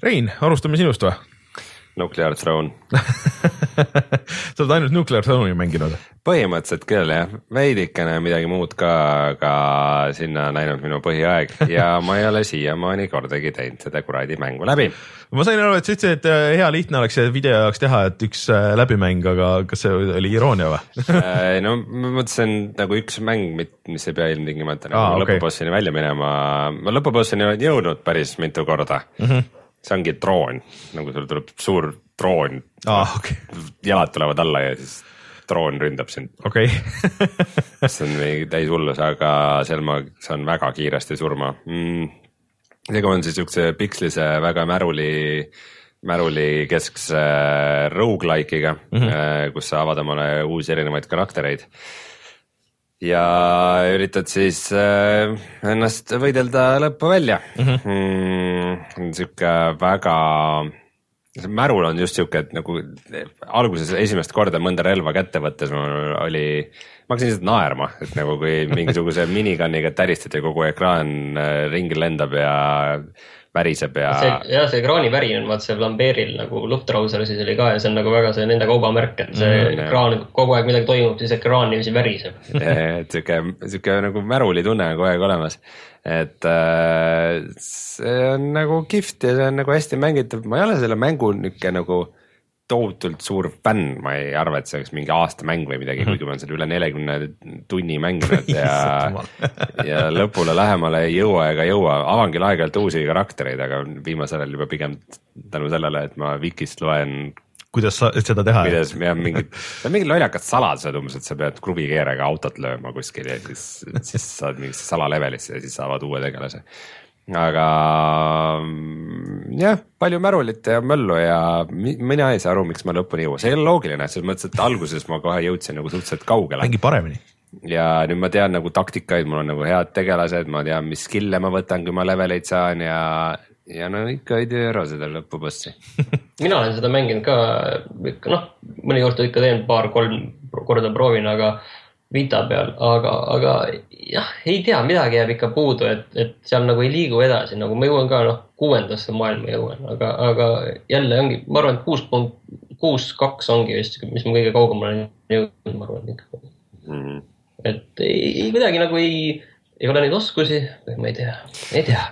Rein, alustame sinust või? Nuclear Throne sa oled ainult Nuclear Throne'i mänginud? põhimõtteliselt küll jah, veidikene midagi muud ka, aga sinna on läinud minu põhiaeg ja ma ei ole siiamaani kordagi teinud seda kuradi mängu läbi. ma sain aru, et sa ütlesid, et äh, hea lihtne oleks video jaoks teha, et üks äh, läbimäng, aga kas see oli iroonia või äh, no ma mõtlesin nagu üks mäng, mis ei pea ilmtingimata nagu ah, okay. lõpubossini välja minema, ma lõpubossini olen jõudnud päris mitu korda mm. -hmm see ongi droon, nagu sul tuleb suur droon ah,. Okay. jalad tulevad alla ja siis droon ründab sind. okei okay. see on mingi täis hullus, aga seal ma saan väga kiiresti surma mm.. tegu on siis siukse pikslise väga märuli, märuli keskse rogu-like'iga mm, -hmm. kus sa avad omale uusi erinevaid karaktereid ja üritad siis äh, ennast võidelda lõppu välja mm. -hmm. Sihuke väga, märul on just sihuke, et nagu alguses esimest korda mõnda relva kätte võttes mul oli, ma hakkasin lihtsalt naerma, et nagu kui mingisuguse minigun'iga täristad ja kogu ekraan äh, ringi lendab ja väriseb ja. jah, see ekraani värin on vaat see Lambertil nagu Luftrausersis oli ka ja see on nagu väga see nende kaubamärk, et see mm, ekraan kogu aeg midagi toimub, siis ekraan niiviisi väriseb. et sihuke, sihuke nagu märulitunne on kogu aeg olemas. et äh, see on nagu kihvt ja see on nagu hästi mängitav, ma ei ole selle mängu nihuke nagu tohutult suur fänn, ma ei arva, et see oleks mingi aastamäng või midagi mm, -hmm. kuigi ma olen selle üle neljakümne tunni mänginud ja ja lõpule lähemale ei jõua ega jõua, avangi aeg-ajalt uusi karaktereid, aga viimasel ajal juba pigem tänu sellele, et ma Vikist loen kuidas sa, seda teha? kuidas jah, mingid, mingid lollakad saladused umbes, et sa pead kruvikeerega autot lööma kuskil ja siis, siis saad mingisse salalevelisse ja siis saavad uue tegelase aga mm, jah, palju märulit ja möllu ja mina ei saa aru, miks ma lõpuni ei jõua, see ei ole loogiline, selles mõttes, et alguses ma kohe jõudsin nagu suhteliselt kaugele. mängi paremini. ja nüüd ma tean nagu taktikaid, mul on nagu head tegelased, ma tean, mis skill'e ma võtan, kui ma leveleid saan ja, ja no ikka ei tee ära seda lõpubossi mina olen seda mänginud ka ikka noh, mõnikord ikka teen paar-kolm korda proovin, aga Vita peal, aga, aga jah, ei tea, midagi jääb ikka puudu, et, et seal nagu ei liigu edasi, nagu ma jõuan ka noh, kuuendasse maailma jõuan, aga, aga jälle ongi, ma arvan, et kuus punkt, kuus, kaks ongi vist, mis ma kõige kaugemale olen jõudnud, ma arvan ikka mm. -hmm. et ei, kuidagi nagu ei, ei ole neid oskusi, ma ei tea, ei tea.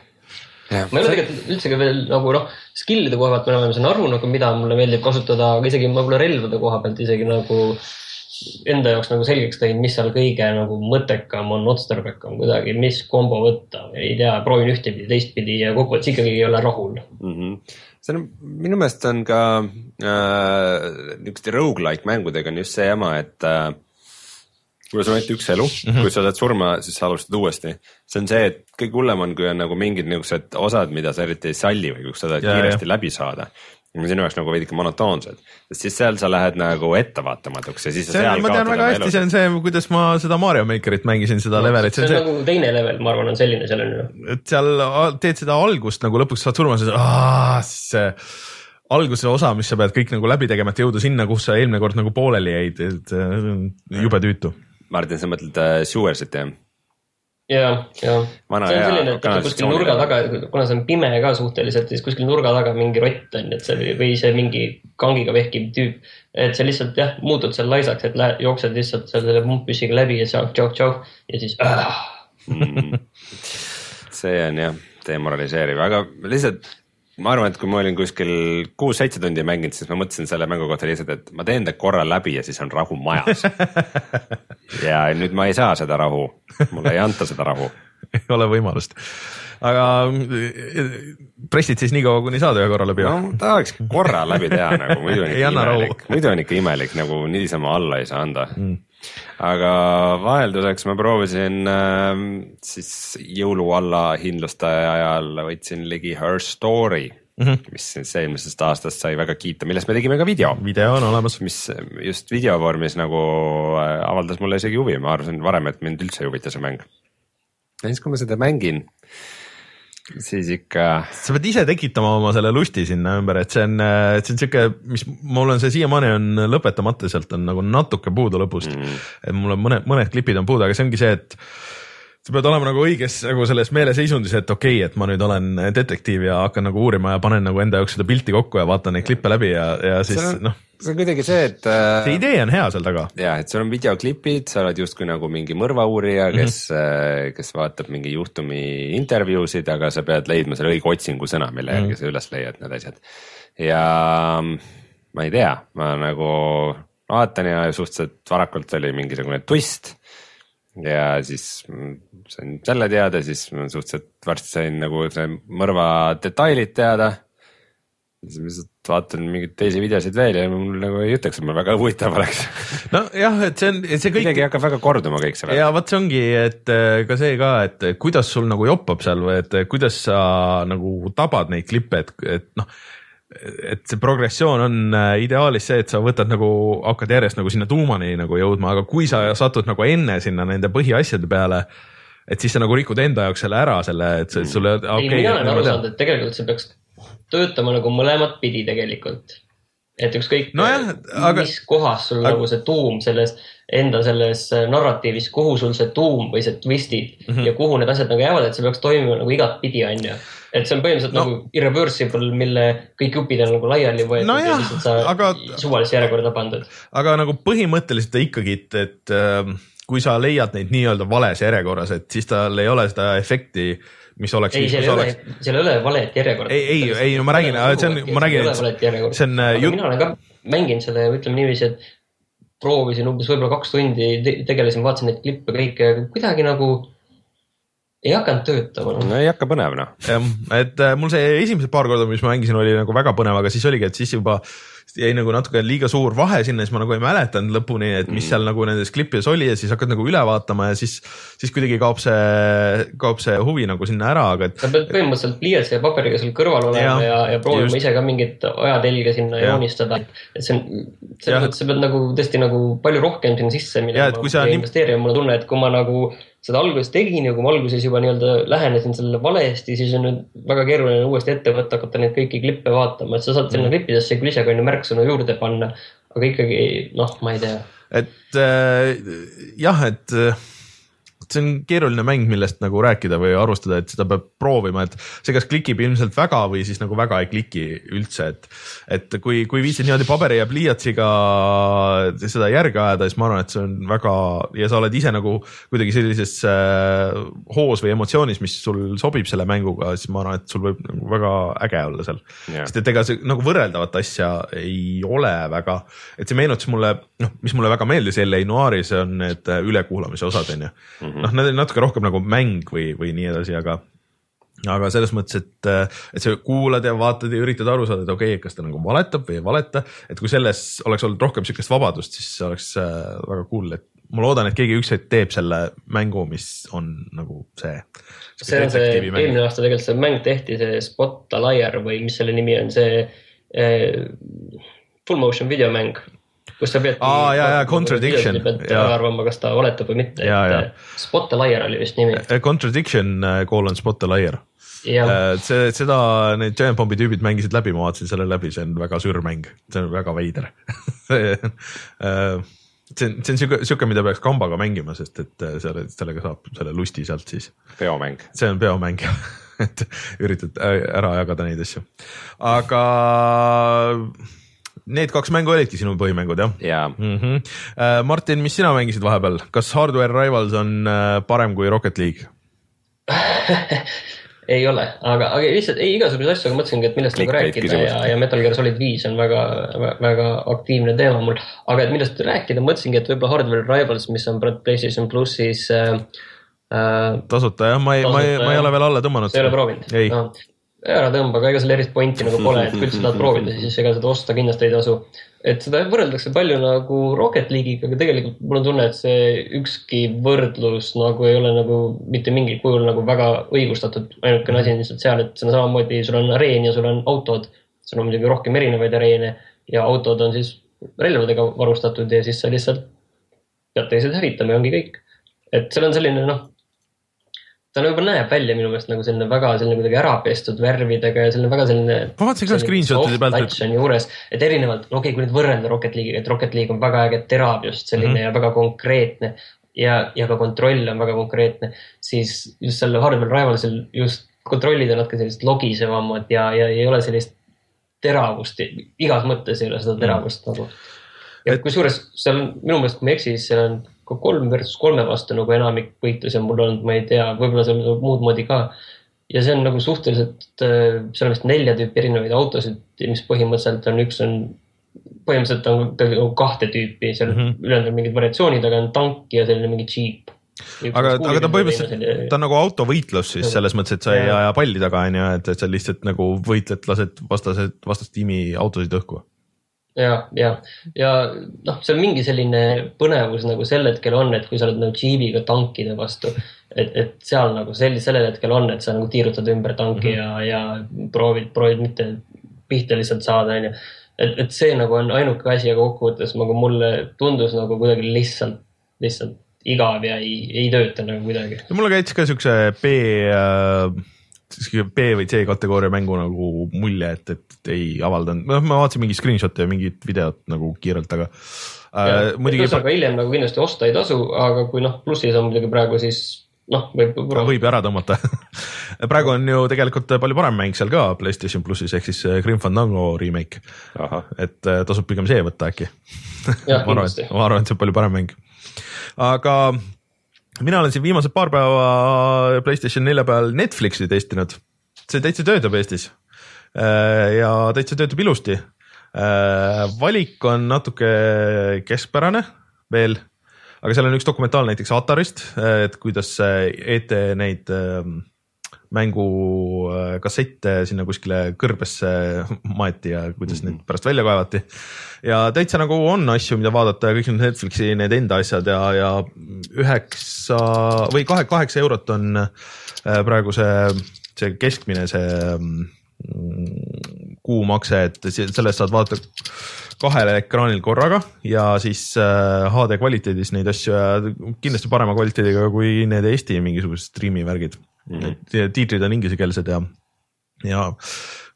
Ja, ma ei ole tegelikult üldse ka veel nagu noh, skill'ide koha pealt ma enam-vähem saan aru nagu, mida mulle meeldib kasutada, aga isegi võib-olla relvade koha pealt isegi nagu enda jaoks nagu selgeks teinud, mis seal kõige nagu mõttekam on, otstarbekam kuidagi, mis kombo võtta, ei tea, proovin ühtepidi, teistpidi ja kokkuvõttes ikkagi ei ole rahul mm. -hmm. see on, minu meelest on ka äh, niisuguste rogu-like mängudega on just see jama, et äh, kui sul on ainult üks elu mm, -hmm. kui sa saad surma, siis sa alustad uuesti. see on see, et kõige hullem on, kui on nagu mingid niisugused osad, mida sa eriti ei salli või kus sa tahad kiiresti ja. läbi saada sinu jaoks nagu veidike monotoonsed, sest siis seal sa lähed nagu ettevaatamatuks ja siis. ma tean väga hästi, see on see, kuidas ma seda Mario Makerit mängisin, seda no, levelit. see on see... nagu teine level, ma arvan, on selline seal on ju. et seal teed seda algust nagu lõpuks saad surma, siis see alguse osa, mis sa pead kõik nagu läbi tegema, et jõuda sinna, kus sa eelmine kord nagu pooleli jäid, et jube tüütu. Martin, sa mõtled uh, Sewers'it jah? Ja, ja see on selline, et kuskil nurga taga, kuna see on pime ka suhteliselt, siis kuskil nurga taga mingi rott on, et see või see mingi kangiga vehkiv tüüp. et sa lihtsalt jah, muutud seal laisaks, et lähed, jooksed lihtsalt selle pumppüssiga läbi ja tšau, tšau, tšau ja siis äh. see on jah demoraliseeriv, aga lihtsalt ma arvan, et kui ma olin kuskil kuus-seitse tundi mänginud, siis ma mõtlesin selle mängu kohta lihtsalt, et ma teen ta korra läbi ja siis on rahu majas. Ja nüüd ma ei saa seda rahu, mulle ei anta seda rahu. Ei ole võimalust, aga eh, pressid siis niikaua, kuni saad ühe korra läbi? no tahaks korra läbi teha nagu, muidu on ikka imelik, muidu on ikka imelik, nagu niisama alla ei saa anda. Mm aga vahelduseks ma proovisin äh, siis jõulualla hindluste ajal võtsin ligi Her Story mm, -hmm. mis siis eelmisest aastast sai väga kiita, millest me tegime ka video. video on olemas. mis just video vormis nagu äh, avaldas mulle isegi huvi, ma arvasin varem, et mind üldse ei huvita see mäng. ja siis, kui ma seda mängin siis ikka. sa pead ise tekitama oma selle lusti sinna ümber, et see on, see on sihuke, mis mul on see siiamaani on lõpetamata, sealt on nagu natuke puudu lõpust mm.. et mul on mõned, mõned klipid on puudu, aga see ongi see, et sa pead olema nagu õiges nagu selles meeleseisundis, et okei okay,, et ma nüüd olen detektiiv ja hakkan nagu uurima ja panen nagu enda jaoks seda pilti kokku ja vaatan neid klippe läbi ja, ja siis noh. See on kuidagi see, et äh,. see idee on hea seal taga. ja, et sul on videoklipid, sa oled justkui nagu mingi mõrvauurija, kes mm, -hmm. kes vaatab mingi juhtumi intervjuusid, aga sa pead leidma selle õige otsingusõna, mille järgi mm -hmm. sa üles leiad need asjad. ja ma ei tea, ma nagu vaatan ja suhteliselt varakult oli mingisugune twist ja siis sain selle teada, siis suhteliselt varsti sain nagu see mõrva detailid teada. Siis ma lihtsalt vaatan mingeid teisi videosid veel ja mul nagu ei ütleks, et mul väga huvitav oleks. nojah, et see on, see kõik. kuidagi hakkab väga korduma kõik see. ja vot see ongi, et äh, ka see ka, et kuidas sul nagu joppab seal või et kuidas sa nagu tabad neid klippe, et, et noh et see progressioon on äh, ideaalis see, et sa võtad nagu, hakkad järjest nagu sinna tuumani nagu jõudma, aga kui sa satud nagu enne sinna nende põhiasjade peale, et siis sa nagu rikud enda jaoks selle ära, selle, et see sulle okay,. ei, mina olen aru saanud, et tegelikult see peaks töötama nagu mõlemat pidi tegelikult. et ükskõik no, jah, aga... mis kohas sul aga... nagu see tuum selles enda selles narratiivis, kuhu sul see tuum või see twistid mm -hmm. ja kuhu need asjad nagu jäävad, et see peaks toimima nagu igatpidi, on ju et see on põhimõtteliselt no. nagu irreversible, mille kõik jupid on nagu laiali võetud no jah, ja lihtsalt sa aga, suvalisse järjekorda pandud. aga nagu põhimõtteliselt ikkagi, et, et äh, kui sa leiad neid nii-öelda vales järjekorras, et siis tal ei ole seda efekti mis oleks. ei, seal ei ole, seal ei ole valet järjekorda. ei, ei, ei, no ma räägin, see on, ma räägin, et see on. mina olen ka mänginud seda ja ütleme niiviisi, et proovisin umbes võib-olla kaks tundi, tegelesin, vaatasin neid klippe kõike, kuidagi nagu ei hakanud töötama no.. no ei hakka põnev noh. jah, et äh, mul see esimesed paar korda, mis ma mängisin, oli nagu väga põnev, aga siis oligi, et siis juba jäi nagu natuke liiga suur vahe sinna, siis ma nagu ei mäletanud lõpuni, et mis mm. seal nagu nendes klippides oli ja siis hakkad nagu üle vaatama ja siis, siis kuidagi kaob see, kaob see huvi nagu sinna ära, aga et. sa pead põhimõtteliselt pliiatsi ja paberiga seal kõrval olema ja, ja, ja proovima just. ise ka mingit ajatelge sinna ja. joonistada, et see on, selles mõttes sa pead nagu tõesti nagu palju rohkem sinna sisse minema ja investeerima, mul on tunne, et kui ma nagu seda alguses tegin ja kui ma alguses juba nii-öelda lähenesin sellele valesti, siis on nüüd väga keeruline uuesti ette võtta, hakata neid kõiki klippe vaatama, et sa saad sinna mm. klippidesse küll ise ka on ju märksõnu juurde panna, aga ikkagi noh, ma ei tea. et äh, jah, et äh see on keeruline mäng, millest nagu rääkida või arvustada, et seda peab proovima, et see kas klikib ilmselt väga või siis nagu väga ei kliki üldse, et. et kui, kui viitsid niimoodi paberi ja pliiatsiga seda järge ajada, siis ma arvan, et see on väga ja sa oled ise nagu kuidagi sellises äh, hoos või emotsioonis, mis sul sobib selle mänguga, siis ma arvan, et sul võib nagu väga äge olla seal yeah.. sest et ega see nagu võrreldavat asja ei ole väga, et see meenutas mulle, noh, mis mulle väga meeldis L.A. Noiris on need ülekuulamise osad on ju mm -hmm noh, nad on natuke rohkem nagu mäng või, või nii edasi, aga aga selles mõttes, et, et sa kuulad ja vaatad ja üritad aru saada, et okei okay,, kas ta nagu valetab või ei valeta, et kui selles oleks olnud rohkem sihukest vabadust, siis oleks äh, väga cool, et ma loodan, et keegi üks hetk teeb selle mängu, mis on nagu see. see on see, eelmine aasta tegelikult see mäng tehti, see Spot a Liar või mis selle nimi on, see eh, full motion videomäng kus sa peadki. aa ja, ja contradiction. pead arvama, kas ta valetab või mitte. Spot the liar oli vist nimi. Eh, contradiction colon eh, spot the liar. Eh, see, seda need Giant Bombi tüübid mängisid läbi, ma vaatasin selle läbi, see on väga sür mäng, see on väga veider see on, see on sihuke, sihuke, mida peaks kambaga mängima, sest et selle, sellega saab selle lusti sealt siis. peomäng. see on peomäng jah et üritad ära jagada neid asju, aga Need kaks mängu olidki sinu põhimängud jah ja.? Mm -hmm. Martin, mis sina mängisid vahepeal, kas Hardware Rivals on äh, parem kui Rocket League ei ole, aga, aga lihtsalt ei igasuguseid asju, aga mõtlesingi, et millest nagu rääkida ja, ja Metal Gear Solid viis on väga, väga aktiivne teema mul. aga et millest rääkida, mõtlesingi, et võib-olla Hardware Rivals, mis on PlayStation plussis äh,. Äh, tasuta jah, ma ei, ma ei, ma ei ole veel alla tõmmanud. sa ei ole proovinud? No, ära tõmba, aga ega seal erilist pointi nagu pole, et kui üldse tahad proovida, siis ega seda osta kindlasti ei tasu. et seda võrreldakse palju nagu Rocket League'iga, aga tegelikult mul on tunne, et see ükski võrdlus nagu ei ole nagu mitte mingil kujul nagu väga õigustatud. ainukene asi on lihtsalt seal, et see on samamoodi, sul on areen ja sul on autod. sul on muidugi rohkem erinevaid areene ja autod on siis relvadega varustatud ja siis sa lihtsalt pead teised hävitama ja ongi kõik. et seal on selline noh ta nagu näeb välja minu meelest nagu selline väga selline kuidagi ära pestud värvidega ja selline väga selline. ma vaatasin ka screenshot'ide pealt. touch on juures, et erinevalt, okei okay,, kui nüüd võrrelda Rocket League'iga, et Rocket League on väga äge terav just selline mm -hmm. ja väga konkreetne. ja, ja ka kontroll on väga konkreetne, siis just seal Hardware Rivalsil just kontrollid on natuke sellised logisevamad ja, ja ei ole sellist teravust, igas mõttes ei ole seda teravust mm nagu. ja et... kusjuures seal minu meelest, kui ma ei eksi, siis seal on kolm versus kolme vastu nagu enamik võitlusi on mul olnud, ma ei tea, võib-olla seal on muud moodi ka. ja see on nagu suhteliselt, äh, seal on vist nelja tüüpi erinevaid autosid, mis põhimõtteliselt on, üks on, põhimõtteliselt on nagu kahte tüüpi, seal mm -hmm. ülejäänud on mingid variatsioonid, aga on tank ja selline mingi džiip aga, aga ta põhimõtteliselt, ta on nagu autovõitlus siis selles mõttes, et sa ei aja palli taga, on ju, et, et sa lihtsalt nagu võitled, lased vastased, vastastiimi autosid õhku ja, ja, ja noh, see on mingi selline põnevus nagu sel hetkel on, et kui sa oled nagu džiibiga tankide vastu, et, et seal nagu sel, sellel hetkel on, et sa nagu tiirutad ümber tanki mm -hmm. ja, ja proovid, proovid mitte pihta lihtsalt saada, onju. et, et see nagu on ainuke asi, aga kokkuvõttes nagu mulle tundus nagu kuidagi lihtsalt, lihtsalt igav ja ei, ei tööta nagu kuidagi. mulle käis ka siukse B äh, B või C kategooria mängu nagu mulje, et, et ei avaldanud, noh, ma vaatasin mingi screenshot'e ja mingit videot nagu kiirelt, aga äh,. ühesõnaga hiljem nagu kindlasti osta ei tasu, aga kui noh, plussis on muidugi praegu, siis noh, võib. võib ju ära tõmmata praegu on ju tegelikult palju parem mäng seal ka Playstation plussis ehk siis äh, Grim Fandango remake. et äh, tasub pigem see võtta äkki ma arvan, et, ma arvan, et see on palju parem mäng aga mina olen siin viimased paar päeva Playstation nelja peal Netflixi testinud. see täitsa töötab Eestis äh, ja täitsa töötab ilusti. Äh, valik on natuke keskpärane veel, aga seal on üks dokumentaal näiteks Atarist, et kuidas ET neid ähm, mängukassette äh, sinna kuskile kõrbesse maeti ja kuidas mm -hmm. neid pärast välja kaevati. ja täitsa nagu on asju, mida vaadata ja kõik need Netflixi need enda asjad ja, ja üheksa või kahe, kaheksa eurot on äh, praegu see, see keskmine see mm, kuumakse, et sellest saad vaadata kahel ekraanil korraga ja siis HD äh, kvaliteedis neid asju ja kindlasti parema kvaliteediga kui need Eesti mingisugused striimi värgid mm. -hmm. tiitrid on inglisekeelsed ja, ja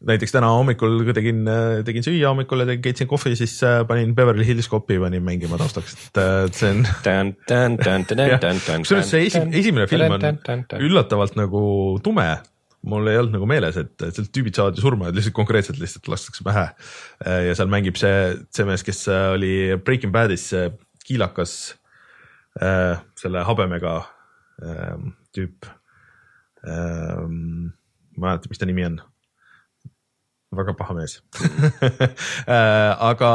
näiteks täna hommikul tegin, tegin süüa hommikul ja keetsin kohvi, siis äh, panin Beverly Hills Copi panin mängima taustaks, et äh, see on. kusjuures see esi, esimene film on üllatavalt nagu tume mul ei olnud nagu meeles, et, et sealt tüübid saavad ju surma, et lihtsalt konkreetselt lihtsalt lastakse pähe. Äh, ja seal mängib see, see mees, kes oli Breaking Badis see kiilakas äh,, selle habemega äh, tüüp ähm,. ma ei mäleta, mis ta nimi on. Väga paha mees äh, aga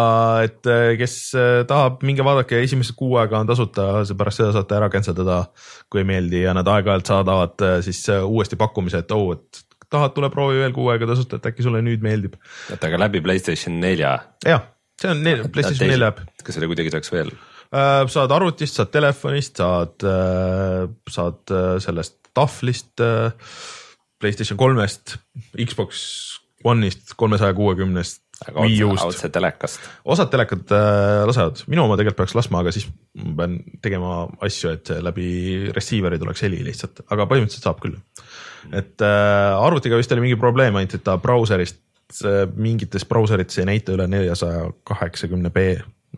et äh, kes äh, tahab, minge vaadake, esimesed kuu aega on tasuta, pärast seda saate ära cancel dada, kui ei meeldi ja nad aeg-ajalt saadavad siis uuesti pakkumise, et oh, et tahad, tule proovi veel kuu aega tasuta, et äkki sulle nüüd meeldib. oota, aga läbi Playstation nelja? jah, see on nel, PlayStation nelja äpp. kas selle kuidagi saaks veel? saad arvutist, saad telefonist, saad, saad sellest tahvlist, Playstation kolmest, Xbox One'ist, kolmesaja kuuekümnest. otse telekast. osad telekad äh, lasevad, minu oma tegelikult peaks laskma, aga siis ma pean tegema asju, et läbi receiver'i tuleks heli lihtsalt, aga põhimõtteliselt saab küll. et äh, arvutiga vist oli mingi probleem ainult, et ta brauserist äh,, mingites brauserites ei näita üle neljasaja kaheksakümne B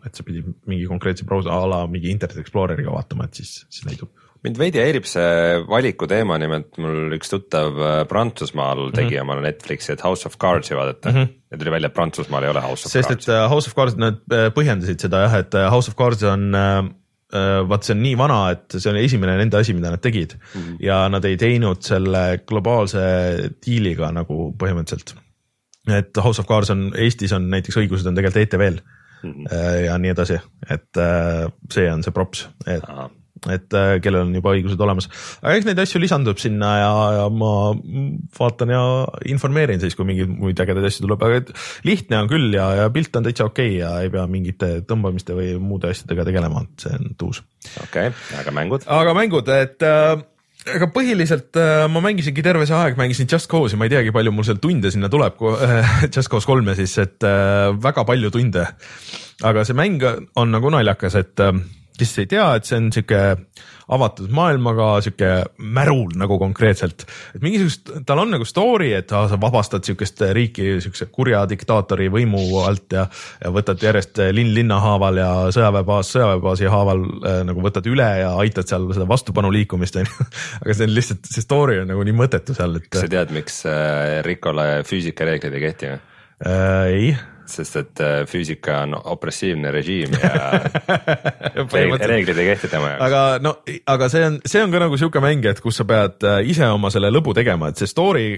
et sa pidid mingi konkreetse brauser a la mingi Internet Exploreriga vaatama, et siis, siis näitub mind veidi häirib see valiku teema, nimelt mul üks tuttav äh, Prantsusmaal tegi mm -hmm. omale Netflixi, et House of Cards'i vaadata mm -hmm. ja tuli välja, et Prantsusmaal ei ole House of sest, Cards. sest et äh, House of Cards, nad äh, põhjendasid seda jah, et House of Cards on vaat see on nii vana, et see oli esimene nende asi, mida nad tegid mm -hmm. ja nad ei teinud selle globaalse diiliga nagu põhimõtteliselt. et House of Cards on, Eestis on näiteks õigused on tegelikult ETV-l mm -hmm. ja nii edasi, et see on see props, et Aha et äh, kellel on juba õigused olemas, aga eks neid asju lisandub sinna ja, ja ma vaatan ja informeerin siis, kui mingeid muid ägedaid asju tuleb, aga lihtne on küll ja, ja pilt on täitsa okei okay ja ei pea mingite tõmbamiste või muude asjadega tegelema, see on tuus. okei okay,, aga mängud? aga mängud, et äh, aga põhiliselt äh, ma mängisingi terve see aeg, mängisin Just Cause'i, ma ei teagi, palju mul seal tunde sinna tuleb, Just Cause kolme siis, et äh, väga palju tunde. aga see mäng on nagu naljakas, et kes ei tea, et see on sihuke avatud maailmaga sihuke märul nagu konkreetselt. et mingisugust, tal on nagu story, et sa vabastad sihukest riiki sihukese kurja diktaatori võimu alt ja, ja võtad järjest linn linna haaval ja sõjaväebaas sõjaväebaasi haaval äh, nagu võtad üle ja aitad seal seda vastupanu liikumist onju. aga see on lihtsalt, see story on nagu nii mõttetu seal, et. kas sa tead, miks äh, Rikole füüsikareeglid ei kehti või äh,? ei sest et äh, füüsika on opressiivne režiim ja reeglid ei kehti tema jaoks. aga no, aga see on, see on ka nagu sihuke mäng, et kus sa pead äh, ise oma selle lõbu tegema, et see story,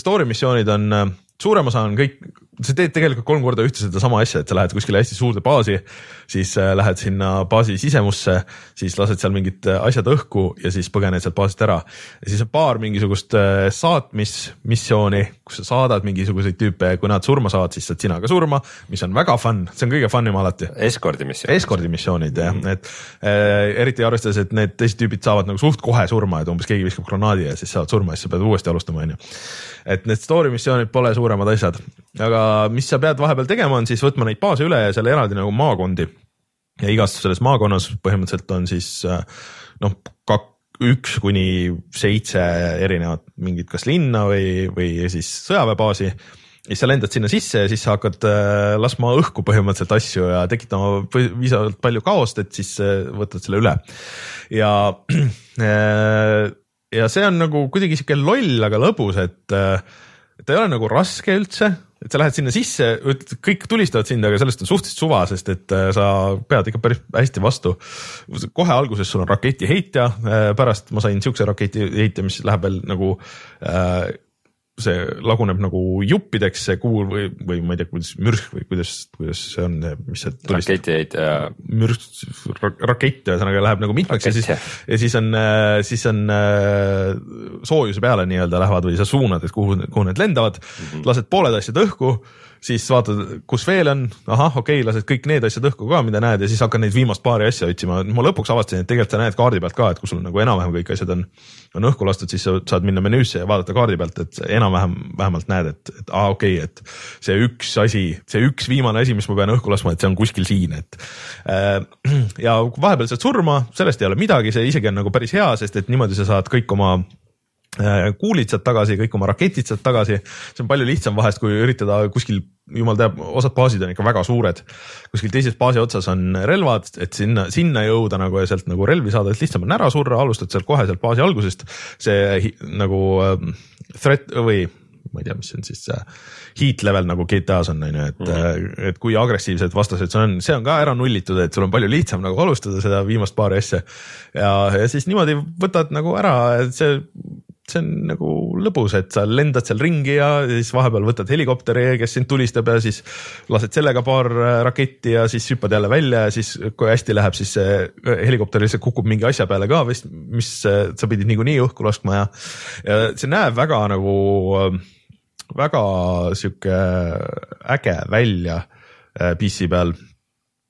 story missioonid on äh, suurem osa on kõik, sa teed tegelikult kolm korda ühte sedasama asja, et sa lähed kuskile hästi suurde baasi, siis äh, lähed sinna baasi sisemusse, siis lased seal mingid äh, asjad õhku ja siis põgened sealt baasist ära. ja siis on paar mingisugust äh, saatmismissiooni, kus sa saadad mingisuguseid tüüpe kui nad surma saavad, siis saad sina ka surma, mis on väga fun, see on kõige fun im alati. Escordi missioonid. Escordi missioonid jah mm, et eriti arvestades, et need teised tüübid saavad nagu suht kohe surma, et umbes keegi viskab granaadi ja siis saavad surma ja siis sa pead uuesti alustama, onju. et need story missioonid pole suuremad asjad, aga mis sa pead vahepeal tegema, on siis võtma neid baase üle ja seal eraldi nagu maakondi. ja igas selles maakonnas põhimõtteliselt on siis noh, üks kuni seitse erinevat mingit kas linna või, või siis sõjaväebaasi siis sa lendad sinna sisse ja siis sa hakkad äh, laskma õhku põhimõtteliselt asju ja tekitama piisavalt palju kaost, et siis äh, võtad selle üle. ja, äh, ja see on nagu kuidagi sihuke loll, aga lõbus, et ta ei ole nagu raske üldse, et sa lähed sinna sisse, kõik tulistavad sind, aga sellest on suhteliselt suva, sest et sa pead ikka päris hästi vastu. kohe alguses sul on raketiheitja, pärast ma sain siukse raketiheitja, mis läheb veel nagu äh, see laguneb nagu juppideks, see kuul või, või ma ei tea, kuidas mürsk või kuidas, kuidas see on, mis see tulistab. raketiheitja. mürsk, rakett ühesõnaga läheb nagu mitmeks Rakett, ja siis, ja siis on, siis on soojuse peale nii-öelda lähevad või sa suunad, et kuhu, kuhu need lendavad mm, -hmm. lased pooled asjad õhku siis vaatad, kus veel on, ahah, okei okay,, lased kõik need asjad õhku ka, mida näed ja siis hakkad neid viimast paari asja otsima. ma lõpuks avastasin, et tegelikult sa näed kaardi pealt ka, et kui sul nagu enam-vähem kõik asjad on, on õhku lastud, siis sa saad minna menüüsse ja vaadata kaardi pealt, et enam-vähem, vähemalt näed, et, et aa, okei okay,, et see üks asi, see üks viimane asi, mis ma pean õhku laskma, et see on kuskil siin, et äh,. ja vahepeal saad surma, sellest ei ole midagi, see isegi on nagu päris hea, sest et niimoodi sa saad kõik oma kuulid sealt tagasi, kõik oma raketid sealt tagasi, see on palju lihtsam vahest, kui üritada kuskil, jumal teab, osad baasid on ikka väga suured. kuskil teises baasi otsas on relvad, et sinna, sinna jõuda nagu ja sealt nagu relvi saada, et lihtsam on ära surra, alustad sealt kohe sealt baasi algusest. see nagu äh, threat või ma ei tea, mis see on siis see heat level nagu GTA-s on, on ju, et mm, -hmm. et kui agressiivsed vastased see on, see on ka ära nullitud, et sul on palju lihtsam nagu alustada seda viimast paari asja. ja, ja siis niimoodi võtad nagu ära, et see see on nagu lõbus, et sa lendad seal ringi ja siis vahepeal võtad helikopteri, kes sind tulistab ja siis lased sellega paar äh, raketti ja siis hüppad jälle välja ja siis, kui hästi läheb, siis see äh, helikopter lihtsalt kukub mingi asja peale ka vist, mis äh, sa pidid niikuinii õhku laskma ja, ja see näeb väga nagu, väga sihuke äge välja PC peal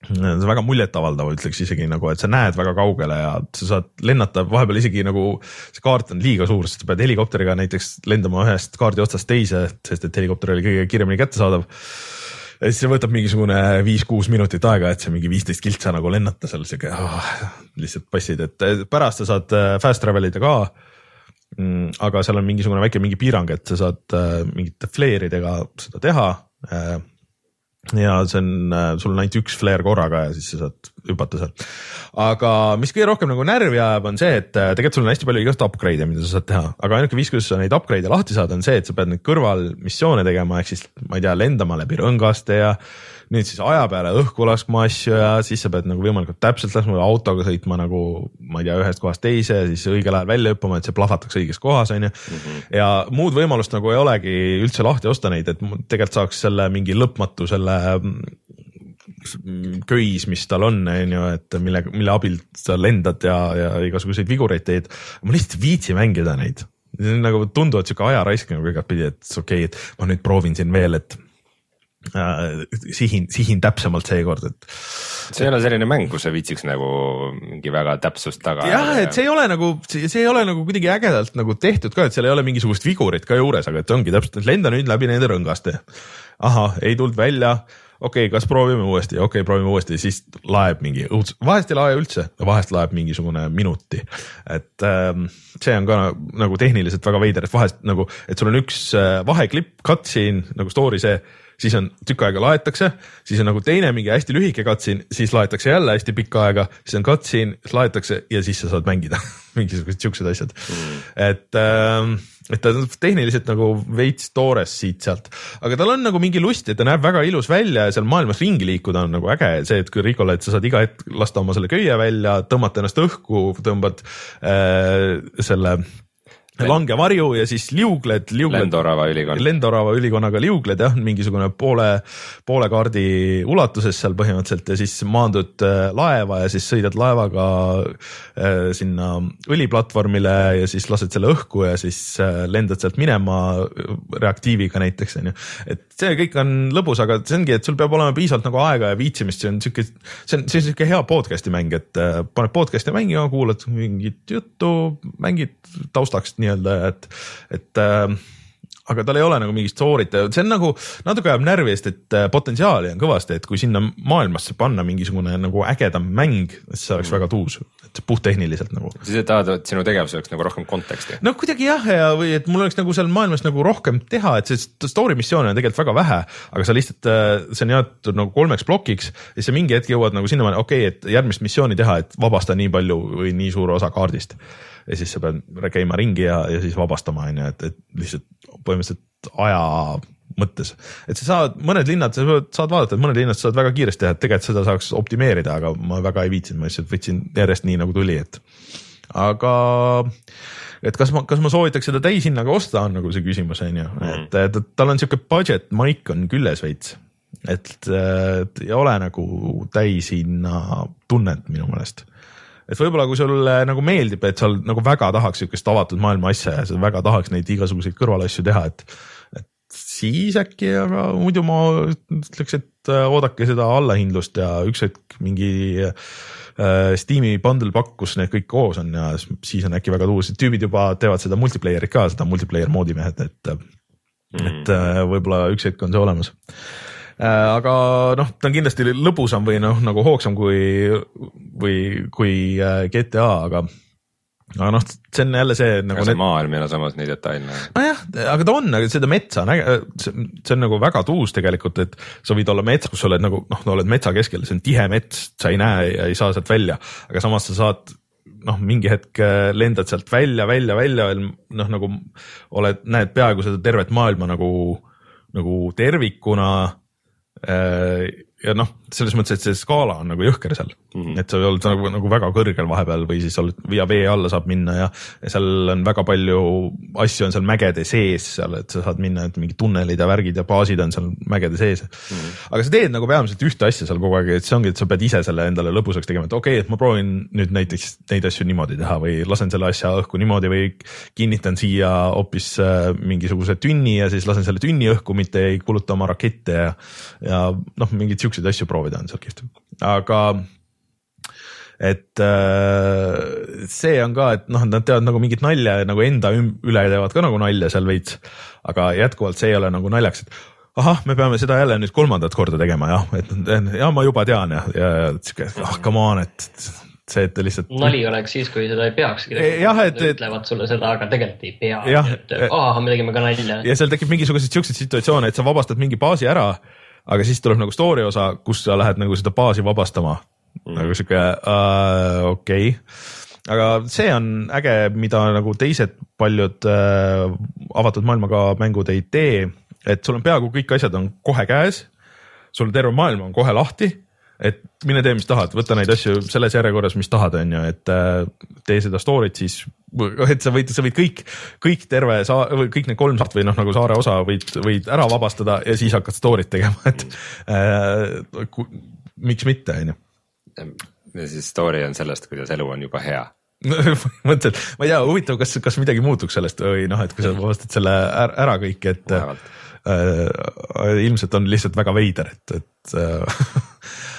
see on väga muljetavaldav, ütleks isegi nagu, et sa näed väga kaugele ja sa saad lennata vahepeal isegi nagu see kaart on liiga suur, sest sa pead helikopteriga näiteks lendama ühest kaardi otsast teise, sest et helikopter oli kõige kiiremini kättesaadav. ja siis see võtab mingisugune viis-kuus minutit aega, et see mingi viisteist kiltsa nagu lennata seal sihuke oh, lihtsalt passid, et pärast sa saad äh, fast travel ida ka mm, aga seal on mingisugune väike mingi piirang, et sa saad äh, mingite flare'idega seda teha äh, ja see on, äh, sul on ainult üks flare korraga ja siis sa saad hüpata seal. aga mis kõige rohkem nagu närvi ajab, on see, et äh, tegelikult sul on hästi palju igast upgrade'e, mida sa saad teha, aga ainuke viis, kuidas sa neid upgrade'e lahti saad, on see, et sa pead neid kõrvalmissioone tegema, ehk siis ma ei tea, lendama läbi rõngaste ja nüüd siis aja peale õhku laskma asju ja siis sa pead nagu võimalikult täpselt laskma autoga sõitma nagu ma ei tea, ühest kohast teise, siis õigel ajal välja hüppama, et see plahvataks õiges kohas, on ju. Mhm. ja muud võimalust nagu ei olegi üldse lahti osta neid, et tegelikult saaks selle mingi lõpmatu selle mm, köis, mis tal on, on ju, et mille, mille abil sa lendad ja, ja igasuguseid vigureid teed. ma lihtsalt ei viitsi mängida neid, nagu tunduvalt sihuke aja raiskamine nagu igatpidi, et okei okay,, et ma nüüd proovin siin veel, et sihin, sihin täpsemalt seekord, et. see ei ole selline mäng, kus sa viitsiks nagu mingi väga täpsust taga. jah, et see ei ole nagu, see ei ole nagu kuidagi ägedalt nagu tehtud ka, et seal ei ole mingisugust vigurit ka juures, aga et ongi täpselt, et lenda nüüd läbi nende rõngaste. ahah, ei tulnud välja okei okay,, kas proovime uuesti, okei okay,, proovime uuesti, siis laeb mingi vahest ei lae üldse, vahest laeb mingisugune minuti. et ähm, see on ka nagu tehniliselt väga veider, et vahest nagu, et sul on üks äh, vaheklipp, cutscene nagu story see siis on tükk aega laetakse, siis on nagu teine mingi hästi lühike cutscene, siis laetakse jälle hästi pikka aega, siis on cutscene, siis laetakse ja siis sa saad mängida mingisugused siuksed asjad. Mm.. et äh, et ta on tehniliselt nagu veits toores siit-sealt, aga tal on nagu mingi lust ja ta näeb väga ilus välja ja seal maailmas ringi liikuda on nagu äge, see, et kui Ricole, et sa saad iga hetk lasta oma selle köie välja, tõmmata ennast õhku, tõmbad äh, selle langevarju ja siis liugled, liugled. lendorava ülikond. lendorava ülikonnaga liugled jah, mingisugune poole, poole kaardi ulatuses seal põhimõtteliselt ja siis maandud äh, laeva ja siis sõidad laevaga äh, sinna õliplatvormile ja siis lased selle õhku ja siis äh, lendad sealt minema reaktiiviga näiteks on ju. et see kõik on lõbus, aga see ongi, et sul peab olema piisavalt nagu aega ja viitsimist, see on sihuke, see on, see on sihuke hea podcast'i mäng, et paned podcast'i mängima, kuulad mingit juttu, mängid taustaks nii nii-öelda, et, et äh, aga tal ei ole nagu mingit story't see on nagu natuke ajab närvi, sest et äh, potentsiaali on kõvasti, et kui sinna maailmasse panna mingisugune nagu ägedam mäng, siis see oleks mm. väga tuus, et puhttehniliselt nagu. siis sa tahad, et sinu tegevus oleks nagu rohkem konteksti? no kuidagi jah, ja või et mul oleks nagu seal maailmas nagu rohkem teha, et see story missioone on tegelikult väga vähe, aga sa lihtsalt, äh, see on jaotatud nagu kolmeks plokiks ja sa mingi hetk jõuad nagu sinnamaani, okei okay,, et järgmist missiooni teha, et vabasta nii palju või nii suur osa kaardist ja siis sa pead käima ringi ja, ja siis vabastama, on ju, et, et lihtsalt põhimõtteliselt aja mõttes, et sa saad, mõned linnad, sa saad vaadata, et mõned linnad saad väga kiiresti teha, et tegelikult seda saaks optimeerida, aga ma väga ei viitsinud, ma lihtsalt võtsin järjest nii nagu tuli, et aga et kas ma, kas ma soovitaks seda täishinnaga osta, on nagu see küsimus, on ju, mm. et, et tal on sihuke budget maik on küljes veits. et, et ei ole nagu täishinna tunnet minu meelest et võib-olla kui sulle nagu meeldib, et sa nagu väga tahaks sihukest avatud maailma asja ja sa väga tahaks neid igasuguseid kõrvalasju teha, et, et siis äkki, aga muidu ma ütleks, et äh, oodake seda allahindlust ja üks hetk mingi äh, Steam'i bundle pakk, kus need kõik koos on ja siis on äkki väga tuus, tüübid juba teevad seda multiplayer'it ka, seda multiplayer moodi mehed, et mm., et äh, võib-olla üks hetk on see olemas Äh, aga noh, ta on kindlasti lõbusam või noh, nagu hoogsam kui, või kui äh, GTA, aga aga noh, see on jälle see nagu. see need... maailm ei ole samas nii detailne. nojah, aga ta on, aga seda metsa see on nagu väga tuus tegelikult, et sa võid olla metsas, kus sa oled nagu noh, oled metsa keskel, see on tihe mets, sa ei näe ja ei saa sealt välja, aga samas sa saad noh, mingi hetk äh, lendad sealt välja, välja, välja, noh nagu oled, näed peaaegu seda tervet maailma nagu, nagu tervikuna Äh, ja noh, selles mõttes, et see skaala on nagu jõhker seal mm, -hmm. et sa oled nagu, nagu väga kõrgel vahepeal või siis oled via vee alla saab minna ja, ja seal on väga palju asju on seal mägede sees seal, et sa saad minna, et mingid tunnelid ja värgid ja baasid on seal mägede sees mm. -hmm. aga sa teed nagu peamiselt ühte asja seal kogu aeg, et see ongi, et sa pead ise selle endale lõbusaks tegema, et okei okay,, et ma proovin nüüd näiteks neid asju niimoodi teha või lasen selle asja õhku niimoodi või kinnitan siia hoopis äh, mingisuguse tünni ja siis lasen selle tünni õhku, mitte ei kuluta oma rakette ja, ja noh, mingeid siukseid asju proovida on seal kihvt, aga et äh, see on ka, et noh, nad teevad nagu mingit nalja ja nagu enda üle teevad ka nagu nalja seal veits, aga jätkuvalt see ei ole nagu naljakas, et ahah, me peame seda jälle nüüd kolmandat korda tegema jah, et ja ma juba tean ja, ja sihuke, ah come on, et see, et lihtsalt. nali oleks siis, kui seda ei peakski tegema. et, et. ütlevad sulle seda, aga tegelikult ei pea. et ahah, me tegime ka nalja. ja seal tekib mingisuguseid siukseid situatsioone, et sa vabastad mingi baasi ära aga siis tuleb nagu story osa, kus sa lähed nagu seda baasi vabastama mm.. nagu sihuke uh, okei okay. aga see on äge, mida nagu teised paljud uh, avatud maailmaga mängud ei tee, et sul on peaaegu kõik asjad on kohe käes. sul terve maailm on kohe lahti et mine tee, mis tahad, võta neid asju selles järjekorras, mis tahad, on ju, et äh, tee seda story't siis, et sa võid, sa võid kõik, kõik terve saa-, või kõik need kolm saart või noh, nagu saare osa võid, võid ära vabastada ja siis hakkad story't tegema, et äh, miks mitte, on ju. ja siis story on sellest, kuidas elu on juba hea põhimõtteliselt, ma ei tea, huvitav, kas, kas midagi muutuks sellest või noh, et kui sa vabastad selle ära, ära kõik, et äh, ilmselt on lihtsalt väga veider, et, et äh,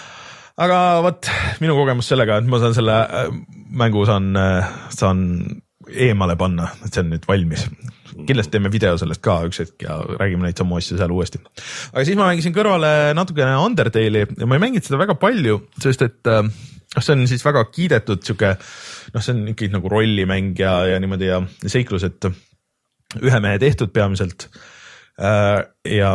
aga vot minu kogemus sellega, et ma saan selle äh, mängu saan, äh, saan eemale panna, et see on nüüd valmis. kindlasti teeme video sellest ka üks hetk ja räägime neid samu asju seal uuesti. aga siis ma mängisin kõrvale natukene Undertale'i ja ma ei mänginud seda väga palju, sest et äh, noh, see on siis väga kiidetud sihuke noh, see on ikkagi nagu rollimäng ja, ja niimoodi ja seiklus, et ühe mehe tehtud peamiselt ja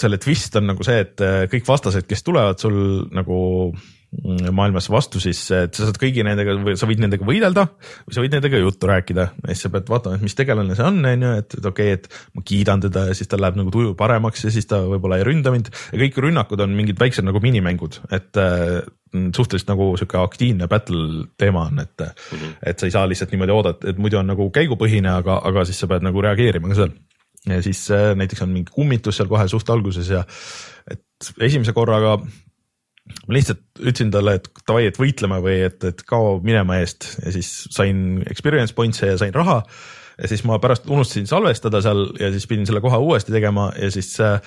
selle twist on nagu see, et äh, kõik vastased, kes tulevad sul nagu mm, maailmas vastu, siis et sa saad kõigi nendega või sa võid nendega võidelda või sa võid nendega juttu rääkida. Ja siis sa pead vaatama, et mis tegelane see on, on ju, et, et okei okay,, et ma kiidan teda ja siis tal läheb nagu tuju paremaks ja siis ta võib-olla ei ründa mind. Ja kõik rünnakud on mingid väiksed nagu minimängud, et äh, suhteliselt nagu sihuke aktiivne battle teema on, et mm, -hmm. et sa ei saa lihtsalt niimoodi oodata, et muidu on nagu käigupõhine, aga, aga siis sa pead nagu reageerima ka seal ja siis äh, näiteks on mingi kummitus seal kohe suht alguses ja et esimese korraga ma lihtsalt ütlesin talle, et davai, et võitleme või et, et kao minema eest. Ja siis sain experience points'e ja sain raha. ja siis ma pärast unustasin salvestada seal ja siis pidin selle koha uuesti tegema. Ja siis äh,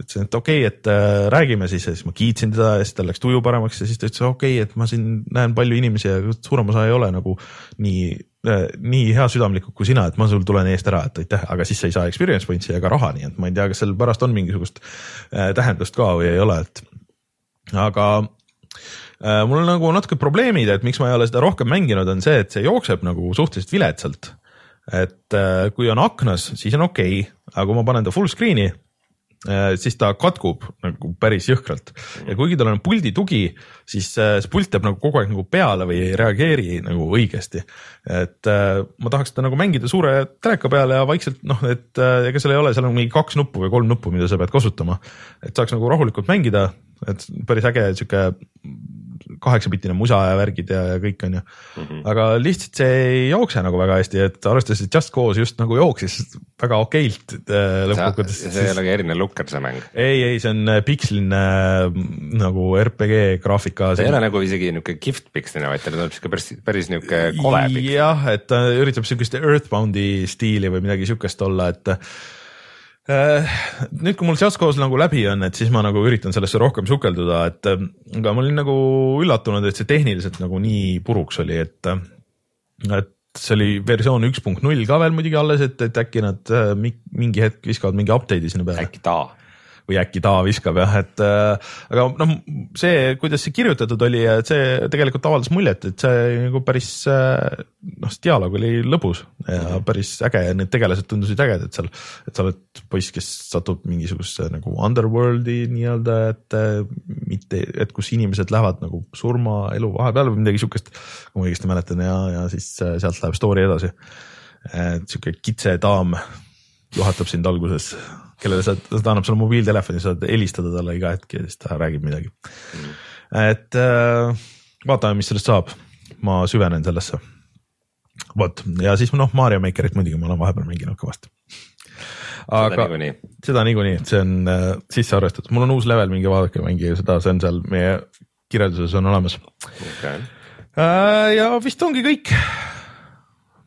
ütlesin, et okei okay,, et äh, räägime siis. Ja siis ma kiitsin teda ja siis tal läks tuju paremaks. Ja siis ta ütles okei okay,, et ma siin näen palju inimesi ja suurem osa ei ole nagu nii nii heasüdamlikud kui sina, et ma sul tulen eest ära, et aitäh, aga siis sa ei saa experience points'i ega raha, nii et ma ei tea, kas seal pärast on mingisugust tähendust ka või ei ole, et aga äh, mul on nagu natuke probleemid, et miks ma ei ole seda rohkem mänginud, on see, et see jookseb nagu suhteliselt viletsalt. et äh, kui on aknas, siis on okei okay,, aga kui ma panen ta full screen'i äh,, siis ta katkub nagu päris jõhkralt ja kuigi tal on puldi tugi, siis äh, see pult jääb nagu kogu aeg nagu peale või ei reageeri nagu õigesti. et äh, ma tahaks seda nagu mängida suure teleka peale ja vaikselt noh, et äh, ega seal ei ole, seal on mingi kaks nuppu või kolm nuppu, mida sa pead kasutama, et saaks nagu rahulikult mängida et päris äge sihuke kaheksapitine musa ja värgid ja, ja kõik on ju mm. -hmm. aga lihtsalt see ei jookse nagu väga hästi, et arvestades, et Just Cause just nagu jooksis väga okeilt äh, lõppkokkuvõttes. see ei ole ka erinev lukker, see mäng? ei, ei, see on äh, piksline äh, nagu RPG graafika. see ei ole nagu isegi niuke kihvt piksline, vaid ta tuleb siuke päris, päris niuke kole jah, et ta üritab siukest Earthboundi stiili või midagi siukest olla, et nüüd, kui mul Cause nagu läbi on, et siis ma nagu üritan sellesse rohkem sukelduda, et äh, aga ma olin nagu üllatunud, et see tehniliselt nagu nii puruks oli, et, äh, et see oli versioon üks punkt null ka veel muidugi alles, et, et äkki nad mingi hetk viskavad mingi update'i sinna peale. äkki ta või äkki ta viskab jah, et äh, aga noh, see, kuidas see kirjutatud oli, et see tegelikult avaldas muljet, et see nagu päris äh, noh, see dialoog oli lõbus ja mm -hmm. päris äge ja need tegelased tundusid ägedad seal. et sa oled poiss, kes satub mingisugusesse nagu underworld'i nii-öelda, et äh, mitte, et kus inimesed lähevad nagu surma elu vahepeal või midagi siukest, kui ma õigesti mäletan ja, ja siis sealt läheb story edasi. et sihuke kitse daam juhatab sind alguses kellele sa, ta annab sulle mobiiltelefoni, saad helistada talle iga hetk ja siis ta räägib midagi. Et äh, vaatame, mis sellest saab, ma süvenen sellesse. vot ja siis noh, Mario Makerit muidugi ma olen vahepeal mänginud kõvasti. aga seda niikuinii, see on äh, sisse arvestatud, mul on uus level, minge vaadake, mängige seda, see on seal meie kirjelduses on olemas. Okay.. Äh, ja vist ongi kõik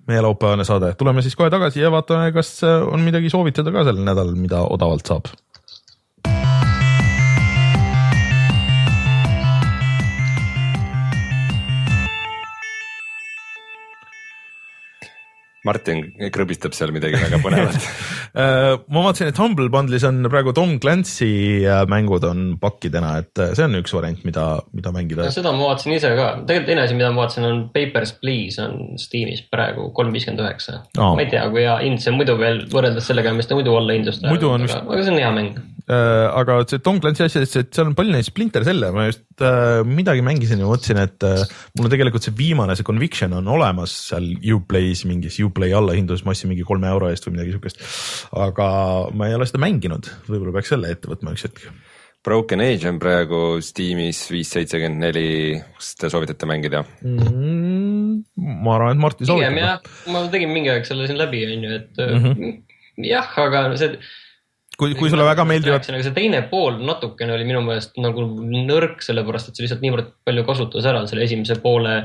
meie laupäevane saade, tuleme siis kohe tagasi ja vaatame, kas on midagi soovitada ka sel nädalal, mida odavalt saab Martin krõbistab seal midagi väga põnevat äh, ma vaatasin, et Humble Bundle'is on praegu Tom Clancy äh, mängud on pakkidena, et äh, see on üks variant, mida, mida mängida. seda ma vaatasin ise ka, tegelikult teine asi, mida ma vaatasin, on Papers, Please on Steamis praegu kolm viiskümmend üheksa. ma ei tea, kui hea hind see muidu veel võrreldes sellega, mis ta muidu alla hindlust läheb, aga, aga see on hea mäng. Aga see Tom Clancy asi, et seal on palju neid Splinter Cell'e, ma just äh, midagi mängisin ja mõtlesin, et äh, mul on tegelikult see viimane, see Conviction on olemas seal Uplay's mingis Uplay allahindlus, ma ostsin mingi kolme euro eest või midagi siukest. aga ma ei ole seda mänginud, võib-olla peaks selle ette võtma üks hetk. Broken Age on praegu Steamis viis seitsekümmend neli, kas te soovitate mängida mm,? ma arvan, et Martin soovitab. pigem jah, ma tegin mingi aeg selle siin läbi, on ju, et mm -hmm. jah, aga see kui, kui sulle väga meeldivad. see teine pool natukene oli minu meelest nagu nõrk, sellepärast et see lihtsalt niivõrd palju kasutas ära selle esimese poole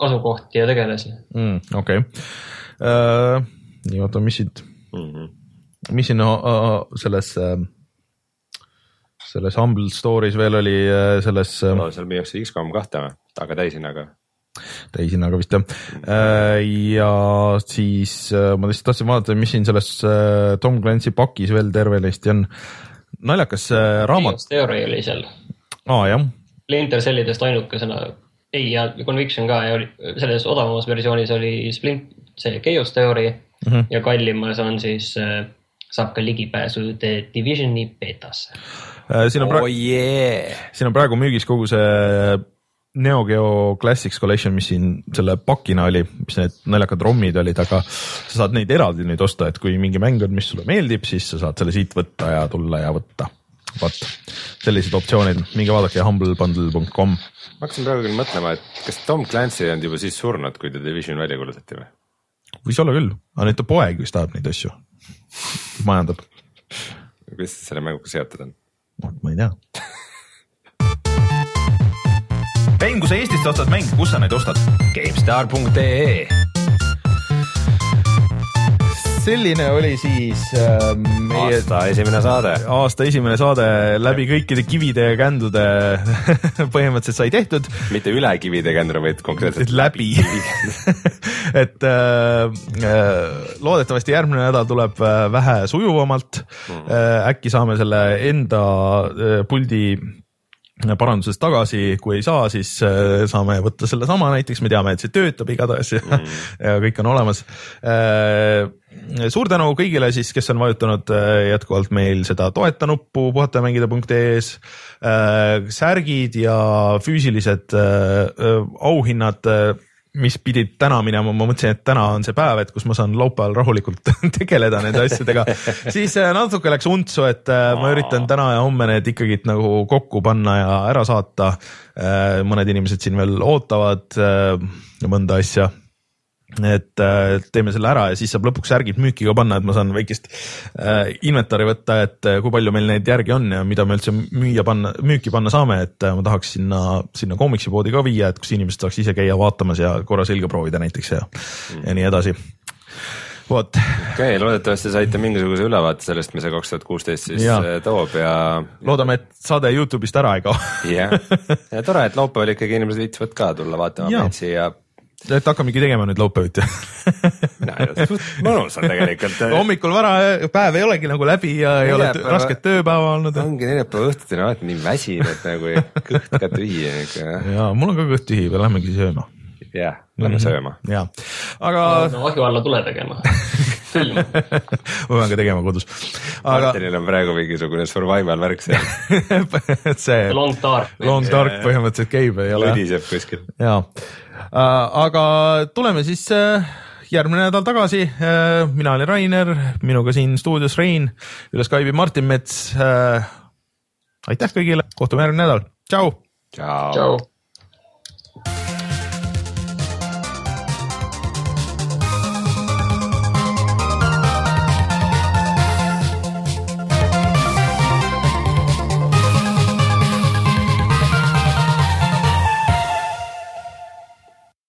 asukohti ja tegelasi mm,. okei okay. uh,, nii oota, mis siit mm, -hmm. mis siin uh, selles uh, selles Humble Store'is veel oli selles uh,. no seal müüakse X-kom kahte või, aga täishinnaga täishinnaga vist jah. ja siis ma lihtsalt tahtsin vaadata, mis siin selles Tom Clancy pakis veel tervenisti on. naljakas raamat. Theory oli seal. aa jah. Splinter Cellidest ainukesena, ei ja Conviction ka ja oli selles odavamas versioonis oli Splint, see Chaos Theory mm -hmm. ja kallimas on siis saab ka ligipääsu The Divisioni betasse. siin on praegu oh, yeah., siin on praegu müügis kogu see Neo Geo Classics Collection, mis siin selle pakina oli, mis need naljakad ROM-id olid, aga sa saad neid eraldi nüüd osta, et kui mingi mäng on, mis sulle meeldib, siis sa saad selle siit võtta ja tulla ja võtta. vot, sellised optsioonid, minge vaadake humblebundle.com. ma hakkasin praegu küll mõtlema, et kas Tom Clancy ei olnud juba siis surnud, kui The Division välja kuulutati või? võis olla küll, aga nüüd ta poeg vist ajab neid asju, majandab. kuidas selle mänguga seotud on? ma ei tea mäng, kui sa Eestist ostad mänge, kus sa neid ostad? GameStar.ee selline oli siis äh, meie aasta esimene saade. aasta esimene saade läbi kõikide kivide ja kändude põhimõtteliselt sai tehtud. mitte üle kivide ja kändude, vaid konkreetselt läbi et äh, äh, loodetavasti järgmine nädal tuleb äh, vähe sujuvamalt mm.. Äh, äkki saame selle enda äh, puldi paranduses tagasi, kui ei saa, siis äh, saame võtta sellesama näiteks, me teame, et see töötab igatahes mm. ja kõik on olemas. Äh, suur tänu kõigile siis, kes on vajutanud äh, jätkuvalt meil seda toeta nuppu puhatamängida.ee-s. särgid ja füüsilised auhinnad mis pidid täna minema, ma mõtlesin, et täna on see päev, et kus ma saan laupäeval rahulikult tegeleda nende asjadega. siis äh, natuke läks untsu, et äh, ma üritan täna ja homme need ikkagi nagu kokku panna ja ära saata. Äh, mõned inimesed siin veel ootavad mõnda asja et äh, teeme selle ära ja siis saab lõpuks särgid müüki ka panna, et ma saan väikest äh, inventari võtta, et äh, kui palju meil neid järgi on ja mida me üldse müüa panna, müüki panna saame, et ma tahaks sinna, sinna koomiksipoodi ka viia, et kus inimesed saaks ise käia vaatamas ja korra selga proovida näiteks ja mm., ja nii edasi vot. okei okay,, loodetavasti saite mingisuguse ülevaate sellest, mis see kaks tuhat kuusteist siis ja. Toob ja. loodame, et saade Youtube'ist ära ei kao. jah, ja tore, et laupäeval ikkagi inimesed viitsivad ka tulla vaatama meid siia et hakkamegi tegema nüüd laupäeviti mõnus on tegelikult hommikul vara päev ei olegi nagu läbi ja ei ole rasket tööpäeva olnud. ongi neljapäeva õhtuti on alati nii väsinud nagu kõht ka tühi ikka. ja mul on ka kõht tühi, lähmegi sööma. jah, lähme mm -hmm. sööma. ja, aga no,. ahju alla tule tegema ma pean ka tegema kodus. aga. Martinil on praegu mingisugune survival värk seal see. Long dark. Long dark põhimõtteliselt käib, ei ole. lõdiseb kuskil. jaa aga tuleme siis äh, järgmine nädal tagasi. Äh, mina olen Rainer, minuga siin stuudios Rein, üle Skype'i Martin Mets. aitäh kõigile, kohtume järgmine nädal, tšau. tšau, tšau..